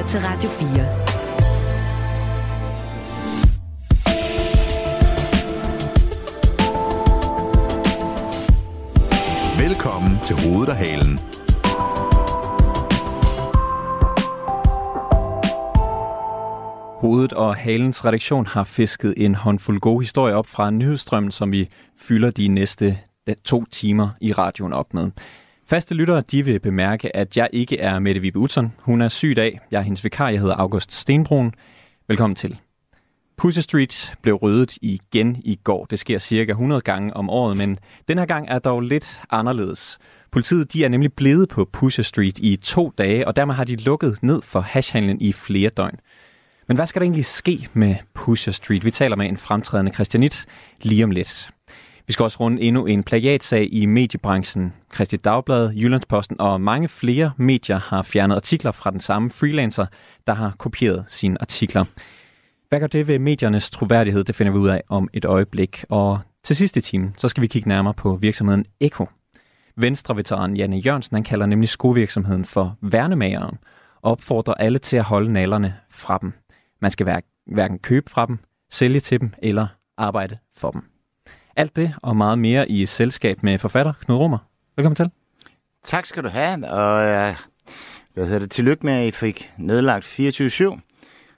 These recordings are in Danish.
lytter til Radio 4. Velkommen til Hovedet og Halen. Hovedet og Halens redaktion har fisket en håndfuld gode historier op fra nyhedsstrømmen, som vi fylder de næste to timer i radioen op med. Faste lyttere, de vil bemærke, at jeg ikke er Mette Vibe Utzon. Hun er syg i dag. Jeg er hendes vikar. Jeg hedder August Stenbrun. Velkommen til. Pussy Street blev ryddet igen i går. Det sker cirka 100 gange om året, men den her gang er dog lidt anderledes. Politiet de er nemlig blevet på Pusher Street i to dage, og dermed har de lukket ned for hashhandlen i flere døgn. Men hvad skal der egentlig ske med Pusher Street? Vi taler med en fremtrædende christianit lige om lidt. Vi skal også runde endnu en plagiatsag i mediebranchen. Christi Dagblad, Jyllandsposten og mange flere medier har fjernet artikler fra den samme freelancer, der har kopieret sine artikler. Hvad gør det ved mediernes troværdighed? Det finder vi ud af om et øjeblik. Og til sidste time, så skal vi kigge nærmere på virksomheden Eko. Venstre-veteran Janne Jørgensen han kalder nemlig skovirksomheden for værnemageren og opfordrer alle til at holde nallerne fra dem. Man skal hverken købe fra dem, sælge til dem eller arbejde for dem. Alt det og meget mere i selskab med forfatter Knud Rummer. Velkommen til. Tak skal du have, og uh, hvad hedder det, tillykke med, at I fik nedlagt 24-7.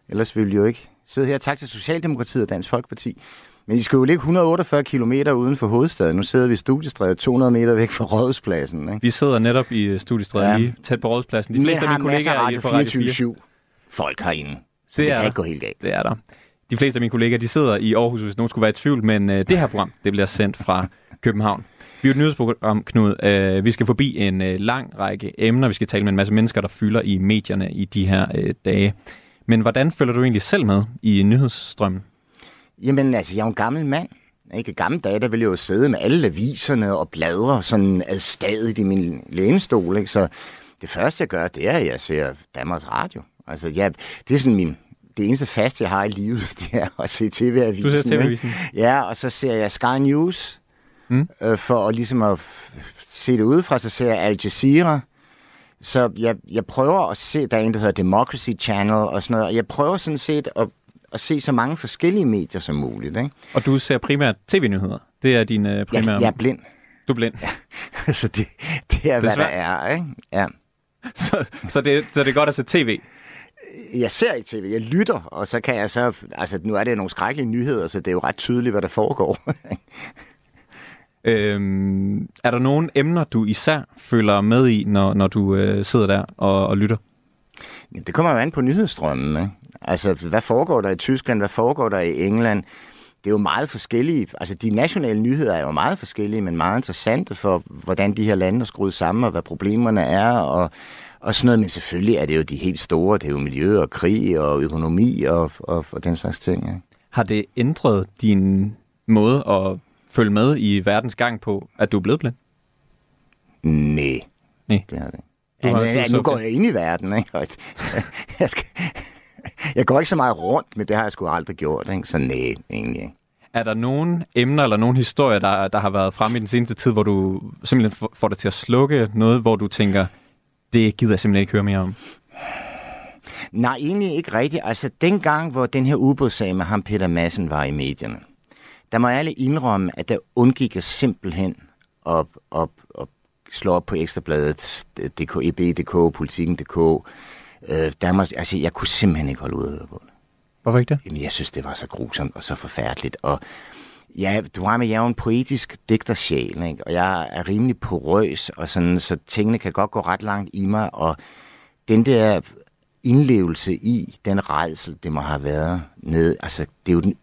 Ellers ville I jo ikke sidde her. Tak til Socialdemokratiet og Dansk Folkeparti. Men I skal jo ligge 148 km uden for hovedstaden. Nu sidder vi i studiestrædet 200 meter væk fra Rådhuspladsen. Ikke? Vi sidder netop i studiestrædet ja. lige tæt på Rådhuspladsen. De fleste af mine kollegaer er på Radio 24 folk herinde. Så det, det kan ikke gå helt galt. Det er der. De fleste af mine kollegaer, de sidder i Aarhus, hvis nogen skulle være i tvivl, men øh, det her program, det bliver sendt fra København. Vi er et nyhedsprogram, Knud. Øh, vi skal forbi en øh, lang række emner. Vi skal tale med en masse mennesker, der fylder i medierne i de her øh, dage. Men hvordan følger du egentlig selv med i nyhedsstrømmen? Jamen, altså, jeg er en gammel mand. Ikke gamle dage, der ville jeg jo sidde med alle aviserne og bladre sådan adstadigt i min lænestol. Ikke? Så det første, jeg gør, det er, at jeg ser Danmarks Radio. Altså, ja, det er sådan min, det eneste fast, jeg har i livet, det er at se TV-avisen. Du ser TV-avisen? Ja, og så ser jeg Sky News, mm. øh, for at ligesom at se det udefra, så ser jeg Al Jazeera. Så jeg, jeg prøver at se, der er en, der hedder Democracy Channel og sådan noget, og jeg prøver sådan set at, at se så mange forskellige medier som muligt. Ikke? Og du ser primært tv-nyheder? Det er din uh, primære... Ja, jeg er blind. Du er blind? Ja, så det, det er, hvad der er, ikke? Ja. så, så, det, så det er godt at se tv? Jeg ser ikke tv, jeg lytter, og så kan jeg så, altså nu er det nogle skrækkelige nyheder, så det er jo ret tydeligt, hvad der foregår. øhm, er der nogle emner, du især følger med i, når, når du øh, sidder der og, og lytter? Det kommer jo an på nyhedsstrømmen. Ikke? Altså, hvad foregår der i Tyskland? Hvad foregår der i England? Det er jo meget forskellige. Altså, de nationale nyheder er jo meget forskellige, men meget interessante for, hvordan de her lande er skruet sammen, og hvad problemerne er, og og sådan noget, men selvfølgelig er det jo de helt store, det er jo miljø og krig og økonomi og, og, og den slags ting. Ja. Har det ændret din måde at følge med i verdens gang på, at du er blevet blind? Nej, Nej. det har det Ja, ja, ja, nu går jeg ind i verden, ikke? jeg, skal, jeg går ikke så meget rundt, men det har jeg sgu aldrig gjort, ikke? så nej, egentlig ikke. Er der nogle emner eller nogle historier, der, der har været fremme i den seneste tid, hvor du simpelthen får dig til at slukke noget, hvor du tænker, det gider jeg simpelthen ikke høre mere om. Nej, egentlig ikke rigtigt. Altså, dengang, hvor den her ubådssag med ham Peter Madsen var i medierne, der må jeg alle indrømme, at der undgik jeg simpelthen op, op, op, slå op på Ekstrabladet, DK, EB.dk, Politikken.dk. Øh, Danmarks, altså, jeg kunne simpelthen ikke holde ud af. Hvorfor ikke det? Jamen, jeg synes, det var så grusomt og så forfærdeligt. Og Ja, du har med, jeg er jo en poetisk digtersjæl, ikke? og jeg er rimelig porøs, og sådan, så tingene kan godt gå ret langt i mig, og den der indlevelse i den redsel, det må have været ned, altså det er jo den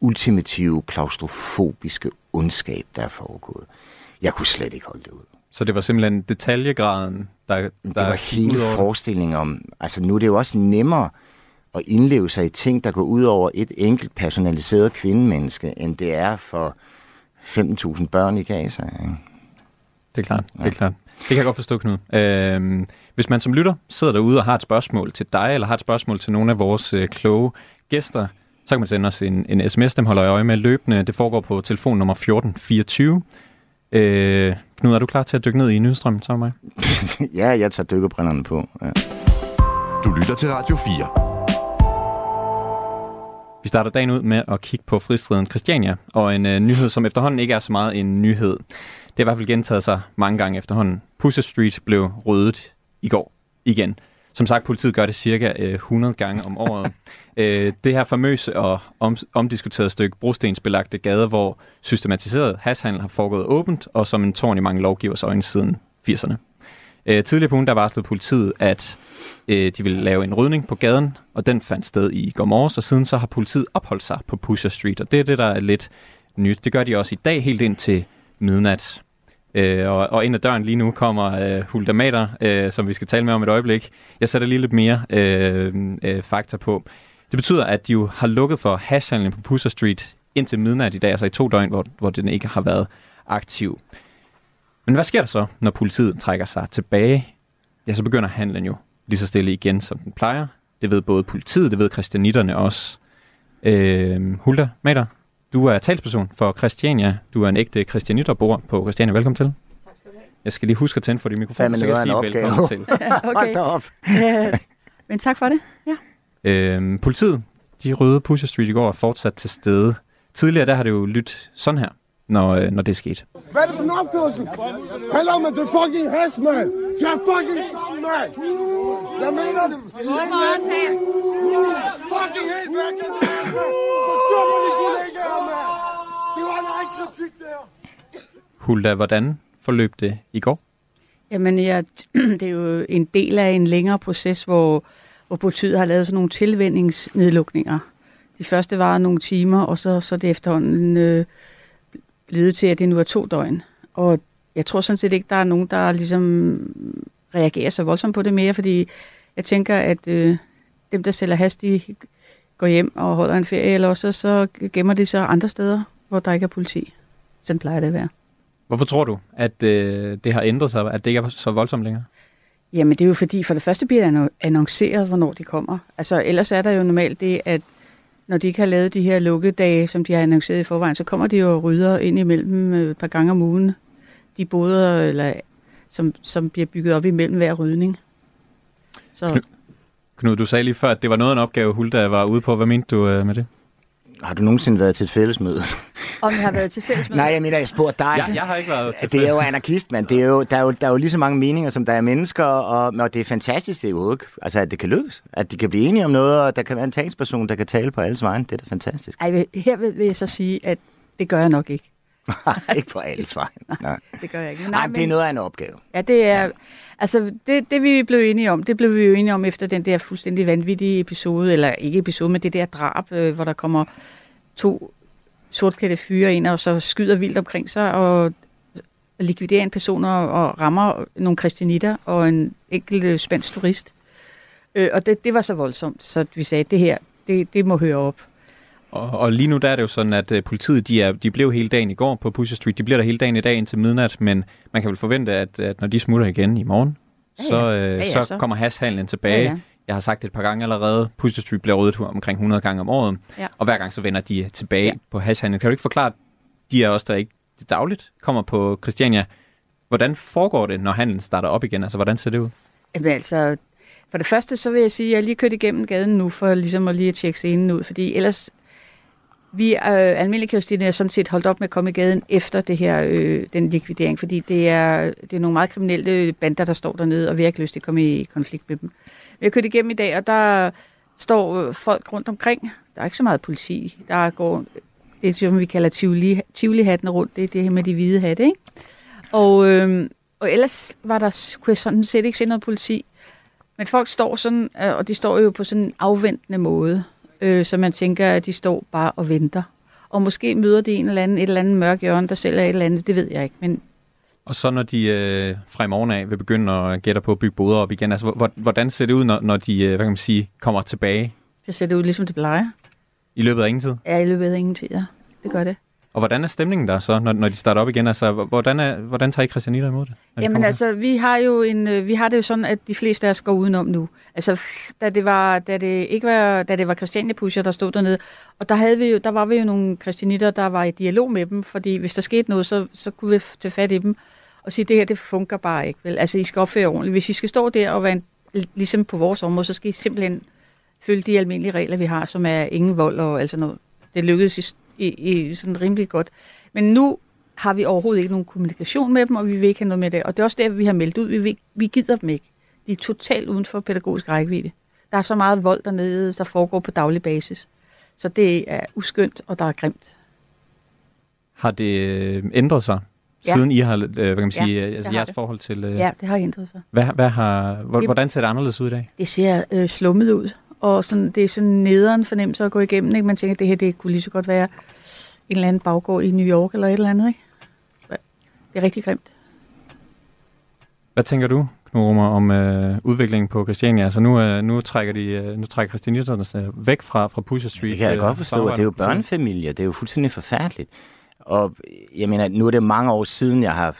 ultimative klaustrofobiske ondskab, der er foregået. Jeg kunne slet ikke holde det ud. Så det var simpelthen detaljegraden, der... der det var hele forestillingen om... Altså nu er det jo også nemmere at indleve sig i ting, der går ud over et enkelt personaliseret kvindemenneske, end det er for 15.000 børn i Gaza. Ikke? Det er klart, ja. det er klart. Det kan jeg godt forstå, Knud. Øhm, hvis man som lytter sidder derude og har et spørgsmål til dig, eller har et spørgsmål til nogle af vores øh, kloge gæster, så kan man sende os en, en sms, dem holder jeg øje med løbende. Det foregår på telefon nummer 1424. Øh, Knud, er du klar til at dykke ned i nyhedsstrømmen sammen med mig? ja, jeg tager dykkerbrænderne på. Ja. Du lytter til Radio 4. Vi starter dagen ud med at kigge på fristriden Christiania, og en øh, nyhed, som efterhånden ikke er så meget en nyhed. Det har i hvert fald gentaget sig mange gange efterhånden. Pusher Street blev ryddet i går igen. Som sagt, politiet gør det cirka øh, 100 gange om året. øh, det her famøse og om, omdiskuterede stykke brostensbelagte gader, hvor systematiseret hashhandel har foregået åbent, og som en tårn i mange lovgivers øjne siden 80'erne. Øh, tidligere på ugen, der varslede politiet, at øh, de ville lave en rydning på gaden, og den fandt sted i går morges, og siden så har politiet opholdt sig på Pusher Street, og det er det, der er lidt nyt. Det gør de også i dag, helt ind til midnat. Øh, og, og ind ad døren lige nu kommer øh, Hulda Mater, øh, som vi skal tale med om et øjeblik. Jeg sætter lige lidt mere øh, øh, fakta på. Det betyder, at de jo har lukket for hashhandlen på Pusher Street indtil midnat i dag, altså i to døgn, hvor, hvor den ikke har været aktiv. Men hvad sker der så, når politiet trækker sig tilbage? Ja, så begynder handlen jo lige så stille igen, som den plejer. Det ved både politiet, det ved christianitterne også. Øh, Hulda Mater, du er talsperson for Christiania. Du er en ægte christianit og bor på Christiania. Velkommen til. Tak skal du have. Jeg skal lige huske at tænde for din mikrofon, Fandme så jeg kan sige opgave. velkommen til. okay. Op. Men tak for det. Ja. Øhm, politiet, de røde Pusher Street i går er fortsat til stede. Tidligere der har det jo lyttet sådan her, når, øh, når det skete. Hvad er det for en opførsel? Hallo, men det fucking hash, mand! Jeg er fucking sammen, mand! Jeg mener det! Fucking helt væk! Forstår mig de kollegaer, mand! Det var en egen kritik, der! Hulda, hvordan forløb det i går? Jamen, ja, det er jo en del af en længere proces, hvor, hvor politiet har lavet sådan nogle tilvændingsnedlukninger. De første var nogle timer, og så, så det efterhånden øh, blevet til, at det nu er to døgn. Og jeg tror sådan set ikke, der er nogen, der ligesom reagerer så voldsomt på det mere, fordi jeg tænker, at øh, dem, der sælger has, de går hjem og holder en ferie, eller også så gemmer de sig andre steder, hvor der ikke er politi. Sådan plejer det at være. Hvorfor tror du, at øh, det har ændret sig, at det ikke er så voldsomt længere? Jamen det er jo fordi, for det første bliver det anno- annonceret, hvornår de kommer. Altså ellers er der jo normalt det, at når de ikke har lavet de her lukkedage, som de har annonceret i forvejen, så kommer de jo og rydder ind imellem øh, et par gange om ugen. De boder, eller, som, som bliver bygget op imellem hver rydning. Så, Knud- Knud, du sagde lige før, at det var noget af en opgave, Hulda var ude på. Hvad mente du øh, med det? Har du nogensinde været til et fællesmøde? om jeg har været til fælles med Nej, jeg mener, jeg spurgte dig. Jeg, jeg har ikke været til Det er jo anarkist, mand. Det er jo, der, er jo, der er jo lige så mange meninger, som der er mennesker, og, og det er fantastisk, det er jo ikke, altså, at det kan lykkes. At de kan blive enige om noget, og der kan være en talsperson, der kan tale på alles vegne. Det er da fantastisk. Ej, her vil, jeg så sige, at det gør jeg nok ikke. ikke på alles vegne. Nej. Det gør jeg ikke. Nej, men det er noget af en opgave. Ja, det er... Altså, det, det vi blev enige om, det blev vi jo enige om efter den der fuldstændig vanvittige episode, eller ikke episode, men det der drab, øh, hvor der kommer to sortklædte fyre ind, og så skyder vildt omkring sig, og likviderer en person og, og rammer nogle kristianitter og en enkelt øh, spansk turist. Øh, og det, det var så voldsomt, så vi sagde, det her, det, det må høre op. Og, og lige nu der er det jo sådan, at øh, politiet de, er, de blev hele dagen i går på Pusher Street. De bliver der hele dagen i dag indtil midnat, men man kan vel forvente, at, at når de smutter igen i morgen, Ja, så, ja. øh, Ja, ja, så, så. kommer hashhandlen tilbage. Ja, ja. Jeg har sagt det et par gange allerede. Pusher Street bliver ryddet omkring 100 gange om året, Ja. og hver gang så vender de tilbage Ja. på hashhandlen. Kan du ikke forklare, de er også der ikke dagligt kommer på Christiania, hvordan foregår det, når handlen starter op igen? Altså, hvordan ser det ud? Jamen altså, for det første så vil jeg sige, at jeg lige kørt igennem gaden nu, for ligesom at lige at tjekke scenen ud, fordi ellers, vi øh, almindelige kristine er sådan set holdt op med at komme i gaden efter det her, øh, den likvidering, fordi det er, det er nogle meget kriminelle bander, der står dernede, og vi har ikke lyst til at komme i konflikt med dem. Vi har kørt igennem i dag, og der står øh, folk rundt omkring. Der er ikke så meget politi. Der går, det som vi kalder tivoli, tivoli-hatten rundt, det er det her med de hvide hatte, ikke? Og, øh, og ellers var der, kunne jeg sådan set ikke se noget politi. Men folk står sådan, øh, og de står jo på sådan en afventende måde, øh, så man tænker, at de står bare og venter. Og måske møder de en eller anden, et eller andet mørk hjørne, der sælger et eller andet, det ved jeg ikke. Men Og så når de øh, fra i morgen af vil begynde at gætte på at bygge boder op igen, altså hvor- hvordan ser det ud, når, når de øh, hvad kan man sige, kommer tilbage det ser det ud ligesom det plejer. i løbet af ingen tid? Ja, i løbet af ingen tid, ja. Det gør det. Og hvordan er stemningen der så, når, når de starter op igen? Altså, hvordan, er, hvordan tager I Christianitter imod det? Jamen kommer altså, vi har jo en, øh, vi har det jo sådan, at de fleste af os går udenom nu. Altså, da det var, da det ikke var, da det var Christiania Pusher, der stod dernede, og der havde vi jo, der var vi jo nogle christianitter, der var i dialog med dem, fordi hvis der skete noget, så, så kunne vi tage fat i dem og sige, det her, det fungerer bare ikke, vel? Altså, I skal opføre ordentligt. Hvis I skal stå der og være en ligesom på vores område, så skal I simpelthen følge de almindelige regler, vi har, som er ingen vold og altså noget. Det lykkedes i, i, i sådan rimelig godt. Men nu har vi overhovedet ikke nogen kommunikation med dem, og vi vil ikke have noget med det. Og det er også der, vi har meldt ud. Vi, vil, vi gider dem ikke. De er totalt uden for pædagogisk rækkevidde. Der er så meget vold dernede, der foregår på daglig basis. Så det er uskyndt, og der er grimt. Har det øh, ændret sig, Ja. siden I har, øh, hvad kan man Ja, sige, det øh, altså jeres det. forhold til... Øh, Ja, det har ændret sig. hvad, hvad har, hvor, Det- hvordan ser det anderledes ud i dag? Det ser øh, slummet ud, og sådan, det er sådan nederen fornemmelse at gå igennem. Ikke? Man tænker, at det her det kunne lige så godt være en eller anden baggård i New York eller et eller andet. Ikke? Det er rigtig grimt. Hvad tænker du, Knud Rummer, om øh, udviklingen på Christiania? Altså nu, øh, nu trækker de, øh, nu trækker Christianitterne sig væk fra, fra Pusher Street. Det kan jeg øh, godt forstå, og det er jo børnefamilier. Det er jo fuldstændig forfærdeligt. Og jeg mener, nu er det mange år siden, jeg har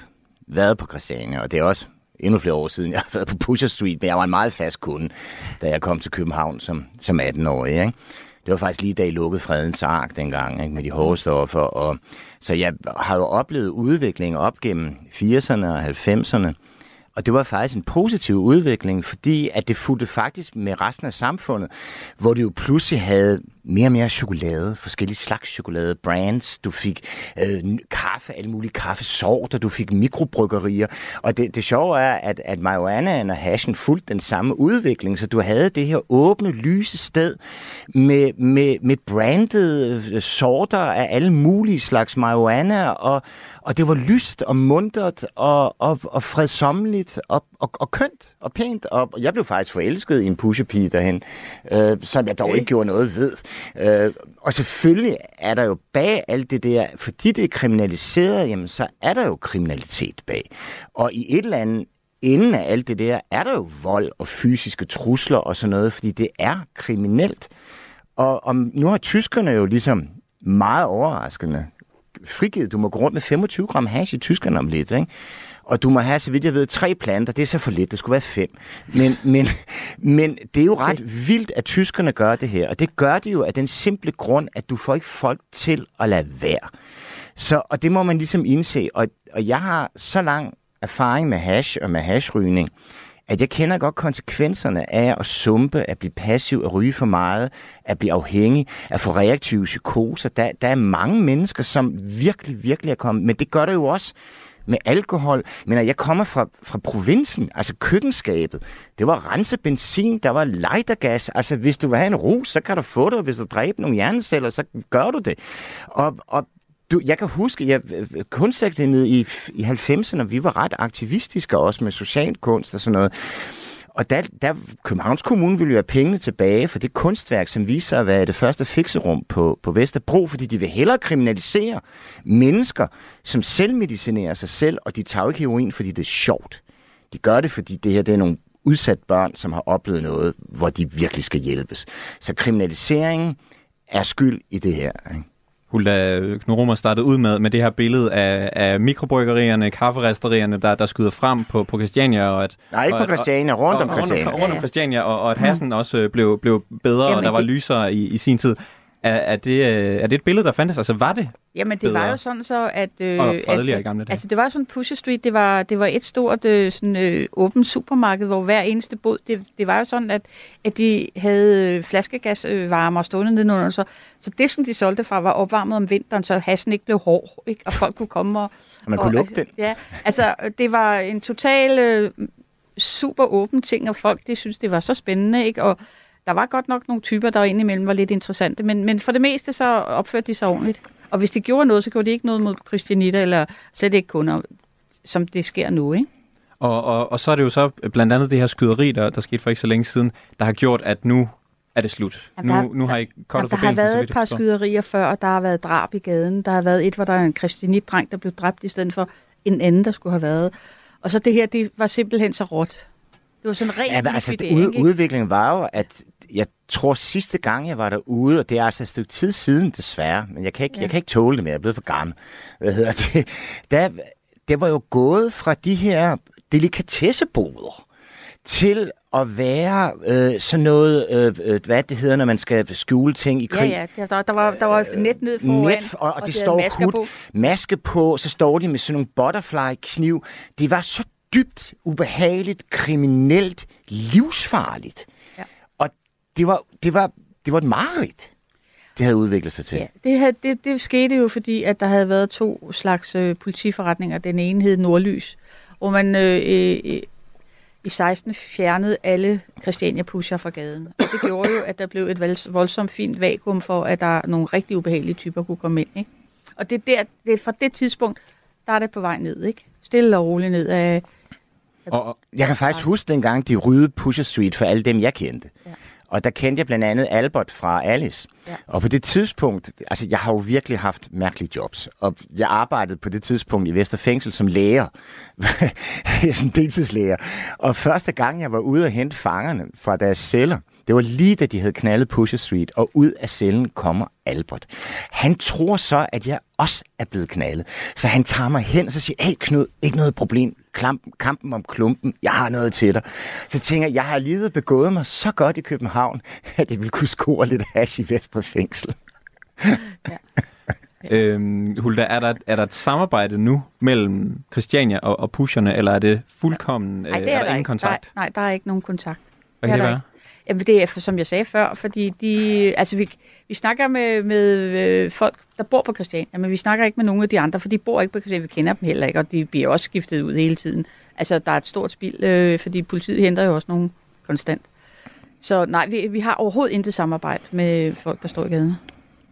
været på Christiania, og det er også endnu flere år siden, jeg har været på Pusher Street, men jeg var en meget fast kunde, da jeg kom til København som, som 18-årig. Ikke? Det var faktisk lige da I lukkede Fredens Ark dengang, ikke? med de hårde stoffer. Og, så jeg har jo oplevet udvikling op gennem 80'erne og 90'erne, og det var faktisk en positiv udvikling, fordi at det fulgte faktisk med resten af samfundet, hvor du jo pludselig havde mere og mere chokolade, forskellige slags chokolade, brands, du fik øh, kaffe, alle mulige kaffesorter, du fik mikrobryggerier, og det, det sjove er, at, at marijuanaen og hashen fulgte den samme udvikling, så du havde det her åbne, lyse sted med, med, med brandede øh, sorter af alle mulige slags marijuana, og, og det var lyst og muntert og, og, og fredsommeligt og, og, og kønt og pænt. Og jeg blev faktisk forelsket i en pushepige derhen, øh, som jeg dog Okay. ikke gjorde noget ved. Øh, og selvfølgelig er der jo bag alt det der, fordi det er kriminaliseret, jamen så er der jo kriminalitet bag. Og i et eller andet inden af alt det der, er der jo vold og fysiske trusler og sådan noget, fordi det er kriminelt. Og, og nu har tyskerne jo ligesom meget overraskende frigivet. Du må gå rundt med 25 gram hash i Tyskland om lidt, ikke? Og du må have, så vidt jeg ved, tre planter. Det er så for lidt. Det skulle være fem. Men, men, men det er jo ret vildt, at tyskerne gør det her. Og det gør det jo af den simple grund, at du får ikke folk til at lade være. Så, og det må man ligesom indse. Og, og jeg har så lang erfaring med hash og med hashrygning, at jeg kender godt konsekvenserne af at sumpe, at blive passiv, at ryge for meget, at blive afhængig, at få reaktive psykoser. Der, der er mange mennesker, som virkelig, virkelig er kommet. Men det gør det jo også med alkohol. Men jeg kommer fra, fra provinsen, altså køkkenskabet. Det var renset benzin, der var lightergas. Altså, hvis du vil have en rus, så kan du få det, og hvis du dræber nogle hjerneceller, så gør du det. Og, og du, jeg kan huske, jeg kunstakademiet i, i 90'erne, vi var ret aktivistiske også med social kunst og sådan noget. Og der, der Københavns Kommune ville jo have pengene tilbage for det kunstværk, som viser sig at være det første fikserum på, på Vesterbro, fordi de vil hellere kriminalisere mennesker, som selvmedicinerer sig selv, og de tager ikke heroin, fordi det er sjovt. De gør det, fordi det her det er nogle udsat børn, som har oplevet noget, hvor de virkelig skal hjælpes. Så kriminaliseringen er skyld i det her. Ikke? Hulda Rummer startede ud med, med det her billede af, af mikrobryggerierne, kafferesterierne, der, der skyder frem på, på Christiania. Og at, Nej, ikke og, på Christiania, rundt og, om Christiania. Rundt, rundt om Christiania, og, og at hassen også øh, blev, blev bedre, Jamen, og der var det- lysere i, i sin tid. Er, er, det, øh, er det et billede, der fandtes? Altså, var det? Jamen, det var Bedre. jo sådan så, at... Øh, Og fredeligere at, i gamle dage. Altså, det var jo sådan Pusher Street, det var, det var et stort øh, sådan, øh, åbent supermarked, hvor hver eneste bod, det, det var jo sådan, at, at de havde øh, flaskegasvarmer stående nedenunder, så, så det, som de solgte fra, var opvarmet om vinteren, så hassen ikke blev hård, ikke? og folk kunne komme og... Og man kunne og, lugte den. Ja, altså, det var en total øh, super åben ting, og folk, de synes det var så spændende, ikke? Og der var godt nok nogle typer, der indimellem var lidt interessante, men, men for det meste så opførte de sig ordentligt. Og hvis de gjorde noget, så gjorde de ikke noget mod Christianita, eller slet ikke kunder, som det sker nu, ikke? Og, og, og så er det jo så blandt andet det her skyderi, der, der skete for ikke så længe siden, der har gjort, at nu er det slut. Jamen, nu, der- nu har I kottet der har været et par skyderier før, og der har været drab i gaden. Der har været et, hvor der er en christianitdreng, der blev dræbt i stedet for en anden, der skulle have været. Og så det her, det var simpelthen så råt. Det var sådan rent Ja, men altså, ud, ikke? udviklingen var jo, at jeg tror sidste gang, jeg var derude, og det er altså et stykke tid siden desværre, men jeg kan ikke, ja. jeg kan ikke tåle det mere, jeg er blevet for gammel. Hvad hedder det? Der, det var jo gået fra de her delikatesseboder til at være øh, sådan noget, øh, øh, hvad det hedder, når man skal skjule ting i Ja, krig. ja, der, der, der, var, der var net ned foran, Net, og, og det de havde står masker hud, på. maske på, så står de med sådan nogle butterfly-kniv. Det var så dybt ubehageligt, kriminelt, livsfarligt. Ja. Og det var, det, var, det var et mareridt, det havde udviklet sig til. Ja, det, havde, det, det skete jo, fordi at der havde været to slags øh, politiforretninger. Den ene hed Nordlys, hvor man øh, øh, i 16 fjernede alle Christiania-pusher fra gaden. Og det gjorde jo, at der blev et vold- voldsomt fint vakuum for, at der nogle rigtig ubehagelige typer kunne komme ind. Ikke? Og det er, der, det er fra det tidspunkt, der er det på vej ned. Ikke? Stille og roligt ned af... Og, Jeg kan faktisk huske dengang, de ryddede Pusher Street for alle dem, jeg kendte. Ja. Og der kendte jeg blandt andet Albert fra Alice. Ja. Og på det tidspunkt, altså jeg har jo virkelig haft mærkelige jobs. Og jeg arbejdede på det tidspunkt i Vesterfængsel som læger. som deltidslæger. Og første gang, jeg var ude og hente fangerne fra deres celler, det var lige da de havde knaldet Pusher Street, og ud af cellen kommer Albert. Han tror så, at jeg også er blevet knaldet. Så han tager mig hen og så siger, hey Knud, ikke noget problem. Klamp, kampen om klumpen, jeg har noget til dig. Så tænker jeg, jeg har alligevel begået mig så godt i København, at jeg ville kunne score lidt hash i Vestre Fængsel. Øhm, Hulda, er der, er der et samarbejde nu mellem Christiania og, og pusherne, eller er det fuldkommen, Nej, øh, det er, der, der ingen ikke. kontakt? Nej, nej, der er ikke nogen kontakt. Hvad Det kan er det der være? Jamen, det er, som jeg sagde før, fordi de, altså vi, vi snakker med, med øh, folk, der bor på Christiania, men vi snakker ikke med nogen af de andre, for de bor ikke på Christiania, vi kender dem heller ikke, og de bliver også skiftet ud hele tiden. Altså, der er et stort spild, øh, fordi politiet henter jo også nogen konstant. Så nej, vi, vi har overhovedet intet samarbejde med folk, der står i gaden.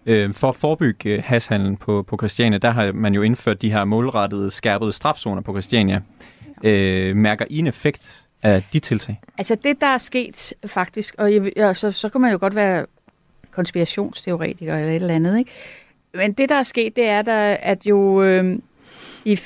Øh, for at forebygge øh, hashhandlen på, på Christiania, der har man jo indført de her målrettede, skærpede strafzoner på Christiania. Øh, mærker I en effekt af de tiltag? Altså det, der er sket faktisk, og jeg, ja, så, så kan man jo godt være konspirationsteoretiker eller et eller andet, ikke? Men det, der er sket, det er, der, at jo øh, i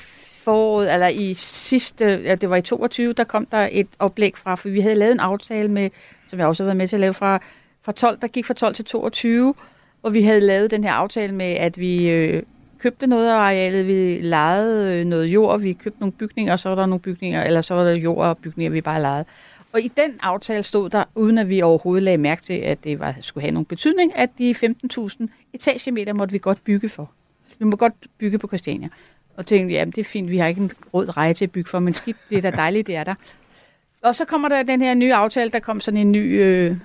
foråret, eller i sidste, ja, det var i 22, der kom der et oplæg fra, for vi havde lavet en aftale med, som jeg også har været med til at lave fra, fra 12, der gik fra 12 til 22, hvor vi havde lavet den her aftale med, at vi øh, købte noget af arealet, vi lejede øh, noget jord, vi købte nogle bygninger, og så var der nogle bygninger, eller så var der jord og bygninger, vi bare lejede. Og i den aftale stod der, uden at vi overhovedet lagde mærke til, at det var, skulle have nogen betydning, at de 15.000 etagemeter måtte vi godt bygge for. Vi må godt bygge på Christiania. Og tænkte, jamen det er fint, vi har ikke en rød reje til at bygge for, men skidt, det er da dejligt, det er der. Og så kommer der den her nye aftale, der kom sådan en ny øh,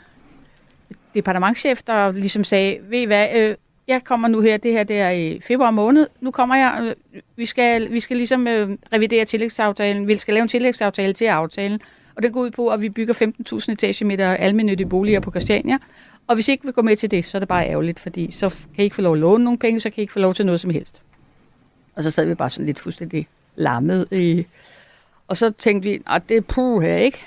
departementchef, der ligesom sagde, ved I hvad, øh, jeg kommer nu her, det her det er i februar måned, nu kommer jeg, øh, vi, skal, vi skal ligesom øh, revidere tillægsaftalen, vi skal lave en tillægsaftale til aftalen, og det går ud på, at vi bygger 15.000 etagemeter almindelige boliger på Christiania, og hvis I ikke vil gå med til det, så er det bare ærgerligt, fordi så kan I ikke få lov at låne nogle penge, så kan I ikke få lov til noget som helst. Og så sad vi bare sådan lidt fuldstændig lammet i... Og så tænkte vi, at det er puh her, ikke?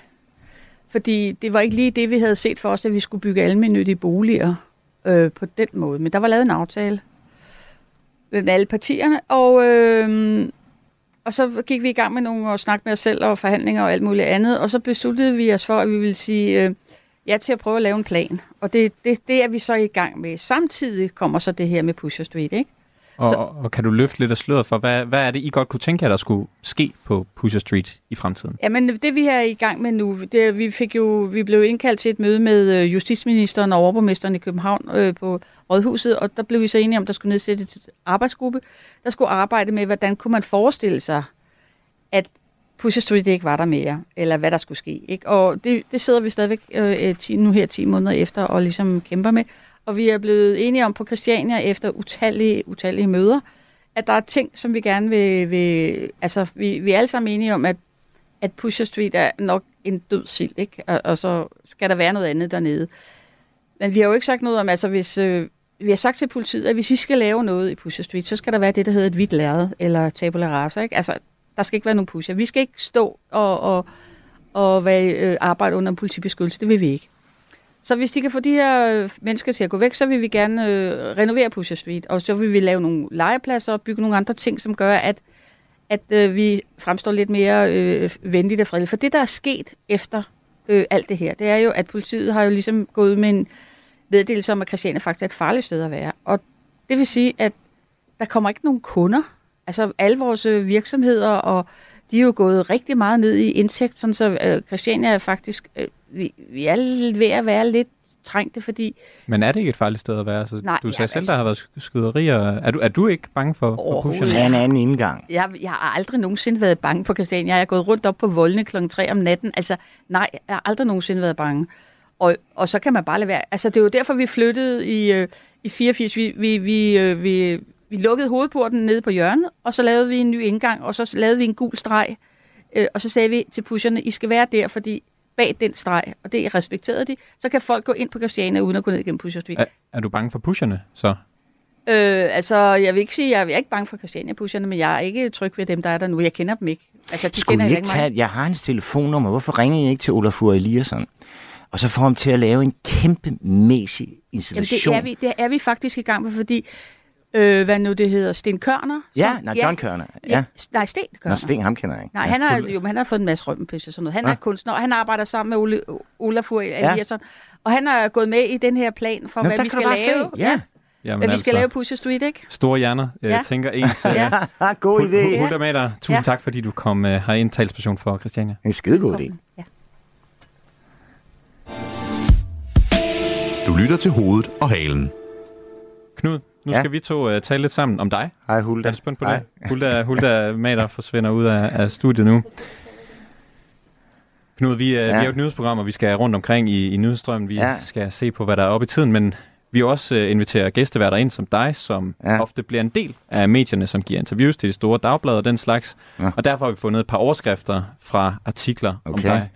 Fordi det var ikke lige det, vi havde set for os, at vi skulle bygge almindelige boliger øh, på den måde. Men der var lavet en aftale med alle partierne, og, øh, og så gik vi i gang med nogle og snakke med os selv og forhandlinger og alt muligt andet, og så besluttede vi os for, at vi ville sige øh, ja til at prøve at lave en plan. Og det, det, det er vi så i gang med. Samtidig kommer så det her med Pusher Street, ikke? Og, Så- og, kan du løfte lidt af sløret for, hvad, hvad er det, I godt kunne tænke jer, der skulle ske på Pusher Street i fremtiden? Jamen, det vi er i gang med nu, det, vi, fik jo, vi blev indkaldt til et møde med øh, justitsministeren og overborgmesteren i København øh, på Rådhuset, og der blev vi så enige om, at der skulle nedsættes en arbejdsgruppe, der skulle arbejde med, hvordan kunne man forestille sig, at Pusher Street ikke var der mere, eller hvad der skulle ske. Ikke? Og det, det sidder vi stadigvæk øh, 10, nu her 10 måneder efter og ligesom kæmper med. Og vi er blevet enige om på Christiania efter utallige, utallige møder, at der er ting, som vi gerne vil... vil altså, vi, vi er alle sammen enige om, at, at Pusher Street er nok en død sild, ikke? Og, og så skal der være noget andet dernede. Men vi har jo ikke sagt noget om, altså hvis... Øh, vi har sagt til politiet, at hvis I skal lave noget i Pusher Street, så skal der være det, der hedder et hvidt lærred, eller tabula rasa, ikke? Altså, der skal ikke være nogen pusher. Vi skal ikke stå og, og, og være, øh, arbejde under en politibeskyttelse. Det vil vi ikke. Så hvis de kan få de her øh, mennesker til at gå væk, så vil vi gerne øh, renovere Pusher Street, og så vil vi lave nogle legepladser og bygge nogle andre ting, som gør, at, at øh, vi fremstår lidt mere øh, venligt og fredeligt. For det, der er sket efter øh, alt det her, det er jo, at politiet har jo ligesom gået med en meddelelse om, at Christiania faktisk er et farligt sted at være. Og det vil sige, at der kommer ikke nogen kunder. Altså alle vores øh, virksomheder, og de er jo gået rigtig meget ned i indtægt, sådan så øh, Christiania er faktisk, øh, vi, vi er ved at være lidt trængte, fordi Men er det ikke et farligt sted at være? Så Nej, du sagde selv, altså- der har været sk- skyderier. Er du, er du ikke bange for, for pusherne? Tag en anden indgang. jeg, jeg har aldrig nogensinde været bange på Christiania. Jeg er gået rundt op på voldene klokken 3 om natten. Altså, nej, jeg har aldrig nogensinde været bange. Og, og så kan man bare lade være. Altså, det er jo derfor, vi flyttede i, øh, i 84. Vi, vi, vi, øh, vi, vi lukkede hovedporten nede på hjørnet, og så lavede vi en ny indgang, og så lavede vi en gul streg. Øh, og så sagde vi til pusherne, I skal være der, fordi bag den streg, og det respekterede de, så kan folk gå ind på Christiania uden at gå ned gennem Pusher Street. Er, er du bange for pusherne, så? Øh, altså, jeg vil ikke sige, jeg er ikke bange for Christiania-pusherne, men jeg er ikke tryg ved dem, der er der nu. Jeg kender dem ikke. Altså, de Skulle kender heller ikke mig. tage, jeg har hans telefonnummer, hvorfor ringer I ikke til Olafur Eliasson? Og så får ham til at lave en kæmpe mæssig Jamen, installation. det er, vi, det er vi faktisk i gang med, fordi, øh, hvad nu det hedder, Sten Kørner? Ja, nej, John Kørner. Ja. ja. Nej, Sten Kørner. Nå, Sten, ham kender jeg ikke. Nej, ja. han har, jo, men han har fået en masse rømmelpisse og sådan noget. Han Nå. er kunstner, og han arbejder sammen med Ole, Olafur Eliasson. Og han er gået med i den her plan for, Nå, hvad vi skal lave. se. Ja, Jamen, Hvad vi skal lave Pusher Street, ikke? Store hjerner øh, Ja. tænker ens. Øh, Ja. God idé. Ja. Hulda med dig. Tusind Ja. tak, fordi du kom øh, herind talsperson for Christiania. En skidegod idé. Ja. Du lytter til hovedet og halen. Knud, nu Ja. skal vi to øh, tale lidt sammen om dig. Hej, Hulda. Er du spændt på Hej. det? Hulda, Hulda Mader forsvinder ud af, af studiet nu. Knud, vi, ja. vi er jo et nyhedsprogram, og vi skal rundt omkring i, i nyhedsstrømmen. Vi Ja. skal se på, hvad der er oppe i tiden, men vi har også øh, inviterer gæsteværter ind som dig, som Ja. ofte bliver en del af medierne, som giver interviews til de store dagblade og den slags. Ja. Og derfor har vi fundet et par overskrifter fra artikler Okay. om dig.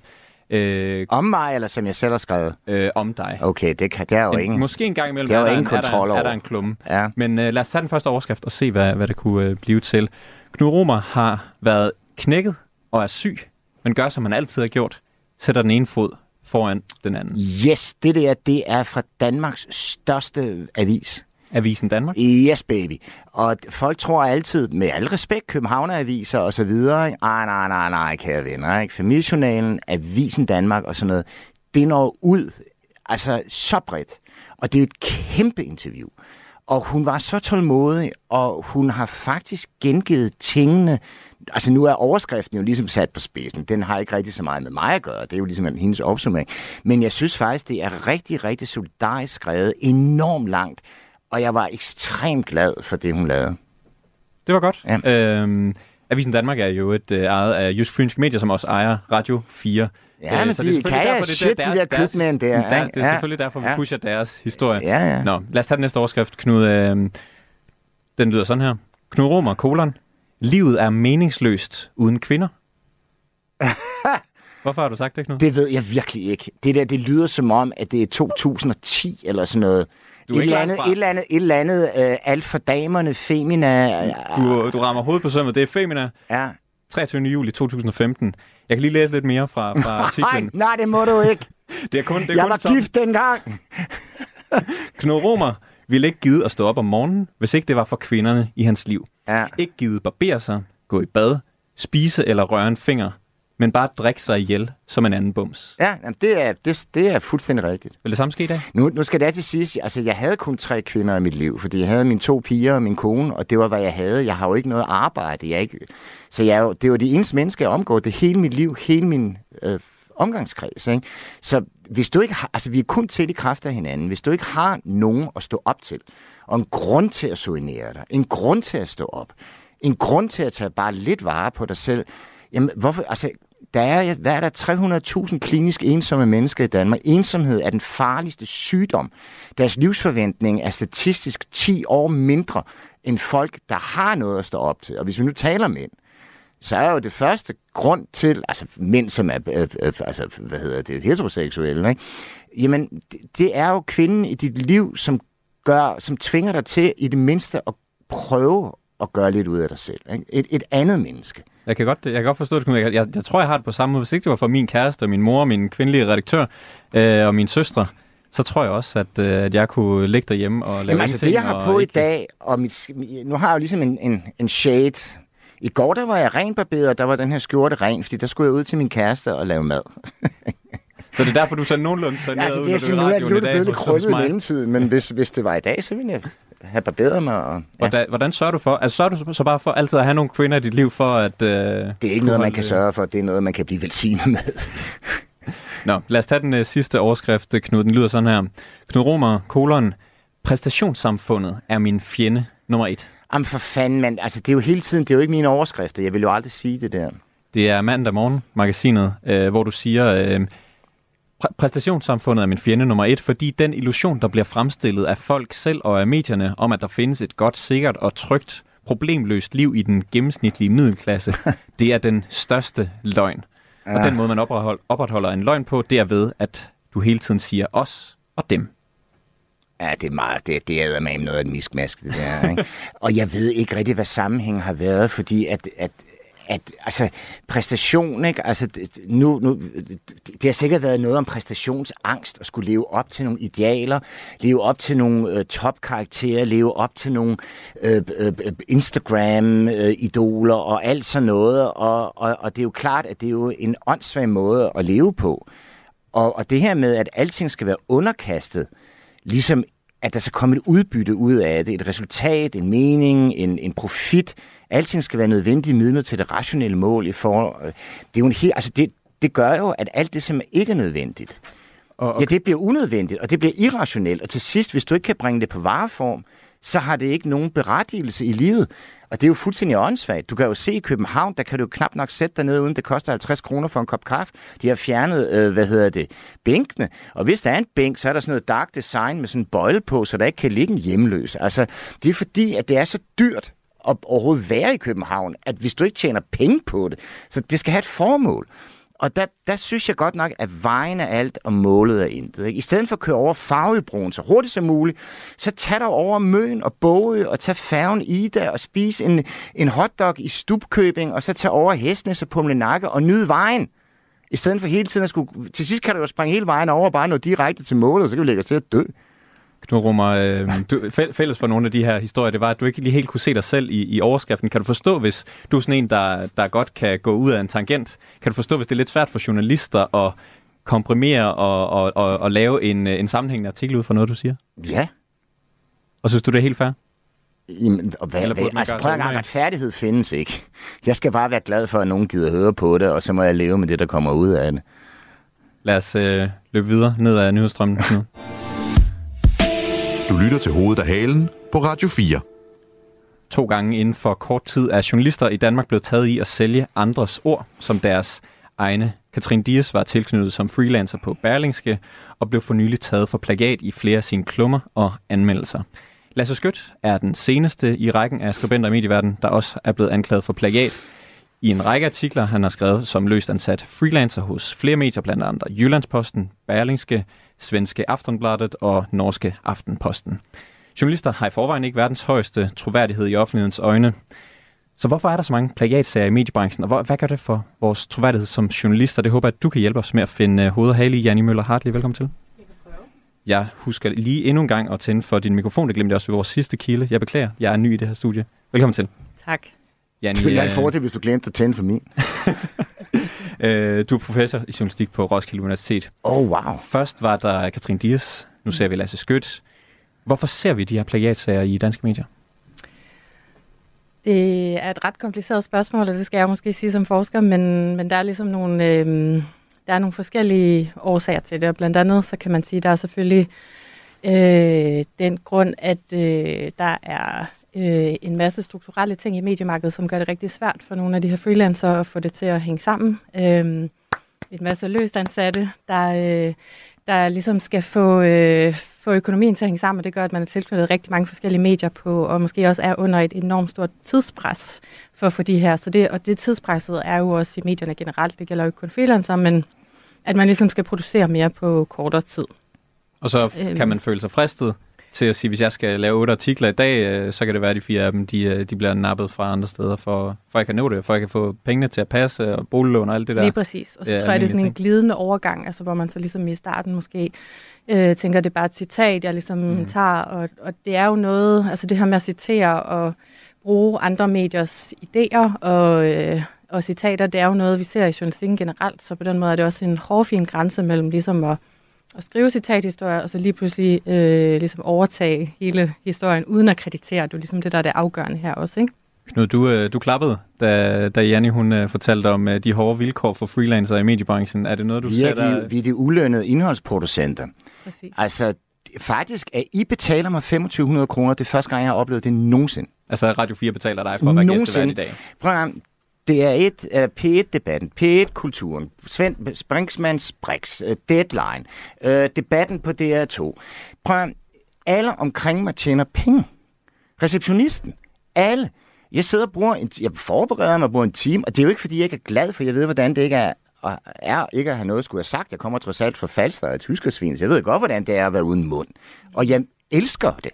Øh, Om mig, eller som jeg selv har skrevet? øh, om dig. Okay, det, kan, det er jo En, ingen. måske en gang imellem Det er jo der ingen en, er, der, er over. der en klumme. Ja. Men øh, lad os tage den første overskrift og se, hvad, hvad det kunne øh, blive til. Knud Romer har været knækket og er syg, men gør, som han altid har gjort. Sætter den ene fod foran den anden. Yes, det der, det er fra Danmarks største avis. Avisen Danmark. Yes, baby. Og folk tror altid, med al respekt, Københavneraviser og så videre, ikke? ah, nej, nej, nej, kære venner, ikke? Familiejournalen, Avisen Danmark og sådan noget, det når ud, altså så bredt. Og det er et kæmpe interview. Og hun var så tålmodig, og hun har faktisk gengivet tingene. Altså nu er overskriften jo ligesom sat på spidsen. Den har ikke rigtig så meget med mig at gøre. Det er jo ligesom hendes opsummering. Men jeg synes faktisk, det er rigtig, rigtig solidarisk skrevet. Enormt langt. Og jeg var ekstremt glad for det, hun lavede. Det var godt. Ja. Øhm, Avisen Danmark er jo et øh, ejet af Jysk Fynske Medier, som også ejer Radio 4. Ja, men så de selvfølgelig kan jeg derfor, det er shit, de deres- der deres- købmænd der, Ja, ikke? det er Ja. selvfølgelig derfor, vi Ja. pusher deres historie. Ja, ja. Nå, lad os tage den næste overskrift, Knud. Øh, den lyder sådan her. Knud Romer, kolon. Livet er meningsløst uden kvinder. Hvorfor har du sagt det, Knud? Det ved jeg virkelig ikke. Det der, det lyder som om, at det er 2010 eller sådan noget. Du et, eller andet, et eller andet, et eller andet uh, alt for damerne, femina. Du, du rammer hovedet på sømmet. Det er Femina, Ja. 23. juli 2015. Jeg kan lige læse lidt mere fra, fra Nej, artiklen. nej, det må du ikke. Det er kun, det er Jeg kun var sådan. gift dengang. Knud Romer ville ikke gide at stå op om morgenen, hvis ikke det var for kvinderne i hans liv. Ja. Ikke gide barbere sig, gå i bad, spise eller røre en finger, men bare drikke sig ihjel som en anden bums. Ja, jamen, det, er, det, det er fuldstændig rigtigt. Vil det samme ske i dag? Nu, nu skal det altid siges, altså jeg havde kun tre kvinder i mit liv, fordi jeg havde mine to piger og min kone, og det var, hvad jeg havde. Jeg har jo ikke noget arbejde. Jeg er ikke, så jeg, er jo- det var de eneste mennesker, jeg omgår. Det hele mit liv, hele min øh, omgangskreds. Ikke? Så hvis du ikke har, altså vi er kun til i kraft af hinanden. Hvis du ikke har nogen at stå op til, og en grund til at soignere dig, en grund til at stå op, en grund til at tage bare lidt vare på dig selv, jamen hvorfor, altså der er, hvad er der 300.000 klinisk ensomme mennesker i Danmark. Ensomhed er den farligste sygdom. Deres livsforventning er statistisk 10 år mindre end folk, der har noget at stå op til. Og hvis vi nu taler mænd, så er jo det første grund til, altså mænd, som er, øh, øh, altså, hvad hedder det, heteroseksuelle, ikke? jamen det, det er jo kvinden i dit liv, som gør, som tvinger dig til i det mindste at prøve at gøre lidt ud af dig selv. Ikke? Et, et andet menneske. Jeg kan godt, jeg kan godt forstå det. Jeg, jeg, jeg tror, jeg har det på samme måde. Hvis ikke det var for min kæreste og min mor og min kvindelige redaktør øh, og mine søstre, så tror jeg også, at, øh, at jeg kunne ligge derhjemme og lave Jamen altså det, jeg har på i dag, og mit, nu har jeg jo ligesom en, en, en shade. I går, der var jeg renbarberet, og der var den her skjorte ren, fordi der skulle jeg ud til min kæreste og lave mad. Så det er derfor, du så nogenlunde så Ja, altså, det er sådan, nu er det blevet lidt krøllet i mellemtiden, men hvis, hvis det var i dag, så ville jeg have barberet mig. Og, ja. Hvordan, hvordan sørger du for? Altså, sørger du så bare for altid at have nogle kvinder i dit liv for at... Øh, Det er ikke noget, man kan sørge for, det er noget, man kan blive velsignet med. Nå, lad os tage den uh, sidste overskrift, Knud. Den lyder sådan her. Knud Romer, kolon, præstationssamfundet er min fjende nummer et. Jamen for fanden, mand. Altså, det er jo hele tiden, det er jo ikke mine overskrifter. Jeg vil jo aldrig sige det der. Det er mandag morgen, magasinet, øh, hvor du siger, øh, præ- præstationssamfundet er min fjende nummer et, fordi den illusion, der bliver fremstillet af folk selv og af medierne, om at der findes et godt, sikkert og trygt, problemløst liv i den gennemsnitlige middelklasse, det er den største løgn. Og den måde, man oprethold, opretholder en løgn på, det er ved, at du hele tiden siger os og dem. Ja, det er meget, det, det er med noget af et miskmask, det der, ikke? Og jeg ved ikke rigtig, hvad sammenhængen har været, fordi at, at at altså, præstation, ikke? Altså, nu, nu, det har sikkert været noget om præstationsangst, at skulle leve op til nogle idealer, leve op til nogle øh, topkarakterer, leve op til nogle øh, øh, øh, Instagram-idoler øh, og alt sådan noget. Og, og, og det er jo klart, at det er jo en åndssvag måde at leve på. Og, og det her med, at alting skal være underkastet, ligesom at der skal komme et udbytte ud af det, et resultat, en mening, en, en profit. Alting skal være nødvendige midler til det rationelle mål. I for, det, er jo en helt, altså det, det gør jo, at alt det, som ikke er nødvendigt, Og, og ja, det bliver unødvendigt, og det bliver irrationelt. Og til sidst, hvis du ikke kan bringe det på vareform, så har det ikke nogen berettigelse i livet. Og det er jo fuldstændig åndssvagt. Du kan jo se i København, der kan du jo knap nok sætte dig ned, uden det koster 50 kroner for en kop kaffe. De har fjernet, øh, hvad hedder det, bænkene. Og hvis der er en bænk, så er der sådan noget dark design med sådan en bøjle på, så der ikke kan ligge en hjemløs. Altså, det er fordi, at det er så dyrt at overhovedet være i København, at hvis du ikke tjener penge på det, så det skal have et formål. Og der, der synes jeg godt nok, at vejen er alt, og målet er intet. Ikke? I stedet for at køre over Farvebroen så hurtigt som muligt, så tag dig over Møn og Bogø, og tag færgen Ida, og spis en, en hotdog i Stubkøbing, og så tag over Hestnes og Pumlenakke og nyd vejen. I stedet for hele tiden at skulle... Til sidst kan du jo springe hele vejen over og bare nå direkte til målet, og så kan vi lægge os til at dø. Knud Rummer, øh, du, fælles for nogle af de her historier, det var, at du ikke lige helt kunne se dig selv i, i overskriften. Kan du forstå, hvis du er sådan en, der, der godt kan gå ud af en tangent, kan du forstå, hvis det er lidt svært for journalister at komprimere og, og, og, og lave en, øh, en sammenhængende artikel ud fra noget, du siger? Ja. Og synes du, det er helt fair? Jamen, og hvad, Eller hvad, altså, prøv at gang, retfærdighed findes ikke. Jeg skal bare være glad for, at nogen gider høre på det, og så må jeg leve med det, der kommer ud af det. Lad os øh, løbe videre ned ad nyhedsstrømmen. Knud. Du lytter til hovedet af halen på Radio 4. To gange inden for kort tid er journalister i Danmark blevet taget i at sælge andres ord som deres egne. Katrine Dias var tilknyttet som freelancer på Berlingske og blev for nylig taget for plagiat i flere af sine klummer og anmeldelser. Lasse Skødt er den seneste i rækken af skribenter i medieverdenen, der også er blevet anklaget for plagiat. I en række artikler, han har skrevet som løst ansat freelancer hos flere medier, blandt andet Jyllandsposten, Berlingske, Svenske Aftonbladet og Norske Aftenposten. Journalister har i forvejen ikke verdens højeste troværdighed i offentlighedens øjne. Så hvorfor er der så mange plagiatsager i mediebranchen, og hvor, hvad gør det for vores troværdighed som journalister? Det håber jeg, at du kan hjælpe os med at finde uh, hoved og hale i. Janni Møller Hartlig, velkommen til. Jeg husker lige endnu en gang at tænde for din mikrofon. Det glemte jeg også ved vores sidste kilde. Jeg beklager, jeg er ny i det her studie. Velkommen til. Tak. Janni, Det ville være en øh, fordel, hvis du glemte at tænde for min. øh, du er professor i journalistik på Roskilde Universitet. Oh, wow. Først var der Katrin Dias, nu ser vi Lasse Skødt. Hvorfor ser vi de her plagiatsager i danske medier? Det er et ret kompliceret spørgsmål, og det skal jeg måske sige som forsker, men, men der er ligesom nogle, øh, der er nogle forskellige årsager til det, og blandt andet så kan man sige, der er selvfølgelig øh, den grund, at øh, der er øh, en masse strukturelle ting i mediemarkedet, som gør det rigtig svært for nogle af de her freelancere at få det til at hænge sammen. Øh, et masse løst ansatte, der, øh, der ligesom skal få, øh, få økonomien til at hænge sammen, og det gør, at man er tilknyttet rigtig mange forskellige medier på, og måske også er under et enormt stort tidspres for at få de her. Så det, og det tidspresset er jo også i medierne generelt, det gælder jo ikke kun freelancer, men at man ligesom skal producere mere på kortere tid. Og så Øhm. kan man føle sig fristet til at sige, hvis jeg skal lave otte artikler i dag, øh, så kan det være, at de fire af dem, de, øh, de bliver nappet fra andre steder, for, for jeg kan nå det, for jeg kan få pengene til at passe, og boliglån og alt det der. Lige præcis. Og så ja, tror jeg, det er sådan en almindelige glidende overgang, altså hvor man så ligesom i starten måske øh, tænker, det er bare et citat, jeg ligesom mm. tager, og, og det er jo noget, altså det her med at citere og bruge andre mediers idéer og, øh, og citater, det er jo noget, vi ser i journalistikken generelt, så på den måde er det også en hårfin grænse mellem ligesom at, at skrive citathistorier, og så lige pludselig øh, ligesom overtage hele historien, uden at kreditere. Det er ligesom det, der er det afgørende her også, ikke? Knud, du, øh, du klappede, da, da Janni hun øh, fortalte om øh, de hårde vilkår for freelancer i mediebranchen. Er det noget, du Vi er, sætter... de, vi er de ulønnede indholdsproducenter. Præcis. Altså, faktisk, at I betaler mig 2500 kroner, det er første gang, jeg har oplevet det nogensinde. Altså Radio 4 betaler dig for at være gæstevært i dag. Prøv at det er et uh, P1-debatten, P1-kulturen, Svend Brinksmans Brix, uh, Deadline, uh, debatten på DR2. Prøv alle omkring mig tjener penge. Receptionisten, alle. Jeg sidder og bruger en, jeg forbereder mig og bruger en time, og det er jo ikke, fordi jeg ikke er glad, for jeg ved, hvordan det ikke er, og er ikke at have noget, skulle have sagt. Jeg kommer trods alt fra Falster og tyskersvin, så jeg ved godt, hvordan det er at være uden mund. Og jeg elsker det.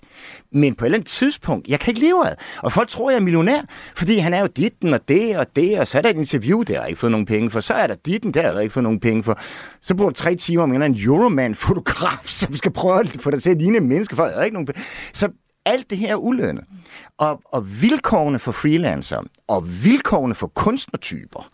Men på et eller andet tidspunkt, jeg kan ikke leve af. Og folk tror, jeg er millionær, fordi han er jo ditten og det og det, og så er der et interview, der har jeg ikke fået nogen penge for. Så er der ditten, der har jeg ikke fået nogen penge for. Så bruger du tre timer med en Euroman-fotograf, som skal prøve at få dig til at ligne en menneske, for jeg har ikke nogen penge. Så alt det her er ulønnet. Og, og vilkårene for freelancer, og vilkårene for kunstnertyper,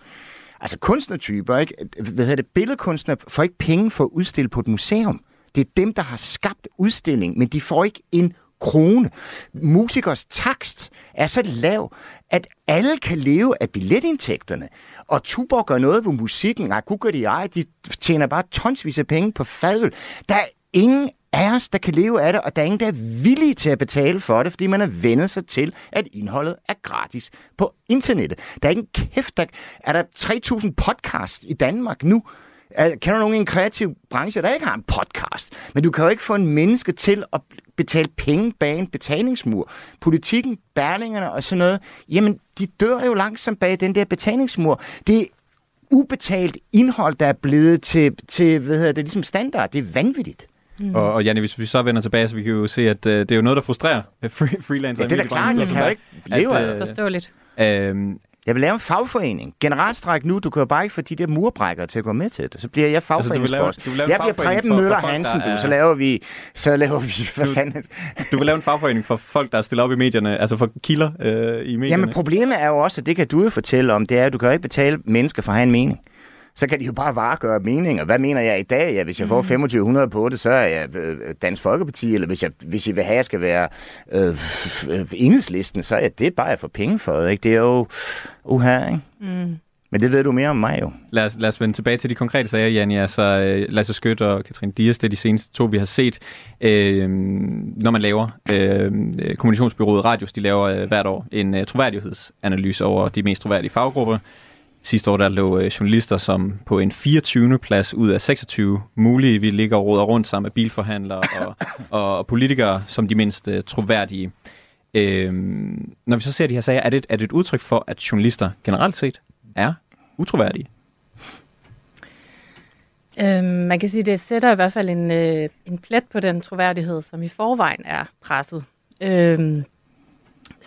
altså kunstnertyper, ikke? Hvad hedder det? billedkunstnere får ikke penge for at udstille på et museum. Det er dem, der har skabt udstilling, men de får ikke en krone. Musikers takst er så lav, at alle kan leve af billetindtægterne. Og Tuborg gør noget ved musikken. Nej, gud gør de ej. De tjener bare tonsvis af penge på fadøl. Der er ingen af os, der kan leve af det, og der er ingen, der er villige til at betale for det, fordi man har vendet sig til, at indholdet er gratis på internettet. Der er ikke en kæft, der er der 3.000 podcasts i Danmark nu. Er- Kender du nogen i en kreativ branche, der ikke har en podcast? Men du kan jo ikke få en menneske til at betale penge bag en betalingsmur. Politikken, bærlingerne og sådan noget, jamen, de dør jo langsomt bag den der betalingsmur. Det er ubetalt indhold, der er blevet til, til hvad hedder det, ligesom standard. Det er vanvittigt. Mm. Og, og Janne, hvis vi så vender tilbage, så vi kan jo se, at øh, det er jo noget, der frustrerer øh, free, freelancer. Ja, det er da klart, jeg kan jo ikke leve af det. Forståeligt. Øh, Jeg vil lave en fagforening. Generalstræk nu, du kan jo bare ikke få de der murbrækkere til at gå med til det. Så bliver jeg Altså, du vil lave- fagforeningsboss. du vil lave jeg bliver Preben Møller folk, Hansen, du. er- Så laver vi, så laver vi, hvad Du- fanden. du vil lave en fagforening for folk, der stiller op i medierne, altså for kilder øh, i medierne. Jamen problemet er jo også, og det kan du jo fortælle om, det er, at du kan jo ikke betale mennesker for at have en mening. Så kan de jo bare varegøre meninger. Hvad mener jeg i dag? Ja, hvis jeg får 2500 på det, så er jeg øh, Dansk Folkeparti, eller hvis jeg, hvis jeg vil have, at jeg skal være øh, øh, enhedslisten, så er jeg det bare, jeg får penge for. Ikke? Det er jo uha, ikke? Mm. Men det ved du mere om mig jo. Lad os, lad os vende tilbage til de konkrete sager, Janni. Altså, øh, Lasse Skødt og Katrine Dias, det er de seneste to, vi har set. Øh, når man laver øh, kommunikationsbyrået Radius, de laver øh, hvert år en øh, troværdighedsanalyse over de mest troværdige faggrupper. Sidste år der lå øh, journalister som på en 24. plads ud af 26 mulige. Vi ligger og råder rundt sammen med bilforhandlere og, og, politikere som de mindst øh, troværdige. Øh, når vi så ser de her sager, er det, er det et udtryk for, at journalister generelt set er utroværdige? Øhm, man kan sige, at det sætter i hvert fald en, øh, en plet på den troværdighed, som i forvejen er presset. Øhm,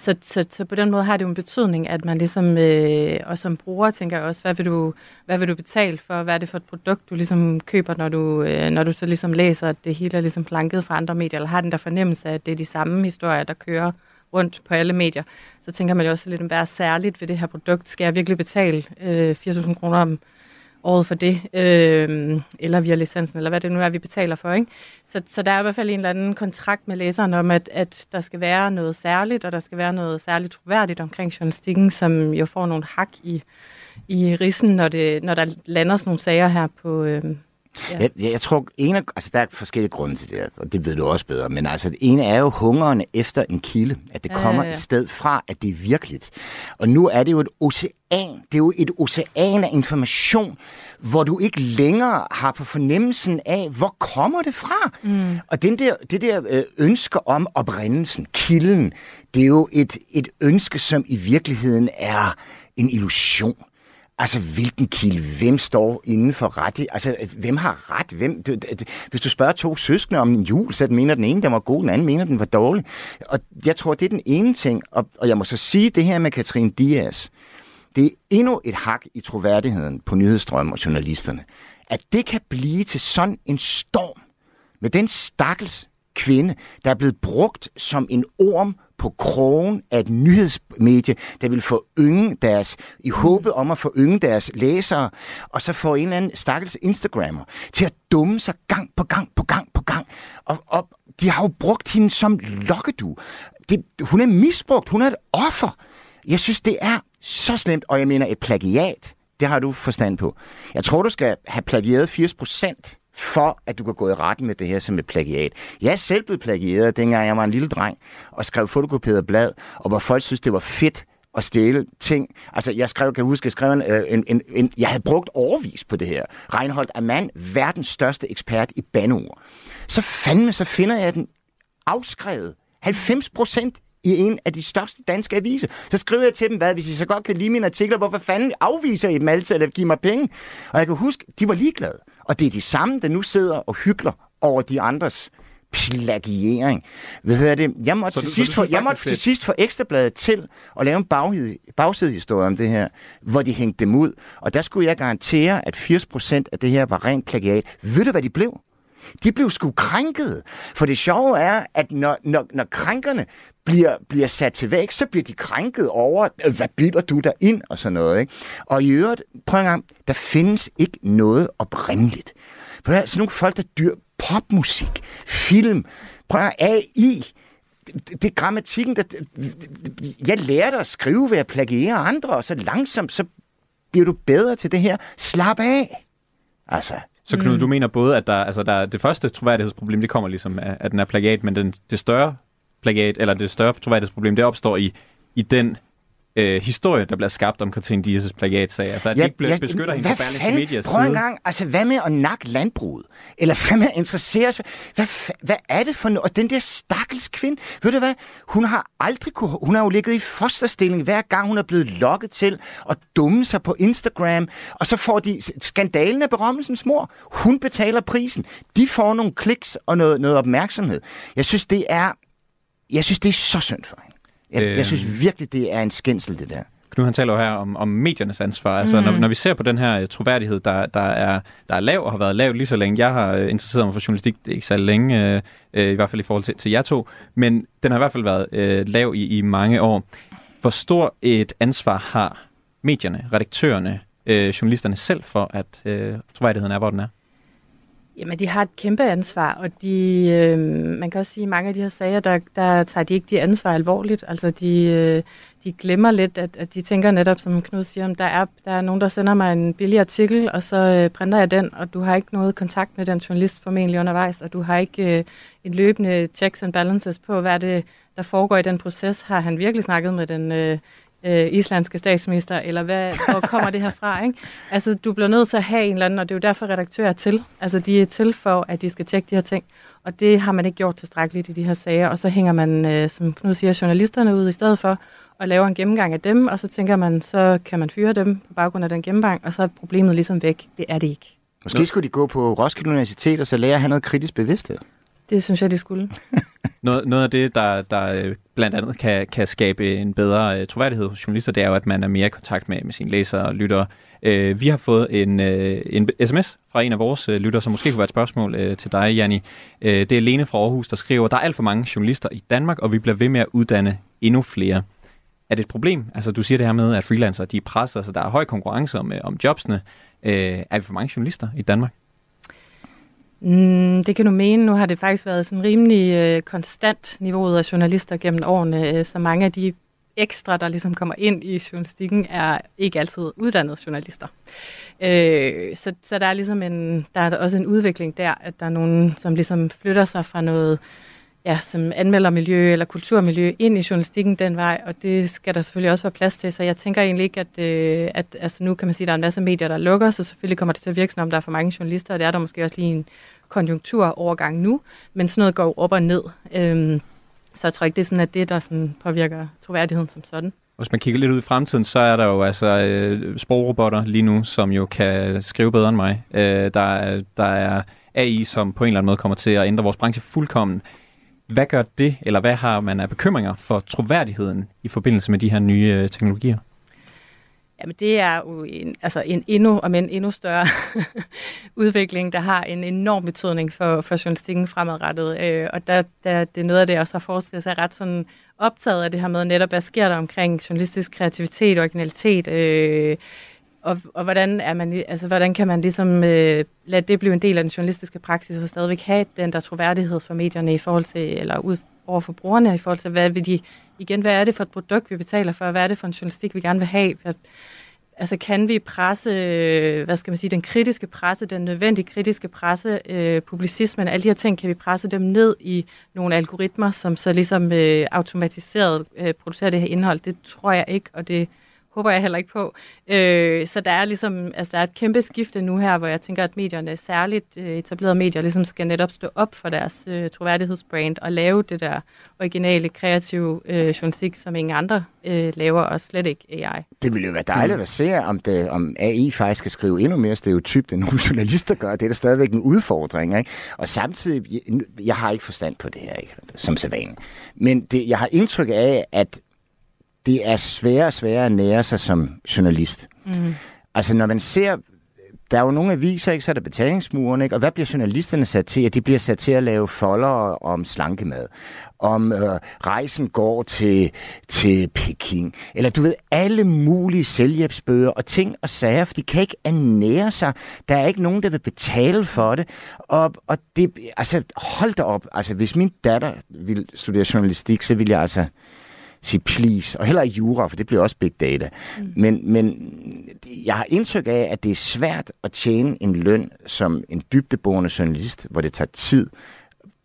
så, så, så på den måde har det jo en betydning, at man ligesom, øh, og som bruger tænker jeg også, hvad vil, du, hvad vil du betale for, hvad er det for et produkt, du ligesom køber, når du, øh, når du så ligesom læser, at det hele er ligesom planket fra andre medier, eller har den der fornemmelse af, at det er de samme historier, der kører rundt på alle medier. Så tænker man jo også lidt, hvad er særligt ved det her produkt? Skal jeg virkelig betale øh, 4.000 kroner om året for det, øh, eller via licensen, eller hvad det nu er, vi betaler for. Ikke? Så, så der er i hvert fald en eller anden kontrakt med læseren om, at, at der skal være noget særligt, og der skal være noget særligt troværdigt omkring journalistikken, som jo får nogle hak i, i risen, når, det, når der lander sådan nogle sager her på... Øh, Ja. Jeg, jeg tror, en af, altså der er forskellige grunde til det, og det ved du også bedre, men altså det ene er jo hungeren efter en kilde, at det Ja, kommer ja, ja. et sted fra, at det er virkeligt. Og nu er det jo et ocean, det er jo et ocean af information, hvor du ikke længere har på fornemmelsen af, hvor kommer det fra? Mm. Og den der, det der øh, ønske om oprindelsen, kilden, det er jo et, et ønske, som i virkeligheden er en illusion. Altså, hvilken kilde? Hvem står inden for ret? Altså, hvem har ret? Hvem? Hvis du spørger to søskende om en jul, så mener den ene, den var god, den anden mener, den var dårlig. Og jeg tror, det er den ene ting. Og, og jeg må så sige det her med Katrine Dias. Det er endnu et hak i troværdigheden på nyhedsstrøm og journalisterne. At det kan blive til sådan en storm med den stakkels kvinde, der er blevet brugt som en orm på krogen af et nyhedsmedie, der vil få ynge deres, i håbet om at få ynge deres læsere, og så få en eller anden stakkels Instagrammer til at dumme sig gang på gang på gang på gang. Og, og de har jo brugt hende som lokkedu. Det, hun er misbrugt, hun er et offer. Jeg synes, det er så slemt, og jeg mener et plagiat, det har du forstand på. Jeg tror, du skal have plagieret 80 procent for at du kan gå i retten med det her som et plagiat. Jeg er selv blevet plagieret, dengang jeg var en lille dreng, og skrev fotokopieret blad, og hvor folk synes, det var fedt at stjæle ting. Altså, jeg skrev, kan jeg huske, jeg skrev en, øh, en, en, en jeg havde brugt overvis på det her. Reinhold Amann, verdens største ekspert i banord. Så fandme, så finder jeg den afskrevet. 90 procent i en af de største danske aviser. Så skriver jeg til dem, hvad, hvis I så godt kan lide mine artikler, hvorfor fanden afviser I dem altid, eller giver mig penge? Og jeg kan huske, de var ligeglade. Og det er de samme, der nu sidder og hykler over de andres plagiering. Hvad hedder det? Jeg måtte, Så til, sidst synes jeg måtte til sidst få Ekstrabladet til at lave en baghid, bagsidehistorie om det her, hvor de hængte dem ud. Og der skulle jeg garantere, at 80% af det her var rent plagiat. Ved du, hvad de blev? De blev sgu krænket. For det sjove er, at når, når, når krænkerne bliver, bliver sat til væk, så bliver de krænket over, hvad bilder du der ind og sådan noget. Ikke? Og i øvrigt, prøv en gang, der findes ikke noget oprindeligt. For der er sådan nogle folk, der dyr popmusik, film, prøv at AI, det, det er grammatikken, der, jeg lærte at skrive ved at plagiere andre, og så langsomt, så bliver du bedre til det her. Slap af. Altså, så Knud, mm. du mener både, at der, altså der, det første troværdighedsproblem, det kommer ligesom af, at den er plagiat, men den, det større plagiat, eller det større troværdighedsproblem, det opstår i, i den øh, historie, der bliver skabt om Katrine Dias' plagiatsag. Altså, at ja, de ikke bliver, beskytter hende hvad på Berlingske? Medias Prøv en gang, altså hvad med at nakke landbruget? Eller hvad med at interessere sig? Hvad, hvad er det for noget? Og den der stakkels kvinde, ved du hvad? Hun har aldrig kunne, hun har jo ligget i fosterstilling hver gang hun er blevet lokket til at dumme sig på Instagram. Og så får de skandalen af berømmelsens mor. Hun betaler prisen. De får nogle kliks og noget, noget opmærksomhed. Jeg synes, det er, jeg synes, det er så synd for hende. Jeg, Øhm. jeg synes virkelig, det er en skændsel, det der. Knud han taler jo her om, om mediernes ansvar. Altså, mm. når, når vi ser på den her øh, troværdighed, der, der, er, der er lav og har været lav lige så længe. Jeg har øh, interesseret mig for journalistik, det er ikke så længe, øh, øh, i hvert fald i forhold til, til jer to, men den har i hvert fald været øh, lav i, i mange år. Hvor stor et ansvar har medierne, redaktørerne, øh, journalisterne selv for, at øh, troværdigheden er, hvor den er? Jamen, de har et kæmpe ansvar, og de, øh, man kan også sige, at mange af de her sager, der, der tager de ikke de ansvar alvorligt. Altså, de, øh, de glemmer lidt, at, at de tænker netop, som Knud siger, om der er, der er nogen, der sender mig en billig artikel, og så øh, printer jeg den, og du har ikke noget kontakt med den journalist formentlig undervejs, og du har ikke øh, en løbende checks and balances på, hvad det der foregår i den proces. Har han virkelig snakket med den øh, øh, islandske statsminister, eller hvad, hvor kommer det her fra? Ikke? Altså, du bliver nødt til at have en eller anden, og det er jo derfor, redaktører er til. Altså, de er til for, at de skal tjekke de her ting, og det har man ikke gjort tilstrækkeligt i de her sager, og så hænger man, øh, som Knud siger, journalisterne ud i stedet for, og laver en gennemgang af dem, og så tænker man, så kan man fyre dem på baggrund af den gennemgang, og så er problemet ligesom væk. Det er det ikke. Måske skulle de gå på Roskilde Universitet og så lære at have noget kritisk bevidsthed. Det synes jeg, de skulle. Noget, noget af det, der, der øh, blandt andet kan, kan skabe en bedre øh, troværdighed hos journalister, det er jo, at man er mere i kontakt med, med sine læsere og lyttere. Øh, vi har fået en, øh, en sms fra en af vores øh, lyttere, som måske kunne være et spørgsmål øh, til dig, Janni. Øh, det er Lene fra Aarhus, der skriver, der er alt for mange journalister i Danmark, og vi bliver ved med at uddanne endnu flere. Er det et problem? Altså, du siger det her med, at freelancere de er presset, så der er høj konkurrence om, øh, om jobsene. Øh, er vi for mange journalister i Danmark? Mm, det kan du mene. Nu har det faktisk været sådan rimelig øh, konstant niveauet af journalister gennem årene, øh, så mange af de ekstra, der ligesom kommer ind i journalistikken, er ikke altid uddannede journalister. Øh, så, så der er ligesom en, der er også en udvikling der, at der er nogen, som ligesom flytter sig fra noget, ja, som anmeldermiljø eller kulturmiljø ind i journalistikken den vej, og det skal der selvfølgelig også være plads til. Så jeg tænker egentlig ikke, at, øh, at altså nu kan man sige, at der er en masse medier, der lukker, så selvfølgelig kommer det til at virke, som om der er for mange journalister, og det er der måske også lige en konjunkturovergang nu, men sådan noget går op og ned. Øhm, så jeg tror ikke, det er sådan, at det, der sådan påvirker troværdigheden som sådan. Hvis man kigger lidt ud i fremtiden, så er der jo altså øh, sprogrobotter lige nu, som jo kan skrive bedre end mig. Øh, der, der er AI, som på en eller anden måde kommer til at ændre vores branche fuldkommen. Hvad gør det, eller hvad har man af bekymringer for troværdigheden i forbindelse med de her nye øh, teknologier? Jamen det er jo en, altså en endnu, om en endnu større udvikling, der har en enorm betydning for, for journalistikken fremadrettet. Øh, og der, der, det er noget af det, jeg også har forsket sig ret sådan optaget af det her med netop, hvad sker der omkring journalistisk kreativitet og originalitet, øh, og, og hvordan, er man, altså, hvordan kan man ligesom øh, lade det blive en del af den journalistiske praksis og stadigvæk have den der troværdighed for medierne i forhold til, eller ud, over for brugerne i forhold til, hvad vil de, igen, hvad er det for et produkt, vi betaler for, hvad er det for en journalistik, vi gerne vil have. Altså kan vi presse, øh, hvad skal man sige, den kritiske presse, den nødvendige kritiske presse, øh, publicismen, alle de her ting, kan vi presse dem ned i nogle algoritmer, som så ligesom øh, automatiseret øh, producerer det her indhold? Det tror jeg ikke, og det håber jeg heller ikke på. Øh, så der er ligesom, altså der er et kæmpe skifte nu her, hvor jeg tænker, at medierne, særligt øh, etablerede medier, ligesom skal netop stå op for deres øh, troværdighedsbrand og lave det der originale, kreative øh, journalistik, som ingen andre øh, laver, og slet ikke AI. Det ville jo være dejligt mm. at se, om, det, om AI faktisk skal skrive endnu mere stereotypt, end nogle journalister gør. Det er da stadigvæk en udfordring. Ikke? Og samtidig, jeg, jeg har ikke forstand på det her, ikke? som sædvanligt. Men det, jeg har indtryk af, at det er sværere og sværere at nære sig som journalist. Mm. Altså når man ser, der er jo nogle aviser, ikke, så er der betalingsmuren, ikke? og hvad bliver journalisterne sat til? At de bliver sat til at lave folder om slankemad, om øh, rejsen går til, til Peking, eller du ved, alle mulige selvhjælpsbøger og ting og sager, for de kan ikke ernære sig. Der er ikke nogen, der vil betale for det. Og, og det, altså, hold da op, altså hvis min datter ville studere journalistik, så ville jeg altså sige please, og heller ikke jura, for det bliver også big data. Mm. Men, men jeg har indtryk af, at det er svært at tjene en løn som en dybdeborende journalist, hvor det tager tid,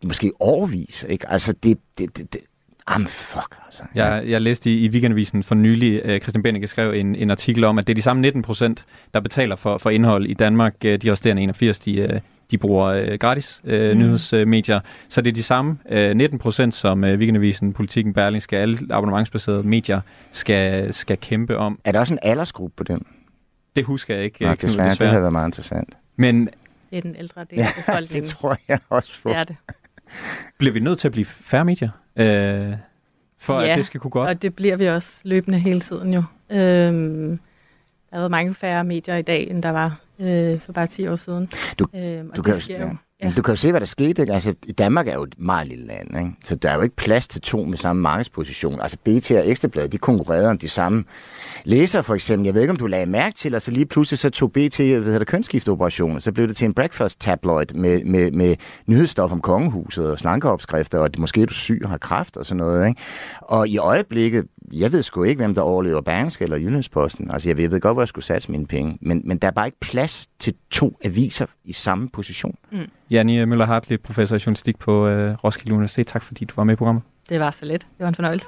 måske overvis. Ikke? Altså, det, det, det, det Am fuck, altså. Jeg, jeg læste i, i Weekendavisen for nylig, uh, Christian Bennike skrev en, en artikel om, at det er de samme 19 procent, der betaler for, for indhold i Danmark. Uh, de resterende 81, de, uh, de bruger øh, gratis øh, mm. nyhedsmedier. Så det er de samme øh, 19 procent, som øh, Weekendavisen, Politikken, Berlingske, alle abonnementsbaserede medier skal, skal kæmpe om. Er der også en aldersgruppe på den? Det husker jeg ikke. Nej, desværre, desværre. det havde været meget interessant. Men, det er den ældre del af befolkningen. det tror jeg også for. Det er det. Bliver vi nødt til at blive færre medier? Øh, for ja, at det skal kunne gå op? og det bliver vi også løbende hele tiden jo. Øhm, der er været mange færre medier i dag, end der var øh, for bare 10 år siden. Du, øhm, du, kan, sker ja. Ja. Du kan jo se, hvad der skete. Ikke? Altså, I Danmark er jo et meget lille land, ikke? så der er jo ikke plads til to med samme markedsposition. Altså BT og Ekstrabladet, de konkurrerede om de samme læsere for eksempel. Jeg ved ikke, om du lagde mærke til, og så lige pludselig så tog BT hvad hedder det, kønsskifteoperationer, så blev det til en breakfast tabloid med, med, med nyhedsstof om kongehuset og slankeopskrifter, og måske er du syg og har kraft og sådan noget. Ikke? Og i øjeblikket, jeg ved sgu ikke, hvem der overlever Berlingske eller Jyllandsposten. Altså, jeg ved, jeg ved godt, hvor jeg skulle satse mine penge. Men, men der er bare ikke plads til to aviser i samme position. Mm. Janni Møller Hartley, professor i journalistik på øh, Roskilde Universitet. Tak fordi du var med i programmet. Det var så lidt. Det var en fornøjelse.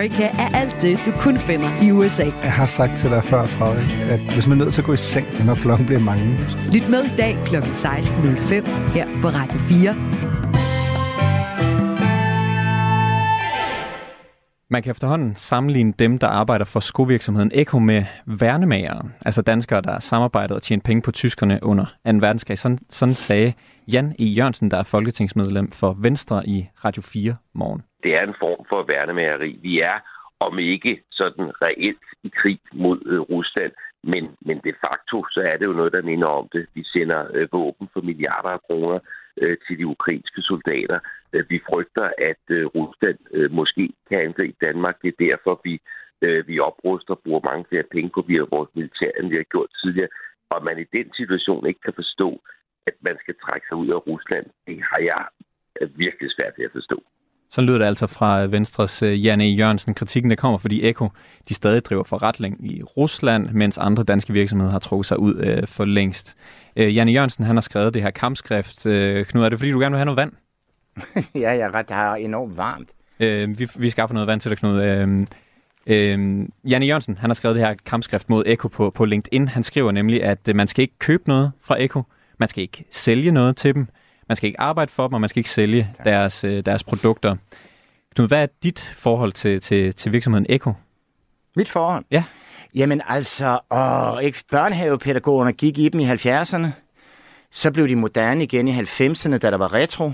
America er alt det, du kun finder i USA. Jeg har sagt til dig før, Frederik, at hvis man er nødt til at gå i seng, når klokken bliver mange. Lyt med i dag kl. 16.05 her på Radio 4. Man kan efterhånden sammenligne dem, der arbejder for skovirksomheden Eko med værnemagere, altså danskere, der samarbejdet og tjent penge på tyskerne under 2. verdenskrig. Sådan, sådan sagde Jan E. Jørgensen, der er folketingsmedlem for Venstre i Radio 4 morgen det er en form for værnemageri. Vi er, om ikke sådan reelt i krig mod øh, Rusland, men, men de facto, så er det jo noget, der minder om det. Vi sender øh, våben for milliarder af kroner øh, til de ukrainske soldater. Øh, vi frygter, at øh, Rusland øh, måske kan angribe Danmark. Det er derfor, vi, øh, vi opruster og bruger mange flere penge på via vores militær, end vi har gjort tidligere. Og man i den situation ikke kan forstå, at man skal trække sig ud af Rusland, det har jeg øh, virkelig svært ved at forstå. Så lyder det altså fra Venstres uh, Janne Jørgensen. Kritikken der kommer, fordi Eko de stadig driver forretning i Rusland, mens andre danske virksomheder har trukket sig ud uh, for længst. Uh, Janne Jørgensen han har skrevet det her kampskrift. Uh, Knud, er det fordi, du gerne vil have noget vand? ja, jeg er ret. Det er enormt varmt. Uh, vi, vi skaffer noget vand til dig, Knud. Uh, Uh, Janne Jørgensen, han har skrevet det her kampskrift mod Eko på, på LinkedIn. Han skriver nemlig, at uh, man skal ikke købe noget fra Eko. Man skal ikke sælge noget til dem. Man skal ikke arbejde for dem, og man skal ikke sælge deres, øh, deres produkter. Knud, hvad er dit forhold til, til, til virksomheden Eko? Mit forhold? Ja. Jamen altså, åh, ikke, børnehavepædagogerne gik i dem i 70'erne. Så blev de moderne igen i 90'erne, da der var retro.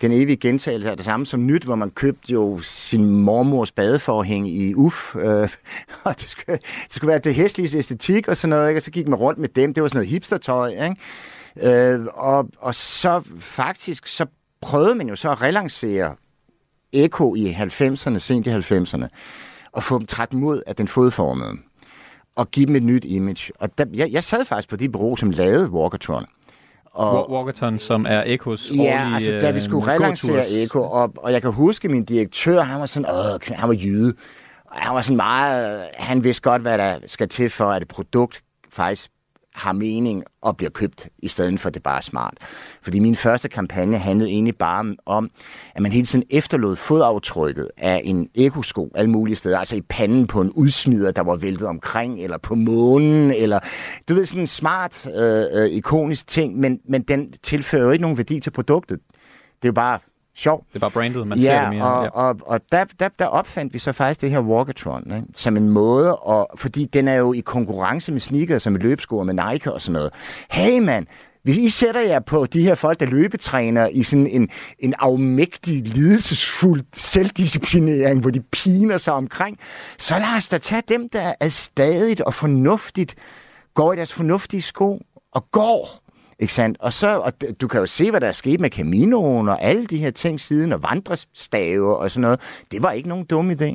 Den evige gentagelse er det samme som nyt, hvor man købte jo sin mormors badeforhæng i UF, øh, og det skulle, det skulle være det hæstlige æstetik og sådan noget, ikke? og så gik man rundt med dem. Det var sådan noget hipstertøj, ikke? Øh, og, og så faktisk, så prøvede man jo så at relancere Eko i 90'erne, sent i 90'erne, og få dem træt mod af den fodformede, og give dem et nyt image. Og der, jeg, jeg sad faktisk på de bureau, som lavede Walkertron. Og, Walkerton, som er Ekos Ja, årlige, altså da vi skulle øh, relancere. Eko, og, og jeg kan huske, min direktør, han var sådan, åh, han var jyde. Og han var sådan meget, han vidste godt, hvad der skal til for, at et produkt faktisk har mening og bliver købt, i stedet for at det bare er smart. Fordi min første kampagne handlede egentlig bare om, at man hele tiden efterlod fodaftrykket af en ekosko alle mulige steder. Altså i panden på en udsmider, der var væltet omkring, eller på månen, eller du ved, sådan en smart, øh, øh, ikonisk ting, men, men den tilfører jo ikke nogen værdi til produktet. Det er jo bare sjov. Det er bare brandet, man ser ja, det mere. Og, ja. og, og der, der, der opfandt vi så faktisk det her Walkatron, ikke? som en måde, og, fordi den er jo i konkurrence med sneakers og med løbesko med Nike og sådan noget. Hey mand, hvis I sætter jer på de her folk, der løbetræner i sådan en, en afmægtig, lidelsesfuld selvdisciplinering, hvor de piner sig omkring, så lad os da tage dem, der er stadigt og fornuftigt går i deres fornuftige sko og går. Ikke sandt? Og, så, og du kan jo se, hvad der er sket med Caminoen og alle de her ting siden, og vandrestave og sådan noget. Det var ikke nogen dum idé.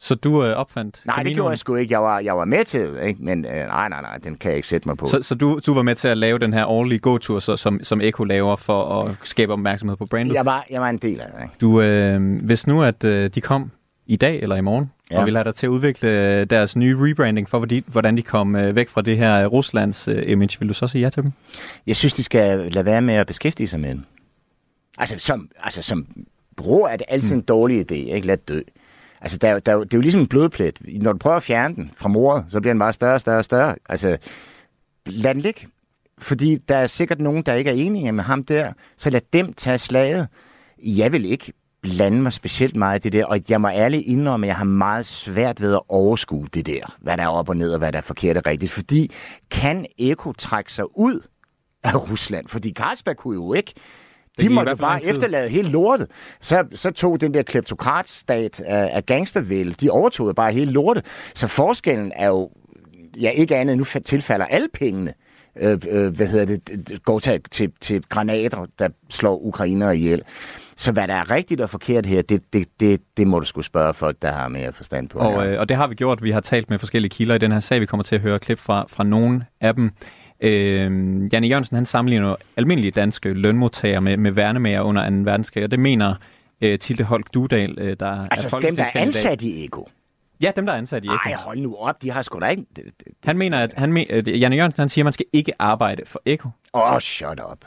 Så du øh, opfandt Nej, det Caminoen? gjorde jeg sgu ikke. Jeg var, jeg var med til det, ikke? men øh, nej, nej, nej, den kan jeg ikke sætte mig på. Så, så du, du var med til at lave den her årlige gåtur, så, som, som Eko laver for at skabe opmærksomhed på brandet? Jeg var, jeg var en del af det. Ikke? Du, øh, hvis nu, at øh, de kom i dag eller i morgen, ja. Og ville have dig til at udvikle øh, deres nye rebranding for, hvordan de kom øh, væk fra det her Ruslands øh, image, vil du så sige ja til dem? Jeg synes, de skal lade være med at beskæftige sig med den. Altså, som, altså, som bror er det altid en dårlig idé, ikke? Lad dø. Altså, der, er der, er det er jo ligesom en blodplet. Når du prøver at fjerne den fra moret, så bliver den bare større og større og større. Altså, lad den ligge. Fordi der er sikkert nogen, der ikke er enige med ham der. Så lad dem tage slaget. Jeg vil ikke blande mig specielt meget i det der, og jeg må ærligt indrømme, at jeg har meget svært ved at overskue det der, hvad der er op og ned, og hvad der er forkert og rigtigt. Fordi kan Eko trække sig ud af Rusland? Fordi Carlsberg kunne jo ikke. De måtte bare efterlade hele lortet. Så, så tog den der kleptokratstat af, af gangstervælde, de overtog bare hele lortet. Så forskellen er jo, ja ikke andet, nu fa- tilfalder alle pengene, øh, øh, hvad hedder det, går til, til, til granater, der slår ukrainere ihjel. Så hvad der er rigtigt og forkert her, det, det, det, det må du skulle spørge folk, der har mere forstand på. Og, øh, og det har vi gjort. Vi har talt med forskellige kilder i den her sag. Vi kommer til at høre klip fra, fra nogle af dem. Øh, Janne Jørgensen han sammenligner almindelige danske lønmodtagere med, med værnemager under 2. verdenskrig, og det mener øh, Tilde Holk Dudal, øh, der er altså dem, der er ansat i Ego. Ja, dem, der er ansat i Eko. Ej, hold nu op, de har sgu da ikke... Han mener, at han øh, Janne Jørgensen han siger, at man skal ikke arbejde for Eko. Åh, oh, shut up.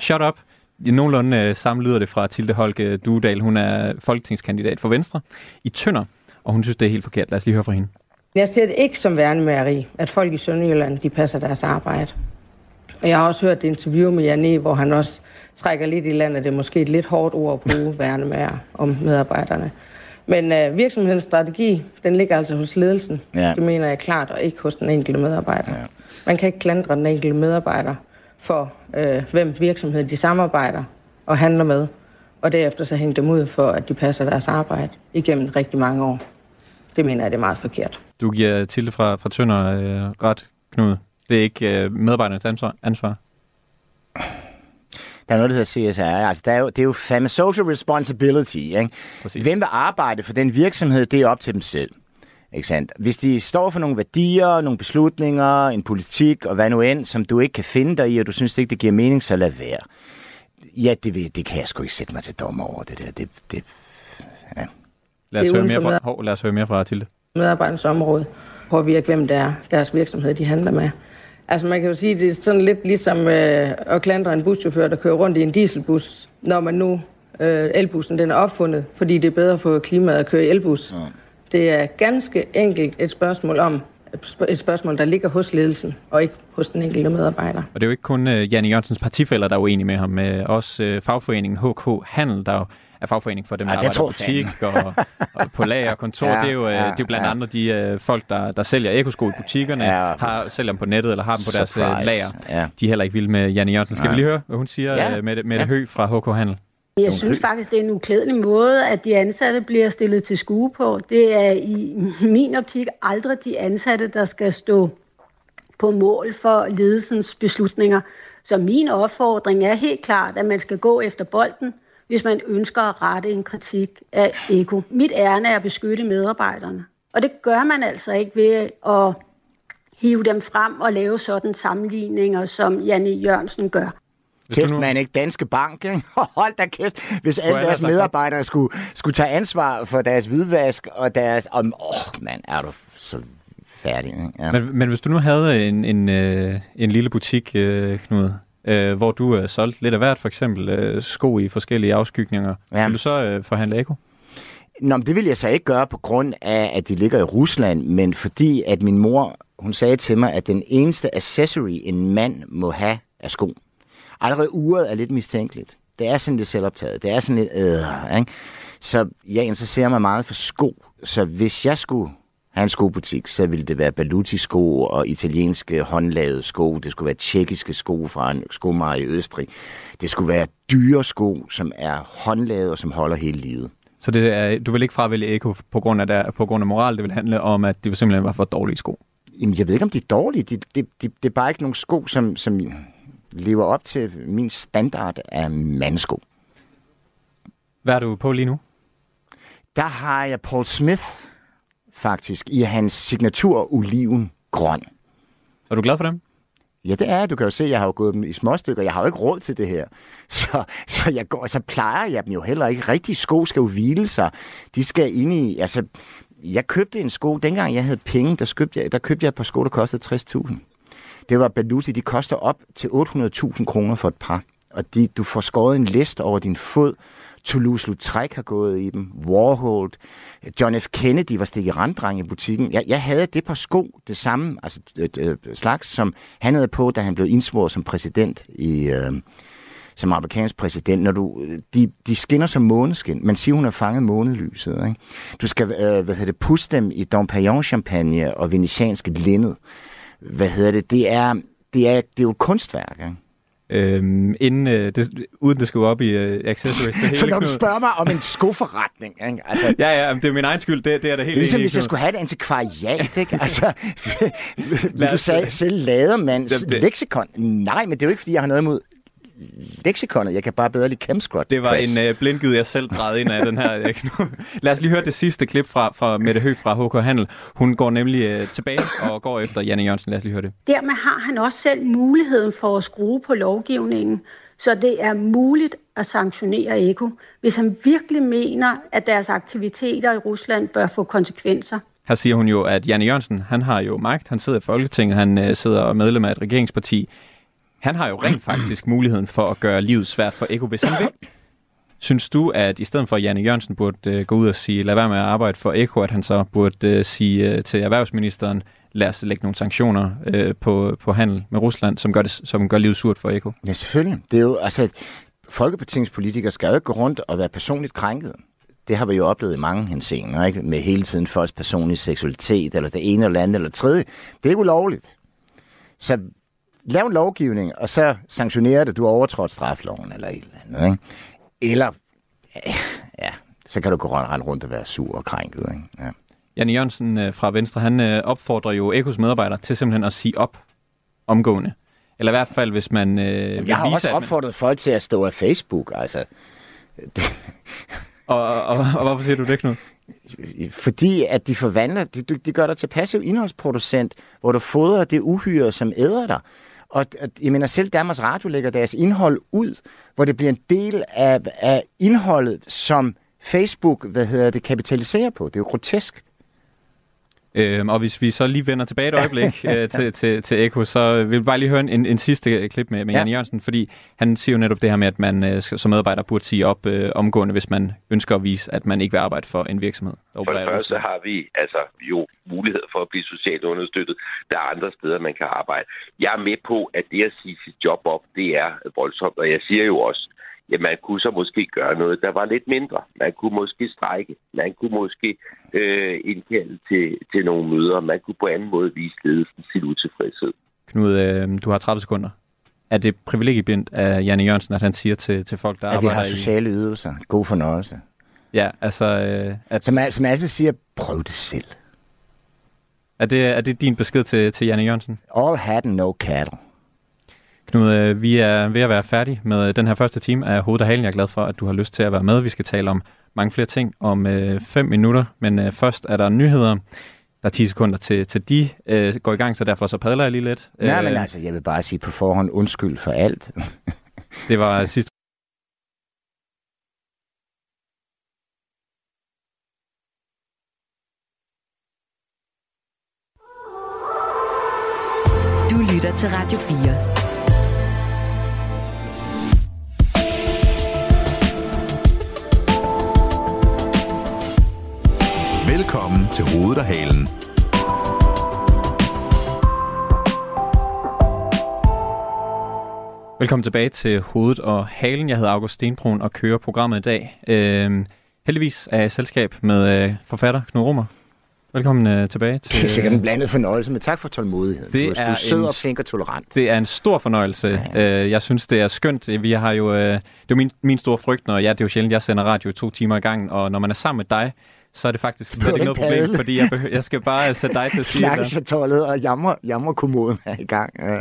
Shut up. I nogenlunde øh, samme lyder det fra Tilde Holke Dudal. Hun er folketingskandidat for Venstre i Tønder, og hun synes, det er helt forkert. Lad os lige høre fra hende. Jeg ser det ikke som værnemæreri, at folk i Sønderjylland de passer deres arbejde. Og jeg har også hørt et interview med Jan E., hvor han også trækker lidt i landet. Det er måske et lidt hårdt ord at bruge værnemærer om medarbejderne. Men øh, virksomhedens strategi, den ligger altså hos ledelsen. Ja. Det mener jeg klart, og ikke hos den enkelte medarbejder. Ja. Man kan ikke klandre den enkelte medarbejder for, øh, hvem virksomheden de samarbejder og handler med. Og derefter så hænge dem ud for, at de passer deres arbejde igennem rigtig mange år. Det mener jeg, det er meget forkert. Du giver Tilde fra, fra Tønder øh, ret, Knud. Det er ikke øh, medarbejdernes ansvar. ansvar. Der er noget, der hedder CSR. Altså, der er jo, det er jo fandme social responsibility. Ikke? Præcis. Hvem vil arbejde for den virksomhed, det er op til dem selv. Ikke sandt? Hvis de står for nogle værdier, nogle beslutninger, en politik og hvad nu end, som du ikke kan finde dig i, og du synes ikke, det giver mening, så lad være. Ja, det, det kan jeg sgu ikke sætte mig til dommer over, det der. Det, det, ja. Lad os, Det høre mere fra, hov, lad os høre mere fra Tilde. medarbejdernes område påvirke, hvem det er, deres virksomhed, de handler med. Altså man kan jo sige, det er sådan lidt ligesom øh, at klandre en buschauffør, der kører rundt i en dieselbus, når man nu, øh, elbussen den er opfundet, fordi det er bedre for klimaet at køre i elbus. Ja. Det er ganske enkelt et spørgsmål om, et sp- et spørgsmål, der ligger hos ledelsen, og ikke hos den enkelte medarbejder. Og det er jo ikke kun øh, Janne Jørgensens partifælder, der er uenige med ham. Øh, også øh, fagforeningen HK Handel, der jo er fagforening for dem, Ja, der det arbejder jeg butik og, og på lager og kontor. Ja, det, er jo, øh, ja, det er jo blandt ja. andre de øh, folk, der, der sælger ekosko i butikkerne, Ja. har, sælger dem på nettet eller har dem på deres øh, Surprise. lager. Ja. De er heller ikke vilde med Janne Jørgensen. Skal Ja. vi lige høre, hvad hun siger Ja. øh, med, med Ja. det hø fra HK Handel? Jeg synes faktisk, det er en uklædelig måde, at de ansatte bliver stillet til skue på. Det er i min optik aldrig de ansatte, der skal stå på mål for ledelsens beslutninger. Så min opfordring er helt klart, at man skal gå efter bolden, hvis man ønsker at rette en kritik af Eko. Mit ærne er at beskytte medarbejderne. Og det gør man altså ikke ved at hive dem frem og lave sådan sammenligninger, som Janne Jørgensen gør. Kæft, nu... man ikke Danske Bank, ikke? Hold da kæft, hvis alle deres medarbejdere skulle, skulle tage ansvar for deres hvidvask og deres... Åh, oh, mand, er du så færdig, ikke? Ja. Men, men hvis du nu havde en, en, øh, en lille butik, øh, Knud, øh, hvor du øh, solgt lidt af hvert, for eksempel øh, sko i forskellige afskygninger, ja. vil du så øh, forhandle Eko? Nå, men det vil jeg så ikke gøre på grund af, at de ligger i Rusland, men fordi at min mor, hun sagde til mig, at den eneste accessory, en mand må have, er sko. Allerede uret er lidt mistænkeligt. Det er sådan lidt selvoptaget. Det er sådan lidt øh, ikke? Så jeg interesserer mig meget for sko. Så hvis jeg skulle have en skobutik, så ville det være Baluti-sko og italienske håndlavede sko. Det skulle være tjekkiske sko fra en skomager i Østrig. Det skulle være dyre sko, som er håndlavet og som holder hele livet. Så det er, du vil ikke fravælge Eko på grund, af der, på grund af moral? Det vil handle om, at det simpelthen var for dårlige sko? Jamen, jeg ved ikke, om de er dårlige. Det, det, det, det er bare ikke nogle sko, som, som lever op til min standard af mandsko. Hvad er du på lige nu? Der har jeg Paul Smith, faktisk, i hans signatur oliven grøn. Er du glad for dem? Ja, det er Du kan jo se, jeg har jo gået dem i små stykker. Jeg har jo ikke råd til det her. Så, så, jeg går, så plejer jeg dem jo heller ikke. Rigtige sko skal jo hvile sig. De skal ind i... Altså, jeg købte en sko, dengang jeg havde penge, der købte jeg, der købte jeg et par sko, der kostede 60.000. Det var Baluti, de koster op til 800.000 kroner for et par. Og de, du får skåret en liste over din fod. Toulouse-Lautrec har gået i dem. Warhol. John F. Kennedy var stikket randdreng i butikken. Jeg, jeg havde det par sko, det samme altså, et, et, et slags, som han havde på, da han blev indsvoret som præsident i... Øh, som amerikansk præsident, når du, de, de skinner som måneskin. Man siger, hun har fanget månelyset. Ikke? Du skal øh, hvad hedder det, puste dem i Dom Perignon champagne og venetianske linned. Hvad hedder det? Det er, det er, det er jo et kunstværk. Ikke? Øhm, inden, øh, det, uden det skal gå op i øh, accessories. Det hele så når du spørger mig om en skoforretning, ikke? Altså, ja, ja, det er min egen skyld, det, det er det helt Det er ligesom, hvis jeg skulle have et antikvariat, ikke? Altså, vil du sige, selv ladermands leksikon? Nej, men det er jo ikke, fordi jeg har noget imod leksikonet. Jeg kan bare bedre lide Chemscrot. Det var Press. en uh, blindgyd, jeg selv drejede ind af den her. Lad os lige høre det sidste klip fra, fra Mette Høgh fra HK Handel. Hun går nemlig uh, tilbage og går efter Janne Jørgensen. Lad os lige høre det. Dermed har han også selv muligheden for at skrue på lovgivningen, så det er muligt at sanktionere Eko, hvis han virkelig mener, at deres aktiviteter i Rusland bør få konsekvenser. Her siger hun jo, at Janne Jørgensen, han har jo magt, han sidder i Folketinget, han uh, sidder medlem af et regeringsparti. Han har jo rent faktisk muligheden for at gøre livet svært for Eko, hvis han vil. Synes du, at i stedet for, at Janne Jørgensen burde øh, gå ud og sige, lad være med at arbejde for Eko, at han så burde øh, sige øh, til erhvervsministeren, lad os lægge nogle sanktioner på, på handel med Rusland, som gør, det, som gør livet surt for Eko? Ja, selvfølgelig. Det er jo, altså, Folkepartiets politikere skal jo ikke gå rundt og være personligt krænket. Det har vi jo oplevet i mange henseender, ikke? med hele tiden folks personlige seksualitet, eller det ene eller andet eller tredje. Det er ulovligt. Så lav en lovgivning, og så sanktionere det, du har overtrådt strafloven eller et eller andet. Ikke? Eller, ja, så kan du gå rundt, rundt og være sur og krænket. Ikke? Ja. Jan Jørgensen øh, fra Venstre, han øh, opfordrer jo Ekos medarbejdere til simpelthen at sige op omgående. Eller i hvert fald, hvis man øh, vil Jeg har vise, også opfordret man... folk til at stå af Facebook, altså. og, og, og, og hvorfor siger du det, Knud? Fordi at de forvandler, de, de gør dig til passiv indholdsproducent, hvor du fodrer det uhyre, som æder dig. Og jeg mener, selv Danmarks Radio lægger deres indhold ud, hvor det bliver en del af, af indholdet, som Facebook, hvad hedder det, kapitaliserer på. Det er jo grotesk. Øhm, og hvis vi så lige vender tilbage et øjeblik øh, til, til, til Eko, så vil jeg bare lige høre en, en sidste klip med, med ja. Jan Jørgensen, fordi han siger jo netop det her med, at man øh, som medarbejder burde sige op øh, omgående, hvis man ønsker at vise, at man ikke vil arbejde for en virksomhed. For det første har vi altså jo mulighed for at blive socialt understøttet. Der er andre steder, man kan arbejde. Jeg er med på, at det at sige sit job op, det er voldsomt, og jeg siger jo også, ja, man kunne så måske gøre noget, der var lidt mindre. Man kunne måske strække. Man kunne måske øh, indkalde til, til nogle møder. Man kunne på anden måde vise ledelsen sin utilfredshed. Knud, øh, du har 30 sekunder. er det privilegiebindt af Janne Jørgensen, at han siger til, til folk, der at vi arbejder har sociale ydelser. God fornøjelse. i... Ja, altså... Øh, at, Som, som altid siger, prøv det selv. er, det, er det din besked til, til Janne Jørgensen? All hat and no cattle. Knud, øh, vi er ved at være færdige med den her første time af Hovedet og Halen. Jeg er glad for, at du har lyst til at være med. Vi skal tale om mange flere ting om øh, fem minutter, men øh, først er der nyheder. Der er 10 sekunder til, til de øh, går i gang, så derfor så padler jeg lige lidt. Nej, Øh, men altså, jeg vil bare sige på forhånd undskyld for alt. Det var sidste Du lytter til Radio 4. Velkommen til Hovedet og Halen. Velkommen tilbage til Hovedet og Halen. Jeg hedder August Stenbrun og kører programmet i dag. Øhm, heldigvis er jeg i selskab med øh, forfatter Knud Rummer. Velkommen øh, tilbage til... Det er sikkert en blandet fornøjelse, men tak for tålmodigheden. Det du, er, du er sød en- og flink og tolerant. Det er en stor fornøjelse. Ja, ja. Jeg synes, det er skønt. Vi har jo, øh, det er jo min, min store frygt, når jeg, det er jo sjældent, jeg sender radio i to timer i gangen, og når man er sammen med dig, så er det faktisk slet ikke noget problem, padle. fordi jeg, behøver, jeg skal bare sætte dig til det. Snakkechatollet og jammer, jammerkommoden er i gang. Ja.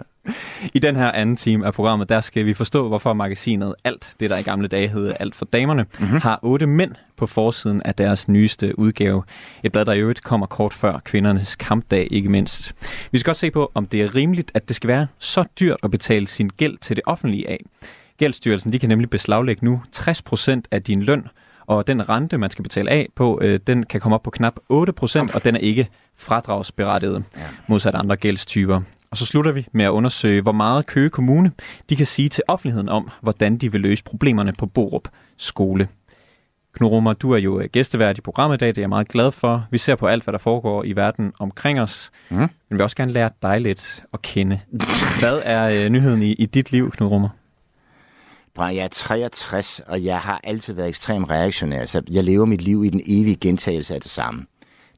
I den her anden time af programmet, der skal vi forstå, hvorfor magasinet Alt, det der i gamle dage hed Alt for damerne, mm-hmm. har otte mænd på forsiden af deres nyeste udgave. Et blad, der i øvrigt kommer kort før kvindernes kampdag, ikke mindst. Vi skal også se på, om det er rimeligt, at det skal være så dyrt at betale sin gæld til det offentlige af. Gældsstyrelsen de kan nemlig beslaglægge nu 60% af din løn, og den rente, man skal betale af på, øh, den kan komme op på knap 8%, og den er ikke fradragsberettiget, modsat andre gældstyper. Og så slutter vi med at undersøge, hvor meget Køge Kommune de kan sige til offentligheden om, hvordan de vil løse problemerne på Borup skole. Knud du er jo øh, gæstevært i programmet i dag, det er jeg meget glad for. Vi ser på alt, hvad der foregår i verden omkring os, mm. men vi vil også gerne lære dig lidt at kende. Hvad er øh, nyheden i, i dit liv, Knud? Brian, jeg er 63, og jeg har altid været ekstrem reaktionær. Så jeg lever mit liv i den evige gentagelse af det samme.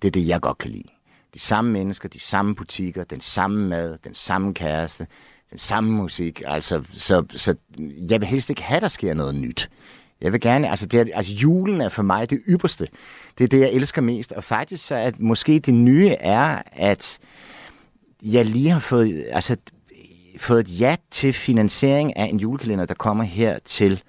Det er det, jeg godt kan lide. De samme mennesker, de samme butikker, den samme mad, den samme kæreste, den samme musik. Altså, så, så jeg vil helst ikke have, der sker noget nyt. Jeg vil gerne, altså, det er, altså julen er for mig det ypperste. Det er det, jeg elsker mest. Og faktisk så at måske det nye er, at jeg lige har fået, altså, fået et ja til finansiering af en julekalender, der kommer her til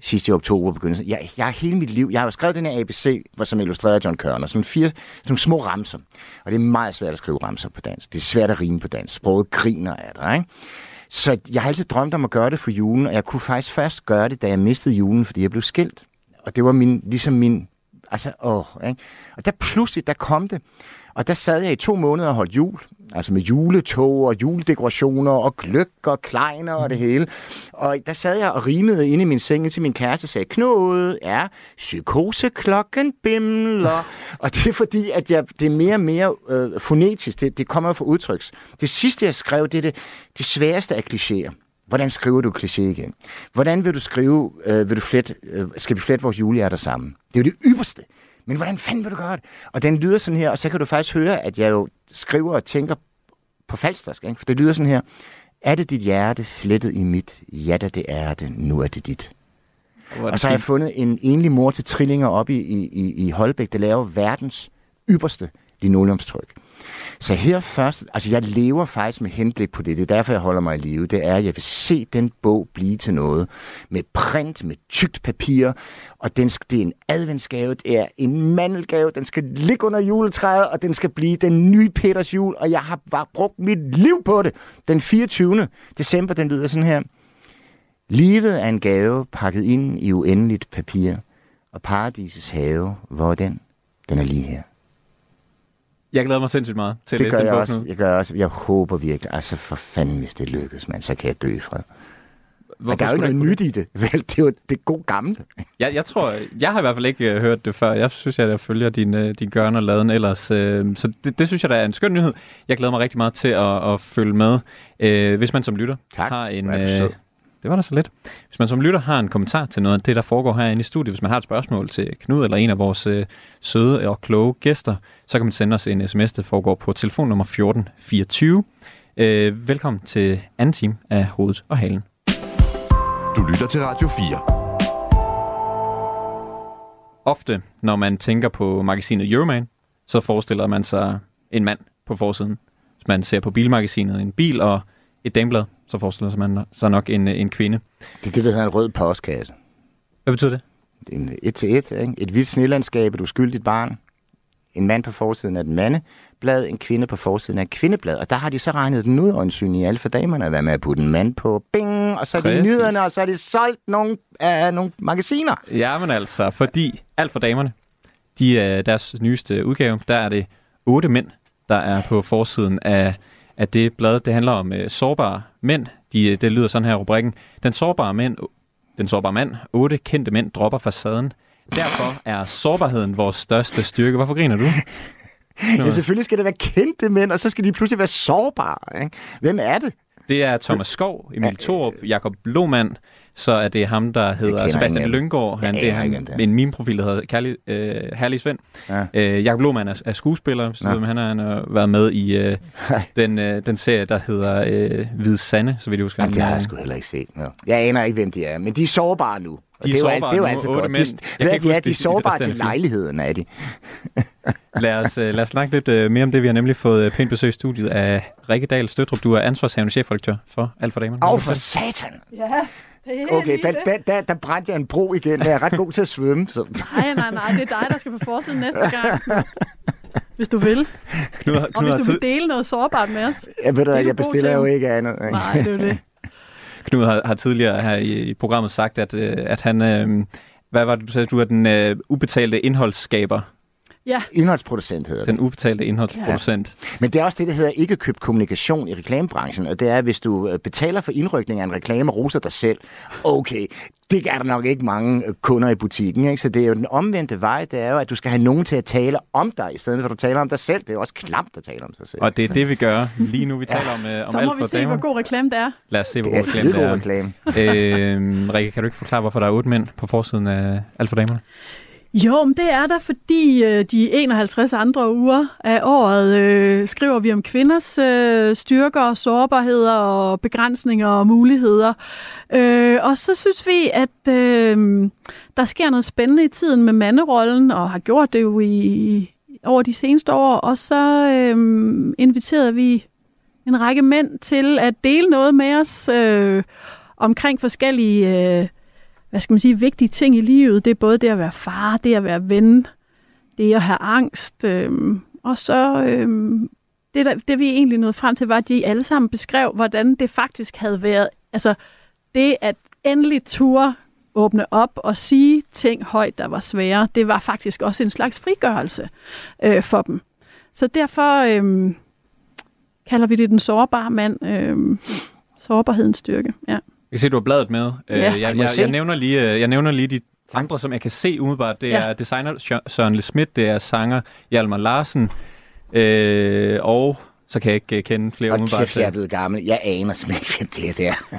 sidste i oktober begyndelsen. Jeg, jeg har hele mit liv, jeg har jo skrevet den her ABC, hvor som illustreret af John Kørner, sådan fire sådan små ramser. Og det er meget svært at skrive ramser på dansk. Det er svært at rime på dansk. Sproget griner af dig, ikke? Så jeg har altid drømt om at gøre det for julen, og jeg kunne faktisk først gøre det, da jeg mistede julen, fordi jeg blev skilt. Og det var min, ligesom min, altså, åh, ikke? Og der pludselig, der kom det. Og der sad jeg i to måneder og holdt jul. Altså med juletog og juledekorationer og gløk og kleiner og det hele. Og der sad jeg og rimede inde i min seng, til min kæreste sagde, Knud, ja, psykoseklokken bimler. og det er fordi, at jeg, det er mere og mere øh, fonetisk. Det, det kommer fra udtryks. Det sidste, jeg skrev, det er det, det sværeste af klichéer. Hvordan skriver du kliché igen? Hvordan vil du skrive, øh, vil du flet, øh, skal vi flette vores julehjerter sammen? Det er jo det ypperste. Men hvordan fanden vil du gøre det? Og den lyder sådan her, og så kan du faktisk høre, at jeg jo skriver og tænker på falstersk, ikke? For det lyder sådan her. Er det dit hjerte flettet i mit? Ja da, det er det. Nu er det dit. Det Og så har jeg fundet en enlig mor til trillinger op i, i, i, i Holbæk, der laver verdens ypperste linoleumstryk. Så her først, altså jeg lever faktisk med henblik på det, det er derfor, jeg holder mig i live, det er, at jeg vil se den bog blive til noget, med print, med tykt papir, og den skal, det er en adventsgave, det er en mandelgave, den skal ligge under juletræet, og den skal blive den nye Peters jul, og jeg har bare brugt mit liv på det. Den 24. december, den lyder sådan her. Livet er en gave pakket ind i uendeligt papir, og paradisets have, hvor den? Den er lige her. Jeg glæder mig sindssygt meget til at Det læse gør den jeg også. Jeg gør også. Jeg håber virkelig, altså for fanden, hvis det lykkes, man, så kan jeg dø i fred. Men der er jo ikke noget nyt i det. Vel, det er jo det er god gamle. Jeg, jeg tror, jeg har i hvert fald ikke uh, hørt det før. Jeg synes, jeg der følger din, uh, din gørne og laden ellers. Uh, så det, det synes jeg, der er en skøn nyhed. Jeg glæder mig rigtig meget til at, at følge med. Uh, hvis man som lytter tak. har en... det var da så lidt. Hvis man som lytter har en kommentar til noget af det, der foregår herinde i studiet, hvis man har et spørgsmål til Knud eller en af vores uh, søde og kloge gæster, så kan man sende os en sms, der foregår på telefonnummer 1424. Øh, velkommen til anden time af Hovedet og Halen. Du lytter til Radio 4. Ofte, når man tænker på magasinet Euroman, så forestiller man sig en mand på forsiden. Hvis man ser på bilmagasinet en bil og et dameblad, så forestiller man sig nok en, en kvinde. Det er det, der hedder en rød postkasse. Hvad betyder det? En et til et, ikke? Et hvidt snelandskab, et uskyldigt barn. En mand på forsiden af et mandeblad, en kvinde på forsiden af et kvindeblad. Og der har de så regnet den ud, øjensyn i alle for damerne, at være med at putte en mand på. Bing! Og så er det nyhederne, og så er det solgt nogle, af nogle magasiner. Ja, men altså, fordi alt for damerne, de er deres nyeste udgave, der er det otte mænd, der er på forsiden af, af det blad. Det handler om uh, sårbare mænd. De, det lyder sådan her rubrikken. Den sårbare mænd, den sårbare mand, otte kendte mænd dropper facaden. Derfor er sårbarheden vores største styrke. Hvorfor griner du? Ja, selvfølgelig skal det være kendte mænd, og så skal de pludselig være sårbare. Ikke? Hvem er det? Det er Thomas Skov, Emil Thorup, Jakob Lohmann, så er det ham, der hedder Sebastian. Lyngård. Han, det er han, er. en meme-profil, der hedder Kærlig, øh, Herlig Svend. Ja. Øh, Jakob Lohmann er, er skuespiller, så Ja. ja. han har, han har været med i øh, den, øh, den serie, der hedder øh, Hvide Sande, så vidt jeg husker. Jamen, det har jeg sgu heller ikke set. No. Jeg aner ikke, hvem de er, men de er sårbare nu. Og De er det, er jo, sårbare det er jo altså otte godt. mænd. De, Jeg ja, huske de er de- sårbare resten af til lejligheden, er de. Lad os, øh, lad os snakke lidt øh, mere om det. Vi har nemlig fået øh, pænt besøg i studiet af Rikke Dahl Støtrup. Du er ansvarshavende chefredaktør for Alt for Damerne. Åh, for satan! Ja, er Okay, der, der, der, der brændte jeg en bro igen. Jeg er ret god til at svømme. Så. Nej, nej, nej, det er dig, der skal på forsiden næste gang. Hvis du vil. Knud, har- Og Knud, hvis du tid, vil dele noget sårbart med os. Jeg ved du, jeg bestiller til. jo ikke andet. ikke? Nej, det er det. Knud har, har tidligere her i, i programmet sagt, at, øh, at han... Øh, hvad var det, du sagde? Du er den øh, ubetalte indholdsskaber. Ja. Indholdsproducent hedder det. Den ubetalte indholdsproducent. Men det er også det, der hedder ikke købt kommunikation i reklamebranchen, og det er, hvis du øh, betaler for indrykning af en reklame og roser dig selv, okay, det er der nok ikke mange øh, kunder i butikken, ikke? så det er jo den omvendte vej, det er jo, at du skal have nogen til at tale om dig, i stedet for at du taler om dig selv. Det er jo også klamt at tale om sig selv. Og det er det, vi gør lige nu. Vi taler om, øh, om Så alt må for vi se, damer. hvor god reklame det er. Lad os se, hvor Det er god reklame det er. øh, Rikke, kan du ikke forklare, hvorfor der er otte mænd på forsiden af Alt for damerne? Jo, men det er der, fordi øh, de 51 andre uger af året øh, skriver vi om kvinders øh, styrker, sårbarheder og begrænsninger og muligheder. Øh, og så synes vi, at øh, der sker noget spændende i tiden med manderollen, og har gjort det jo i, over de seneste år. Og så øh, inviterede vi en række mænd til at dele noget med os øh, omkring forskellige... Øh, hvad skal man sige, vigtige ting i livet. Det er både det at være far, det at være ven, det at have angst. Øh, og så øh, det, der, det vi egentlig nåede frem til, var, at de alle sammen beskrev, hvordan det faktisk havde været, altså det at endelig ture åbne op og sige ting højt, der var svære, det var faktisk også en slags frigørelse øh, for dem. Så derfor øh, kalder vi det den sårbare mand, øh, sårbarhedens styrke. Ja. Jeg kan se, du har bladet med. Øh, Ja. jeg, jeg, jeg, nævner lige, øh, jeg nævner lige de andre, som jeg kan se umiddelbart. Det Ja. er designer Sø- Søren Le Schmidt, det er sanger Hjalmar Larsen, øh, og så kan jeg ikke øh, kende flere Og umiddelbart. kæft, jeg er blevet gammel. Jeg aner simpelthen ikke, hvem det er der.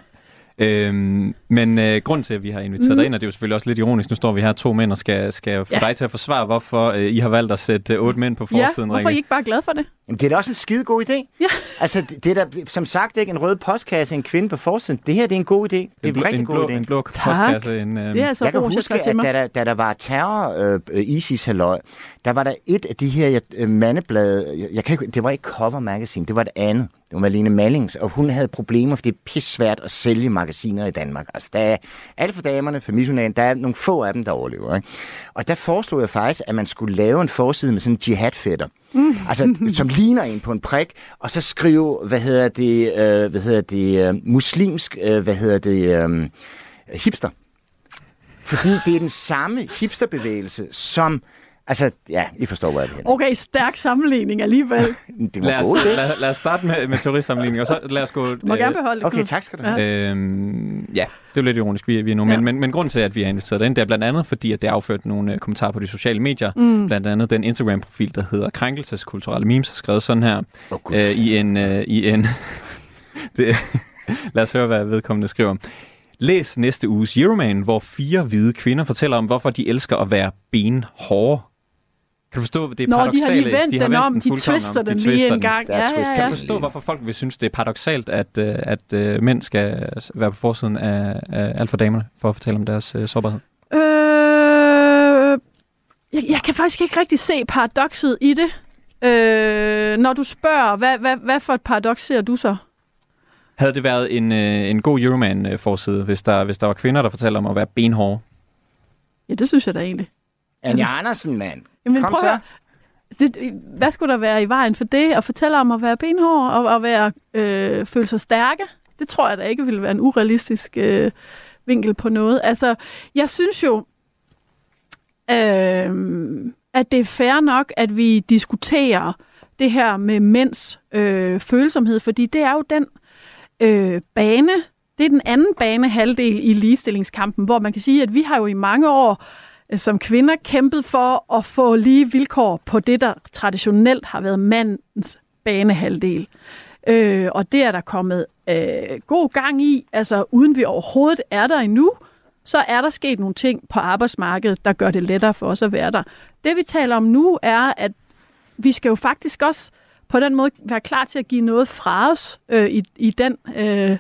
Øhm, men øh, grund til, at vi har inviteret mm. dig ind, og det er jo selvfølgelig også lidt ironisk, nu står vi her to mænd og skal, skal få Ja. dig til at forsvare, hvorfor øh, I har valgt at sætte øh, otte mænd på ja, forsiden, hvorfor er I Rikke. ikke bare glad for det? Jamen, det er da også en skide god idé. Ja. Altså, det, det er da, som sagt ikke en rød postkasse, en kvinde på forsiden. Det her, det er en god idé. Det er En, blå, rigtig en, god blå, idé. en blå postkasse. En, øh, Det er altså jeg kan ros, jeg huske, til at da der, da der var terror, øh, øh, isis halløj, der var der et af de her øh, mandeblade, jeg, jeg kan ikke, det var ikke Cover Magazine, det var et andet. Det var Malene Mallings, og hun havde problemer, for det er pisse svært at sælge magasiner i Danmark. Altså, der er alle for damerne, for missionæren, der er nogle få af dem, der overlever. Ikke? Og der foreslog jeg faktisk, at man skulle lave en forside med sådan en jihadfætter. Mm. Altså, som ligner en på en prik, og så skrive, hvad hedder det, øh, hvad hedder det, øh, muslimsk, øh, hvad hedder det, øh, hipster. Fordi det er den samme hipsterbevægelse, som... Altså, ja, I forstår, hvor jeg vil hen. Okay, stærk sammenligning alligevel. Det var lad, os, godt, det. lad, lad os starte med, med terroristsammenligning, og så lad os gå... Du må gerne beholde det, Okay, tak skal du Ja. have. Øhm, ja, det er lidt ironisk, vi, vi er nu. Ja. Men, men, men grunden til, at vi har inviteret dig ind, det er blandt andet, fordi at det har afført nogle øh, kommentarer på de sociale medier. Mm. Blandt andet den Instagram-profil, der hedder Krænkelseskulturelle Memes, har skrevet sådan her Gud. øh, i en... Øh, i en det, lad os høre, hvad vedkommende skriver. Læs næste uges Euroman, hvor fire hvide kvinder fortæller om, hvorfor de elsker at være benhårde. Kan du forstå, det er Når de har lige vendt de har den om, den de twister om. De den twister lige en den. gang. Ja, ja, Kan ja. du forstå, hvorfor folk vil synes, det er paradoxalt, at, øh, at øh, mænd skal være på forsiden af, af alt for damerne, for at fortælle om deres øh, sårbarhed? Øh, jeg, jeg kan faktisk ikke rigtig se paradokset i det. Øh, når du spørger, hvad, hvad, hvad for et paradoks ser du så? Havde det været en, øh, en god Euroman-forside, hvis der, hvis der var kvinder, der fortalte om at være benhårde? Ja, det synes jeg da egentlig. Anja Andersen, mand. Jamen, Kom prøv så. at det, hvad skulle der være i vejen for det? At fortælle om at være benhård og at være, øh, føle sig stærke? Det tror jeg da ikke ville være en urealistisk øh, vinkel på noget. Altså, jeg synes jo, øh, at det er fair nok, at vi diskuterer det her med mænds øh, følsomhed, fordi det er jo den øh, bane, det er den anden bane halvdel i ligestillingskampen, hvor man kan sige, at vi har jo i mange år øh, Øh, som kvinder kæmpet for at få lige vilkår på det, der traditionelt har været mandens banehalvdel. Øh, og det er der kommet øh, god gang i, altså uden vi overhovedet er der endnu, så er der sket nogle ting på arbejdsmarkedet, der gør det lettere for os at være der. Det vi taler om nu er, at vi skal jo faktisk også på den måde være klar til at give noget fra os øh, i, i den øh,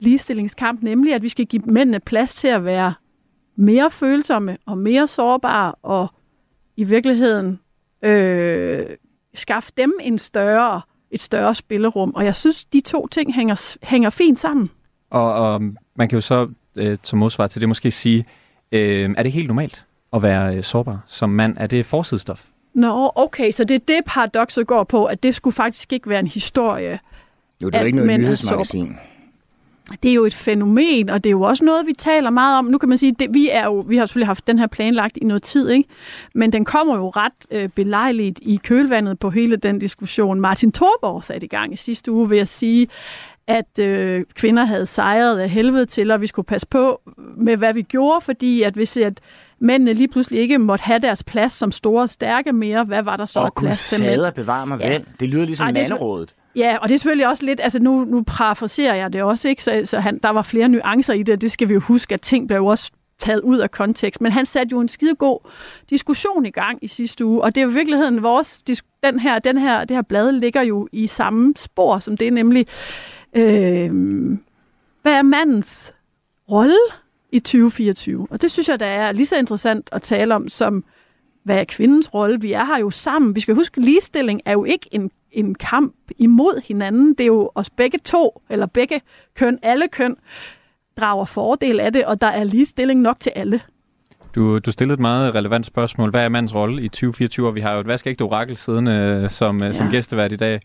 ligestillingskamp, nemlig at vi skal give mændene plads til at være mere følsomme og mere sårbare og i virkeligheden øh, skaffe dem en større, et større spillerum. Og jeg synes, de to ting hænger, hænger fint sammen. Og, og man kan jo så øh, som modsvar til det måske sige, øh, er det helt normalt at være øh, sårbar som mand? Er det forsidestof? Nå, okay, så det er det paradokset går på, at det skulle faktisk ikke være en historie. Jo, det er jo at ikke noget er nyhedsmagasin. Det er jo et fænomen, og det er jo også noget, vi taler meget om. Nu kan man sige, det, vi, er jo, vi har selvfølgelig haft den her planlagt i noget tid, ikke? men den kommer jo ret øh, belejligt i kølvandet på hele den diskussion. Martin Thorborg satte i gang i sidste uge ved at sige, at øh, kvinder havde sejret af helvede til, og vi skulle passe på med, hvad vi gjorde, fordi at hvis at mændene lige pludselig ikke måtte have deres plads som store og stærke mere, hvad var der så Gud plads til mænd? fader bevare mig Ja. ven. Det lyder ligesom Ej, det er manderådet. Ja, og det er selvfølgelig også lidt, altså nu, nu parafraserer jeg det også, ikke? så, så han, der var flere nuancer i det, og det skal vi jo huske, at ting blev jo også taget ud af kontekst. Men han satte jo en skidegod diskussion i gang i sidste uge, og det er jo i virkeligheden vores, den her, den her, det her blad ligger jo i samme spor, som det er nemlig, øh, hvad er mandens rolle i 2024? Og det synes jeg, der er lige så interessant at tale om, som hvad er kvindens rolle? Vi er her jo sammen. Vi skal huske, ligestilling er jo ikke en, en kamp imod hinanden. Det er jo os begge to, eller begge køn, alle køn, drager fordel af det, og der er ligestilling nok til alle. Du, du stillede et meget relevant spørgsmål. Hvad er mandens rolle i 2024? Og vi har jo et vaskeægte orakel siddende øh, som, ja. som gæstevært i dag.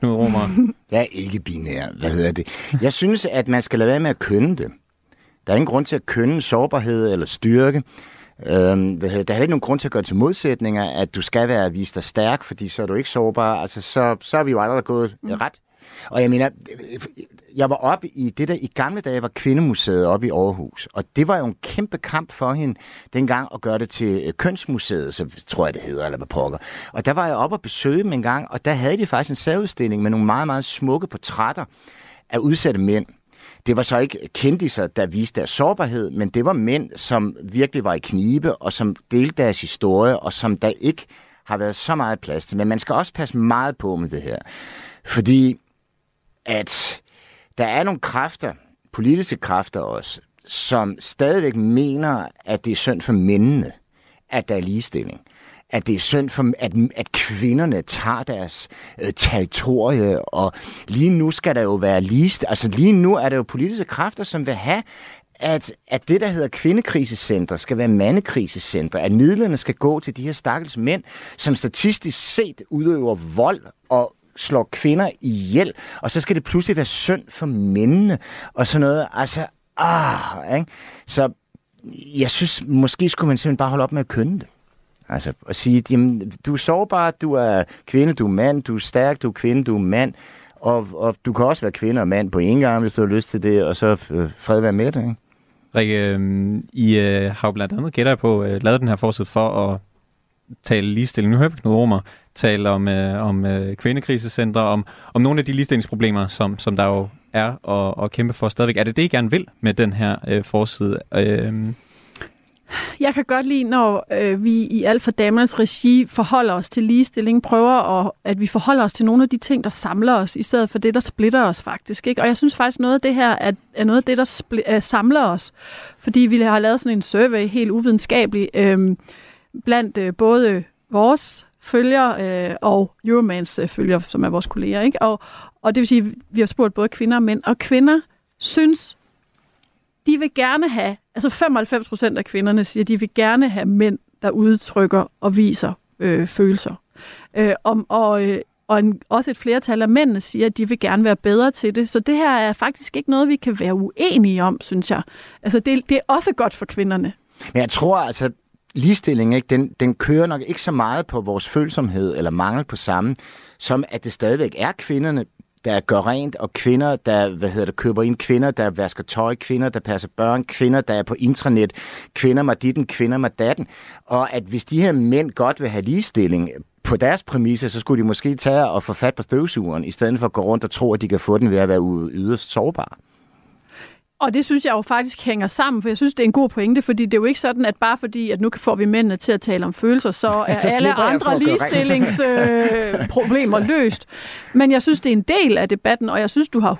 Knud Romer. Jeg er ikke binær. Hvad hedder det? Jeg synes, at man skal lade være med at kønne det. Der er ingen grund til at kønne sårbarhed eller styrke. Øhm, det? der er ikke nogen grund til at gøre til modsætninger, at du skal være vist dig stærk, fordi så er du ikke sårbar. Altså, så, så er vi jo allerede gået mm. ret. Og jeg mener, jeg var oppe i det der, i gamle dage var Kvindemuseet oppe i Aarhus, og det var jo en kæmpe kamp for hende dengang at gøre det til øh, Kønsmuseet, så tror jeg det hedder, eller hvad pokker. Og der var jeg oppe og besøge dem en gang, og der havde de faktisk en særudstilling med nogle meget, meget smukke portrætter af udsatte mænd. Det var så ikke kendiser, der viste deres sårbarhed, men det var mænd, som virkelig var i knibe, og som delte deres historie, og som der ikke har været så meget plads til. Men man skal også passe meget på med det her. Fordi at der er nogle kræfter, politiske kræfter også, som stadigvæk mener, at det er synd for mændene, at der er ligestilling. At det er synd for, at, at kvinderne tager deres øh, territorie, og lige nu skal der jo være ligest. Altså lige nu er der jo politiske kræfter, som vil have, at, at det, der hedder kvindekrisecenter, skal være mandekrisecenter. At midlerne skal gå til de her stakkels mænd, som statistisk set udøver vold og slår kvinder ihjel, og så skal det pludselig være synd for mændene, og sådan noget. Altså, ah, ikke? Så jeg synes, måske skulle man simpelthen bare holde op med at kønne det. Altså at sige, jamen, du er sårbar, du er kvinde, du er mand, du er stærk, du er kvinde, du er mand, og, og du kan også være kvinde og mand på en gang, hvis du har lyst til det, og så øh, fred være med det, ikke? Rikke, øh, I øh, har jo blandt andet, gætter jeg på, øh, lavet den her forsøg for at tale ligestilling. Nu hører vi Knud Romer tale om, øh, om øh, kvindekrisecentre, om, om nogle af de ligestillingsproblemer, som, som der jo er og, at kæmpe for stadigvæk. Er det det, I gerne vil med den her øh, forside? Øh, jeg kan godt lide, når øh, vi i Alfa Damernes regi forholder os til ligestilling, prøver at, at vi forholder os til nogle af de ting, der samler os, i stedet for det, der splitter os faktisk. Ikke? Og jeg synes faktisk, noget af det her er, er noget af det, der spl- er, samler os. Fordi vi har lavet sådan en survey, helt uvidenskabelig, øh, blandt øh, både vores følger øh, og Euromans øh, følger, som er vores kolleger. Ikke? Og, og det vil sige, at vi har spurgt både kvinder og mænd, og kvinder synes, de vil gerne have, altså 95 procent af kvinderne siger, de vil gerne have mænd, der udtrykker og viser øh, følelser. Øh, om, og øh, og en, også et flertal af mændene siger, at de vil gerne være bedre til det. Så det her er faktisk ikke noget, vi kan være uenige om, synes jeg. Altså, det, det er også godt for kvinderne. Men jeg tror altså, ligestilling, ikke, den, den kører nok ikke så meget på vores følsomhed eller mangel på samme, som at det stadigvæk er kvinderne, der gør rent, og kvinder, der hvad hedder det, køber ind, kvinder, der vasker tøj, kvinder, der passer børn, kvinder, der er på intranet, kvinder med ditten, kvinder med datten. Og at hvis de her mænd godt vil have ligestilling på deres præmisser, så skulle de måske tage og få fat på støvsugeren, i stedet for at gå rundt og tro, at de kan få den ved at være yderst sårbare. Og det synes jeg jo faktisk hænger sammen, for jeg synes, det er en god pointe, fordi det er jo ikke sådan, at bare fordi, at nu får vi mændene til at tale om følelser, så er så alle andre ligestillingsproblemer øh, løst. Men jeg synes, det er en del af debatten, og jeg synes, du har 100%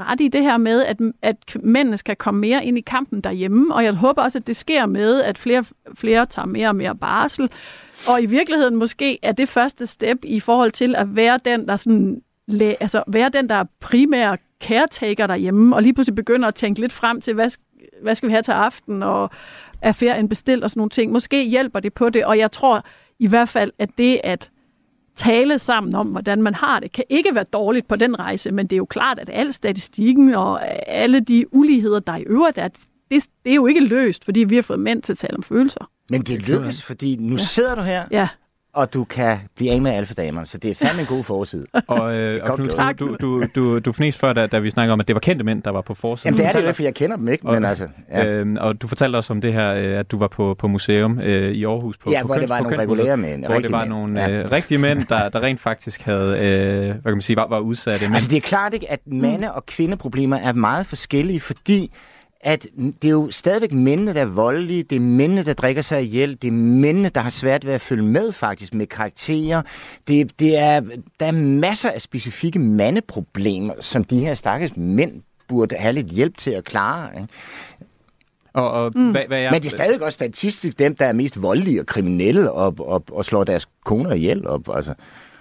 ret i det her med, at, at mændene skal komme mere ind i kampen derhjemme, og jeg håber også, at det sker med, at flere, flere tager mere og mere barsel, og i virkeligheden måske er det første step i forhold til at være den, der sådan altså være den, der er primær caretaker derhjemme, og lige pludselig begynder at tænke lidt frem til, hvad, hvad skal vi have til aften, og er ferien bestilt og sådan nogle ting. Måske hjælper det på det, og jeg tror i hvert fald, at det at tale sammen om, hvordan man har det, kan ikke være dårligt på den rejse, men det er jo klart, at al statistikken og alle de uligheder, der i øvrigt er, det, det er jo ikke løst, fordi vi har fået mænd til at tale om følelser. Men det lykkes, fordi nu ja. sidder du her, ja og du kan blive af med alfadamerne, så det er fandme en god forside. og øh, og Knud, du, du, du, du fornæste før, da, da vi snakkede om, at det var kendte mænd, der var på forsiden. Jamen det er det jo, for jeg kender dem ikke, men altså... Ja. Øh, og du fortalte også om det her, øh, at du var på, på museum øh, i Aarhus. På, ja, på hvor køns, det var nogle regulære mænd. Hvor det var mænd. nogle ja. øh, rigtige mænd, der, der rent faktisk havde, øh, hvad kan man sige, var, var udsatte. Men... Altså det er klart ikke, at mande- og kvindeproblemer er meget forskellige, fordi at det er jo stadigvæk mændene, der er voldelige, det er mændene, der drikker sig ihjel, det er mændene, der har svært ved at følge med faktisk med karakterer. Det, det er, der er masser af specifikke mandeproblemer, som de her stakkels mænd burde have lidt hjælp til at klare. Ikke? Og, og, mm. hvad, hvad er... Men det er stadig også statistisk dem, der er mest voldelige og kriminelle og, og, og slår deres koner ihjel. Og, altså.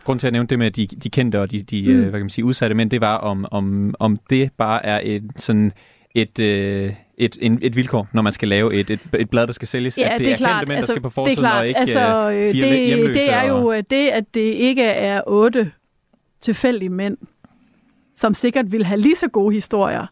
Grunden til at nævne det med de, de kendte og de, de mm. hvad kan man sige, udsatte mænd, det var, om, om, om det bare er en sådan et, øh, et, en, et vilkår, når man skal lave et, et, et blad, der skal sælges, ja, at det, det er, er klart. kendte mænd, altså, der skal på forsiden, det er og ikke altså, øh, fire det. Det er jo og... det, at det ikke er otte tilfældige mænd, som sikkert vil have lige så gode historier.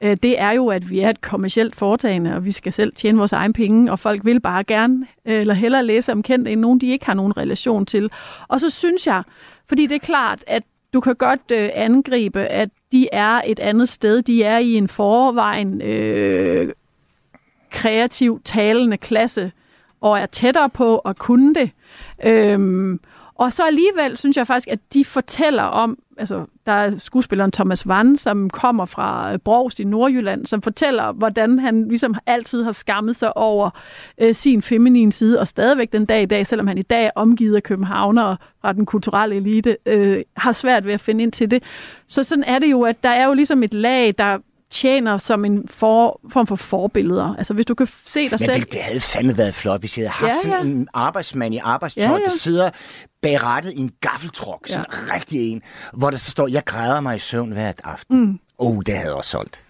Øh, det er jo, at vi er et kommersielt foretagende, og vi skal selv tjene vores egen penge, og folk vil bare gerne, eller hellere læse om kendte, end nogen, de ikke har nogen relation til. Og så synes jeg, fordi det er klart, at du kan godt øh, angribe, at de er et andet sted. De er i en forvejen øh, kreativ, talende klasse, og er tættere på at kunne det. Øhm, og så alligevel synes jeg faktisk, at de fortæller om, altså der er skuespilleren Thomas Vann, som kommer fra øh, Brogst i Nordjylland, som fortæller, hvordan han ligesom altid har skammet sig over øh, sin feminine side, og stadigvæk den dag i dag, selvom han i dag er omgivet af københavnere fra den kulturelle elite, øh, har svært ved at finde ind til det. Så sådan er det jo, at der er jo ligesom et lag, der tjener som en for, form for forbilleder. Altså hvis du kan se dig Men selv... Det, det havde fandme været flot, hvis jeg havde haft ja, ja. sådan en arbejdsmand i arbejdstøj, ja, ja. der sidder bag i en gaffeltruk, sådan ja. rigtig en, hvor der så står, jeg græder mig i søvn hver aften. Mm. Oh, det havde også solgt.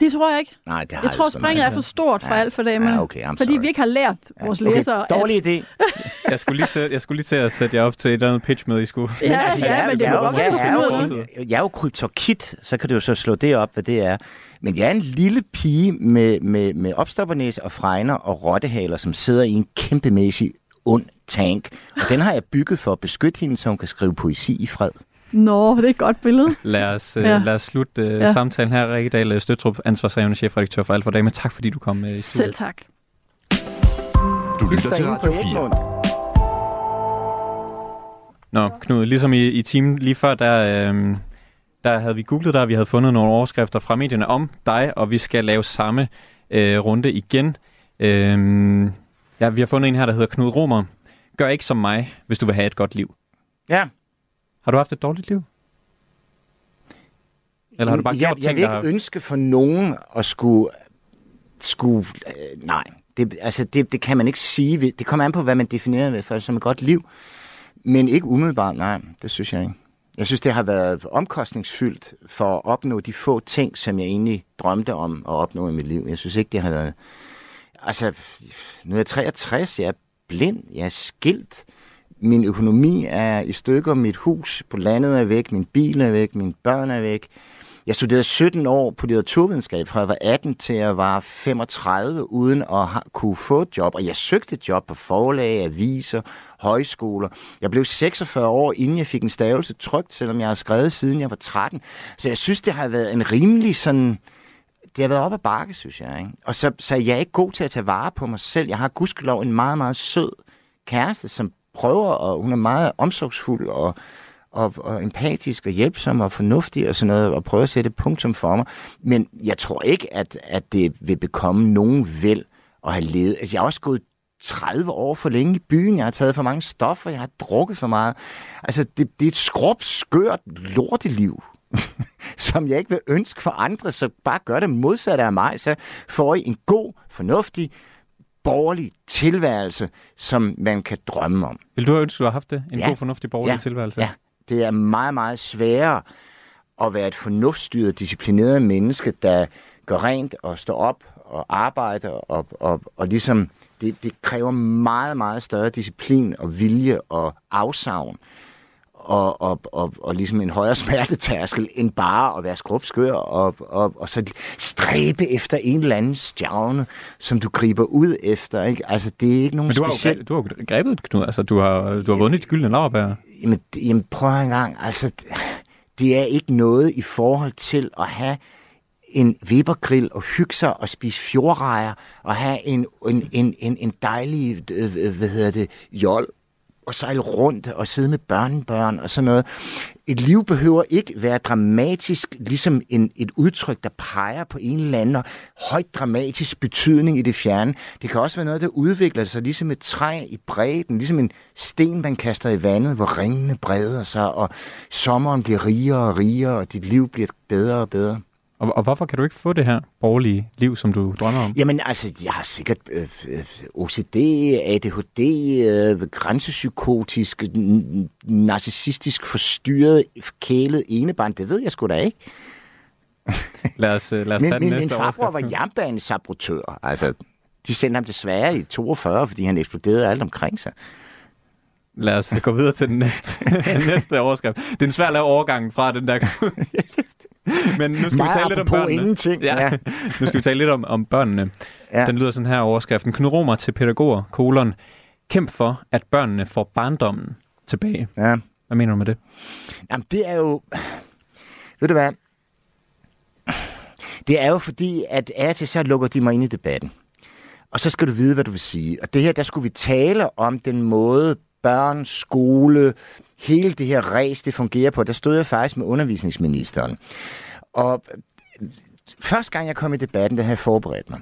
Det tror jeg ikke. Nej, det har jeg tror, springet er for stort for ja. alt for dem. Ja, okay, I'm fordi sorry. vi ikke har lært vores okay, læsere. Dårlig at... idé. jeg, skulle lige til, jeg skulle lige til at sætte jer op til et eller andet pitch med, I skulle. Ja, men, altså, ja, men det jeg, godt jeg, jeg, jeg, jeg, jeg er jo kryptokit, så kan du jo så slå det op, hvad det er. Men jeg er en lille pige med, med, med opstoppernæse og fregner og rottehaler, som sidder i en kæmpemæssig ond tank. Og den har jeg bygget for at beskytte hende, så hun kan skrive poesi i fred. Nå, det er et godt billede. Lad os, ja. uh, lad os slutte uh, ja. samtalen her. Rikke Dahl Støtrup, ansvarshavende chefredaktør for Alt for Dame. Tak fordi du kom uh, i studiet. Selv tak. Du lytter til Radio 4. Nå, Knud, ligesom i, i timen lige før, der, øh, der havde vi googlet dig, vi havde fundet nogle overskrifter fra medierne om dig, og vi skal lave samme øh, runde igen. Øhm, ja, vi har fundet en her, der hedder Knud Romer. Gør ikke som mig, hvis du vil have et godt liv. Ja. Har du haft et dårligt liv? Eller har du bare jeg, gjort jeg ting, vil der ikke har... ønske for nogen at skulle... skulle øh, nej, det, altså det, det kan man ikke sige. Det kommer an på, hvad man definerer ved for som et godt liv. Men ikke umiddelbart, nej. Det synes jeg ikke. Jeg synes, det har været omkostningsfyldt for at opnå de få ting, som jeg egentlig drømte om at opnå i mit liv. Jeg synes ikke, det har været... Altså, nu er jeg 63, jeg er blind, jeg er skilt. Min økonomi er i stykker, mit hus på landet er væk, min bil er væk, mine børn er væk. Jeg studerede 17 år på litteraturvidenskab, fra jeg var 18 til jeg var 35, uden at ha- kunne få et job. Og jeg søgte et job på forlag, aviser, højskoler. Jeg blev 46 år, inden jeg fik en stavelse trygt, selvom jeg har skrevet siden jeg var 13. Så jeg synes, det har været en rimelig sådan... Det har været op ad bakke, synes jeg. Ikke? Og så, så jeg er ikke god til at tage vare på mig selv. Jeg har gudskelov en meget, meget sød kæreste, som prøver, og hun er meget omsorgsfuld og, og, og empatisk og hjælpsom og fornuftig og sådan noget, og prøver at sætte punktum for mig. Men jeg tror ikke, at, at det vil bekomme nogen vel at have levet. Altså, jeg har også gået 30 år for længe i byen. Jeg har taget for mange stoffer. Jeg har drukket for meget. Altså, det, det er et skrub, skørt lorteliv, som jeg ikke vil ønske for andre. Så bare gør det modsatte af mig. Så får I en god, fornuftig, borgerlig tilværelse, som man kan drømme om. Vil du have ønsket, du har haft det? En Ja. god, fornuftig borgerlig Ja. tilværelse? Ja, det er meget, meget sværere at være et fornuftsstyret, disciplineret menneske, der går rent og står op og arbejder og, og, og ligesom, det, det kræver meget, meget større disciplin og vilje og afsavn og, og, og, og ligesom en højere smertetærskel, end bare at være skrubskør og, og, og så stræbe efter en eller anden stjerne, som du griber ud efter. Ikke? Altså, det er ikke nogen Men du har, jo, du har grebet Knud. Altså, du har, du har vundet de gyldne laverbær. Jamen, jamen prøv en gang. Altså, det er ikke noget i forhold til at have en Webergrill og hygge sig og spise fjordrejer og have en, en, en, en, en dejlig, øh, hvad hedder det, jol og sejle rundt og sidde med børnebørn og sådan noget. Et liv behøver ikke være dramatisk, ligesom en, et udtryk, der peger på en eller anden højt dramatisk betydning i det fjerne. Det kan også være noget, der udvikler sig ligesom et træ i bredden, ligesom en sten, man kaster i vandet, hvor ringene breder sig, og sommeren bliver rigere og rigere, og dit liv bliver bedre og bedre. Og, og hvorfor kan du ikke få det her borgerlige liv, som du drømmer om? Jamen altså, jeg har sikkert øh, øh, OCD, ADHD, øh, grænsepsykotisk, narcissistisk forstyrret, kælet enebarn. Det ved jeg sgu da ikke. Lad os, øh, lad os Min, tage den min, min næste farbror var jernbanesabotør. Altså, de sendte ham desværre i 42, fordi han eksploderede alt omkring sig. Lad os gå videre til den næste, næste overskrift. Det er en svær at lave overgangen fra den der... Men nu skal vi Meget tale lidt om børnene. ingenting, Ja. ja. nu skal vi tale lidt om, om børnene. Ja. Den lyder sådan her overskriften. Knud Romer til pædagoger, kolon. Kæmp for, at børnene får barndommen tilbage. Ja. Hvad mener du med det? Jamen, det er jo... Ved du hvad? Det er jo fordi, at af til så lukker de mig ind i debatten. Og så skal du vide, hvad du vil sige. Og det her, der skulle vi tale om den måde, børn, skole, hele det her res, det fungerer på. Der stod jeg faktisk med undervisningsministeren. Og øh, første gang, jeg kom i debatten, der havde jeg forberedt mig.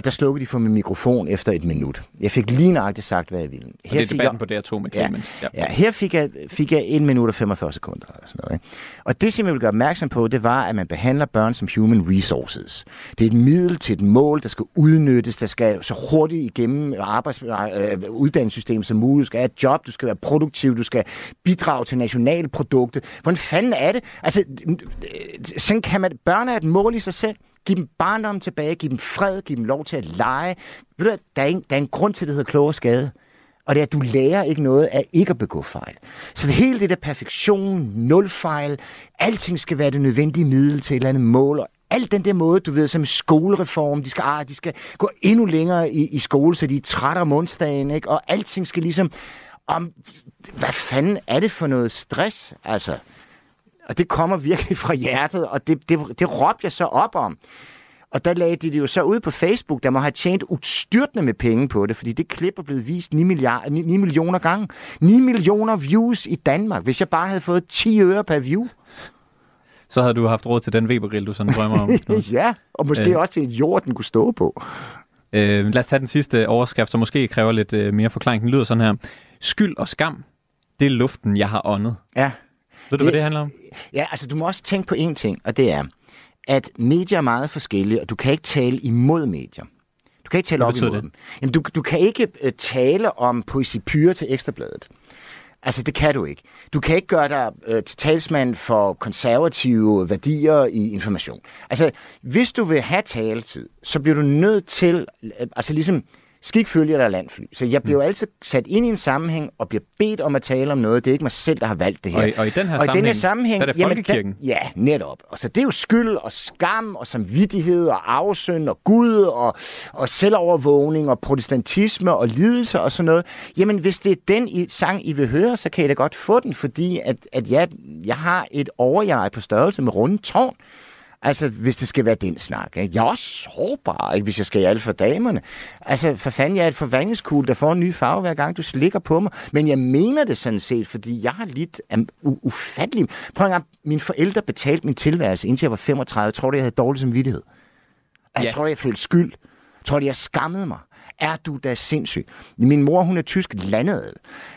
Og der slukkede de for min mikrofon efter et minut. Jeg fik lige nøjagtigt sagt, hvad jeg ville. Og det er debatten på DR2 med Ja. Clement. Ja. Ja, her fik jeg, fik jeg 1 minut og 45 sekunder. Eller sådan noget, ikke? Og det, som jeg vil gøre opmærksom på, det var, at man behandler børn som human resources. Det er et middel til et mål, der skal udnyttes, der skal så hurtigt igennem arbejds, øh, uddannelsessystemet som muligt. Du skal have et job, du skal være produktiv, du skal bidrage til nationalproduktet. Hvordan fanden er det? Altså, øh, sådan kan man, børn er et mål i sig selv. Giv dem barndom tilbage, giv dem fred, giv dem lov til at lege. Ved du, der er, en, der er en grund til, at det hedder klog og skade. Og det er, at du lærer ikke noget af ikke at begå fejl. Så det hele det der perfektion, nul fejl, alting skal være det nødvendige middel til et eller andet mål. Og alt den der måde, du ved, som skolereform, de skal, ah, de skal gå endnu længere i, i skole, så de er trætte om onsdagen, ikke? Og alting skal ligesom... Om, hvad fanden er det for noget stress, altså? Og det kommer virkelig fra hjertet, og det, det, det råbte jeg så op om. Og der lagde de det jo så ud på Facebook, der må have tjent udstyrtende med penge på det, fordi det klip er blevet vist 9, milliard, 9, 9 millioner gange. 9 millioner views i Danmark, hvis jeg bare havde fået 10 øre per view. Så havde du haft råd til den Webergrill, du sådan drømmer om. Ja, og måske Øh. også til et jord, den kunne stå på. Øh, lad os tage den sidste overskrift, som måske kræver lidt øh, mere forklaring. Den lyder sådan her. Skyld og skam, det er luften, jeg har åndet. Ja. Ved du, hvad det handler om? Ja, altså du må også tænke på én ting, og det er, at medier er meget forskellige, og du kan ikke tale imod medier. Du kan ikke tale Hvad op imod det? dem. Jamen, du, du kan ikke uh, tale om poesipyre til Ekstrabladet. Altså, det kan du ikke. Du kan ikke gøre dig øh, til talsmand for konservative værdier i information. Altså, hvis du vil have taletid, så bliver du nødt til, øh, altså ligesom, skik følger der landfly. Så jeg bliver jo altid sat ind i en sammenhæng og bliver bedt om at tale om noget. Det er ikke mig selv, der har valgt det her. Og i- og i den her og i den her sammenhæng, sammenhæng der er det jamen, folkekirken. ja, netop. Og så det er jo skyld og skam og samvittighed og afsøn og Gud og, og selvovervågning og protestantisme og lidelse og sådan noget. Jamen, hvis det er den I, sang, I vil høre, så kan I da godt få den, fordi at, at jeg, jeg har et overjeg på størrelse med runde tårn. Altså, hvis det skal være den snak. Ikke? Jeg er også sårbar, ikke? hvis jeg skal i alt for damerne. Altså, for fanden, jeg er et forvandlingskugle, der får en ny farve hver gang, du slikker på mig. Men jeg mener det sådan set, fordi jeg har lidt af u- ufattelig... Prøv en gang, mine forældre betalte min tilværelse, indtil jeg var 35. Jeg tror, jeg havde dårlig samvittighed. Jeg Ja. tror, jeg følte skyld. Jeg tror, jeg skammede mig. Er du da sindssyg? Min mor, hun er tysk landet.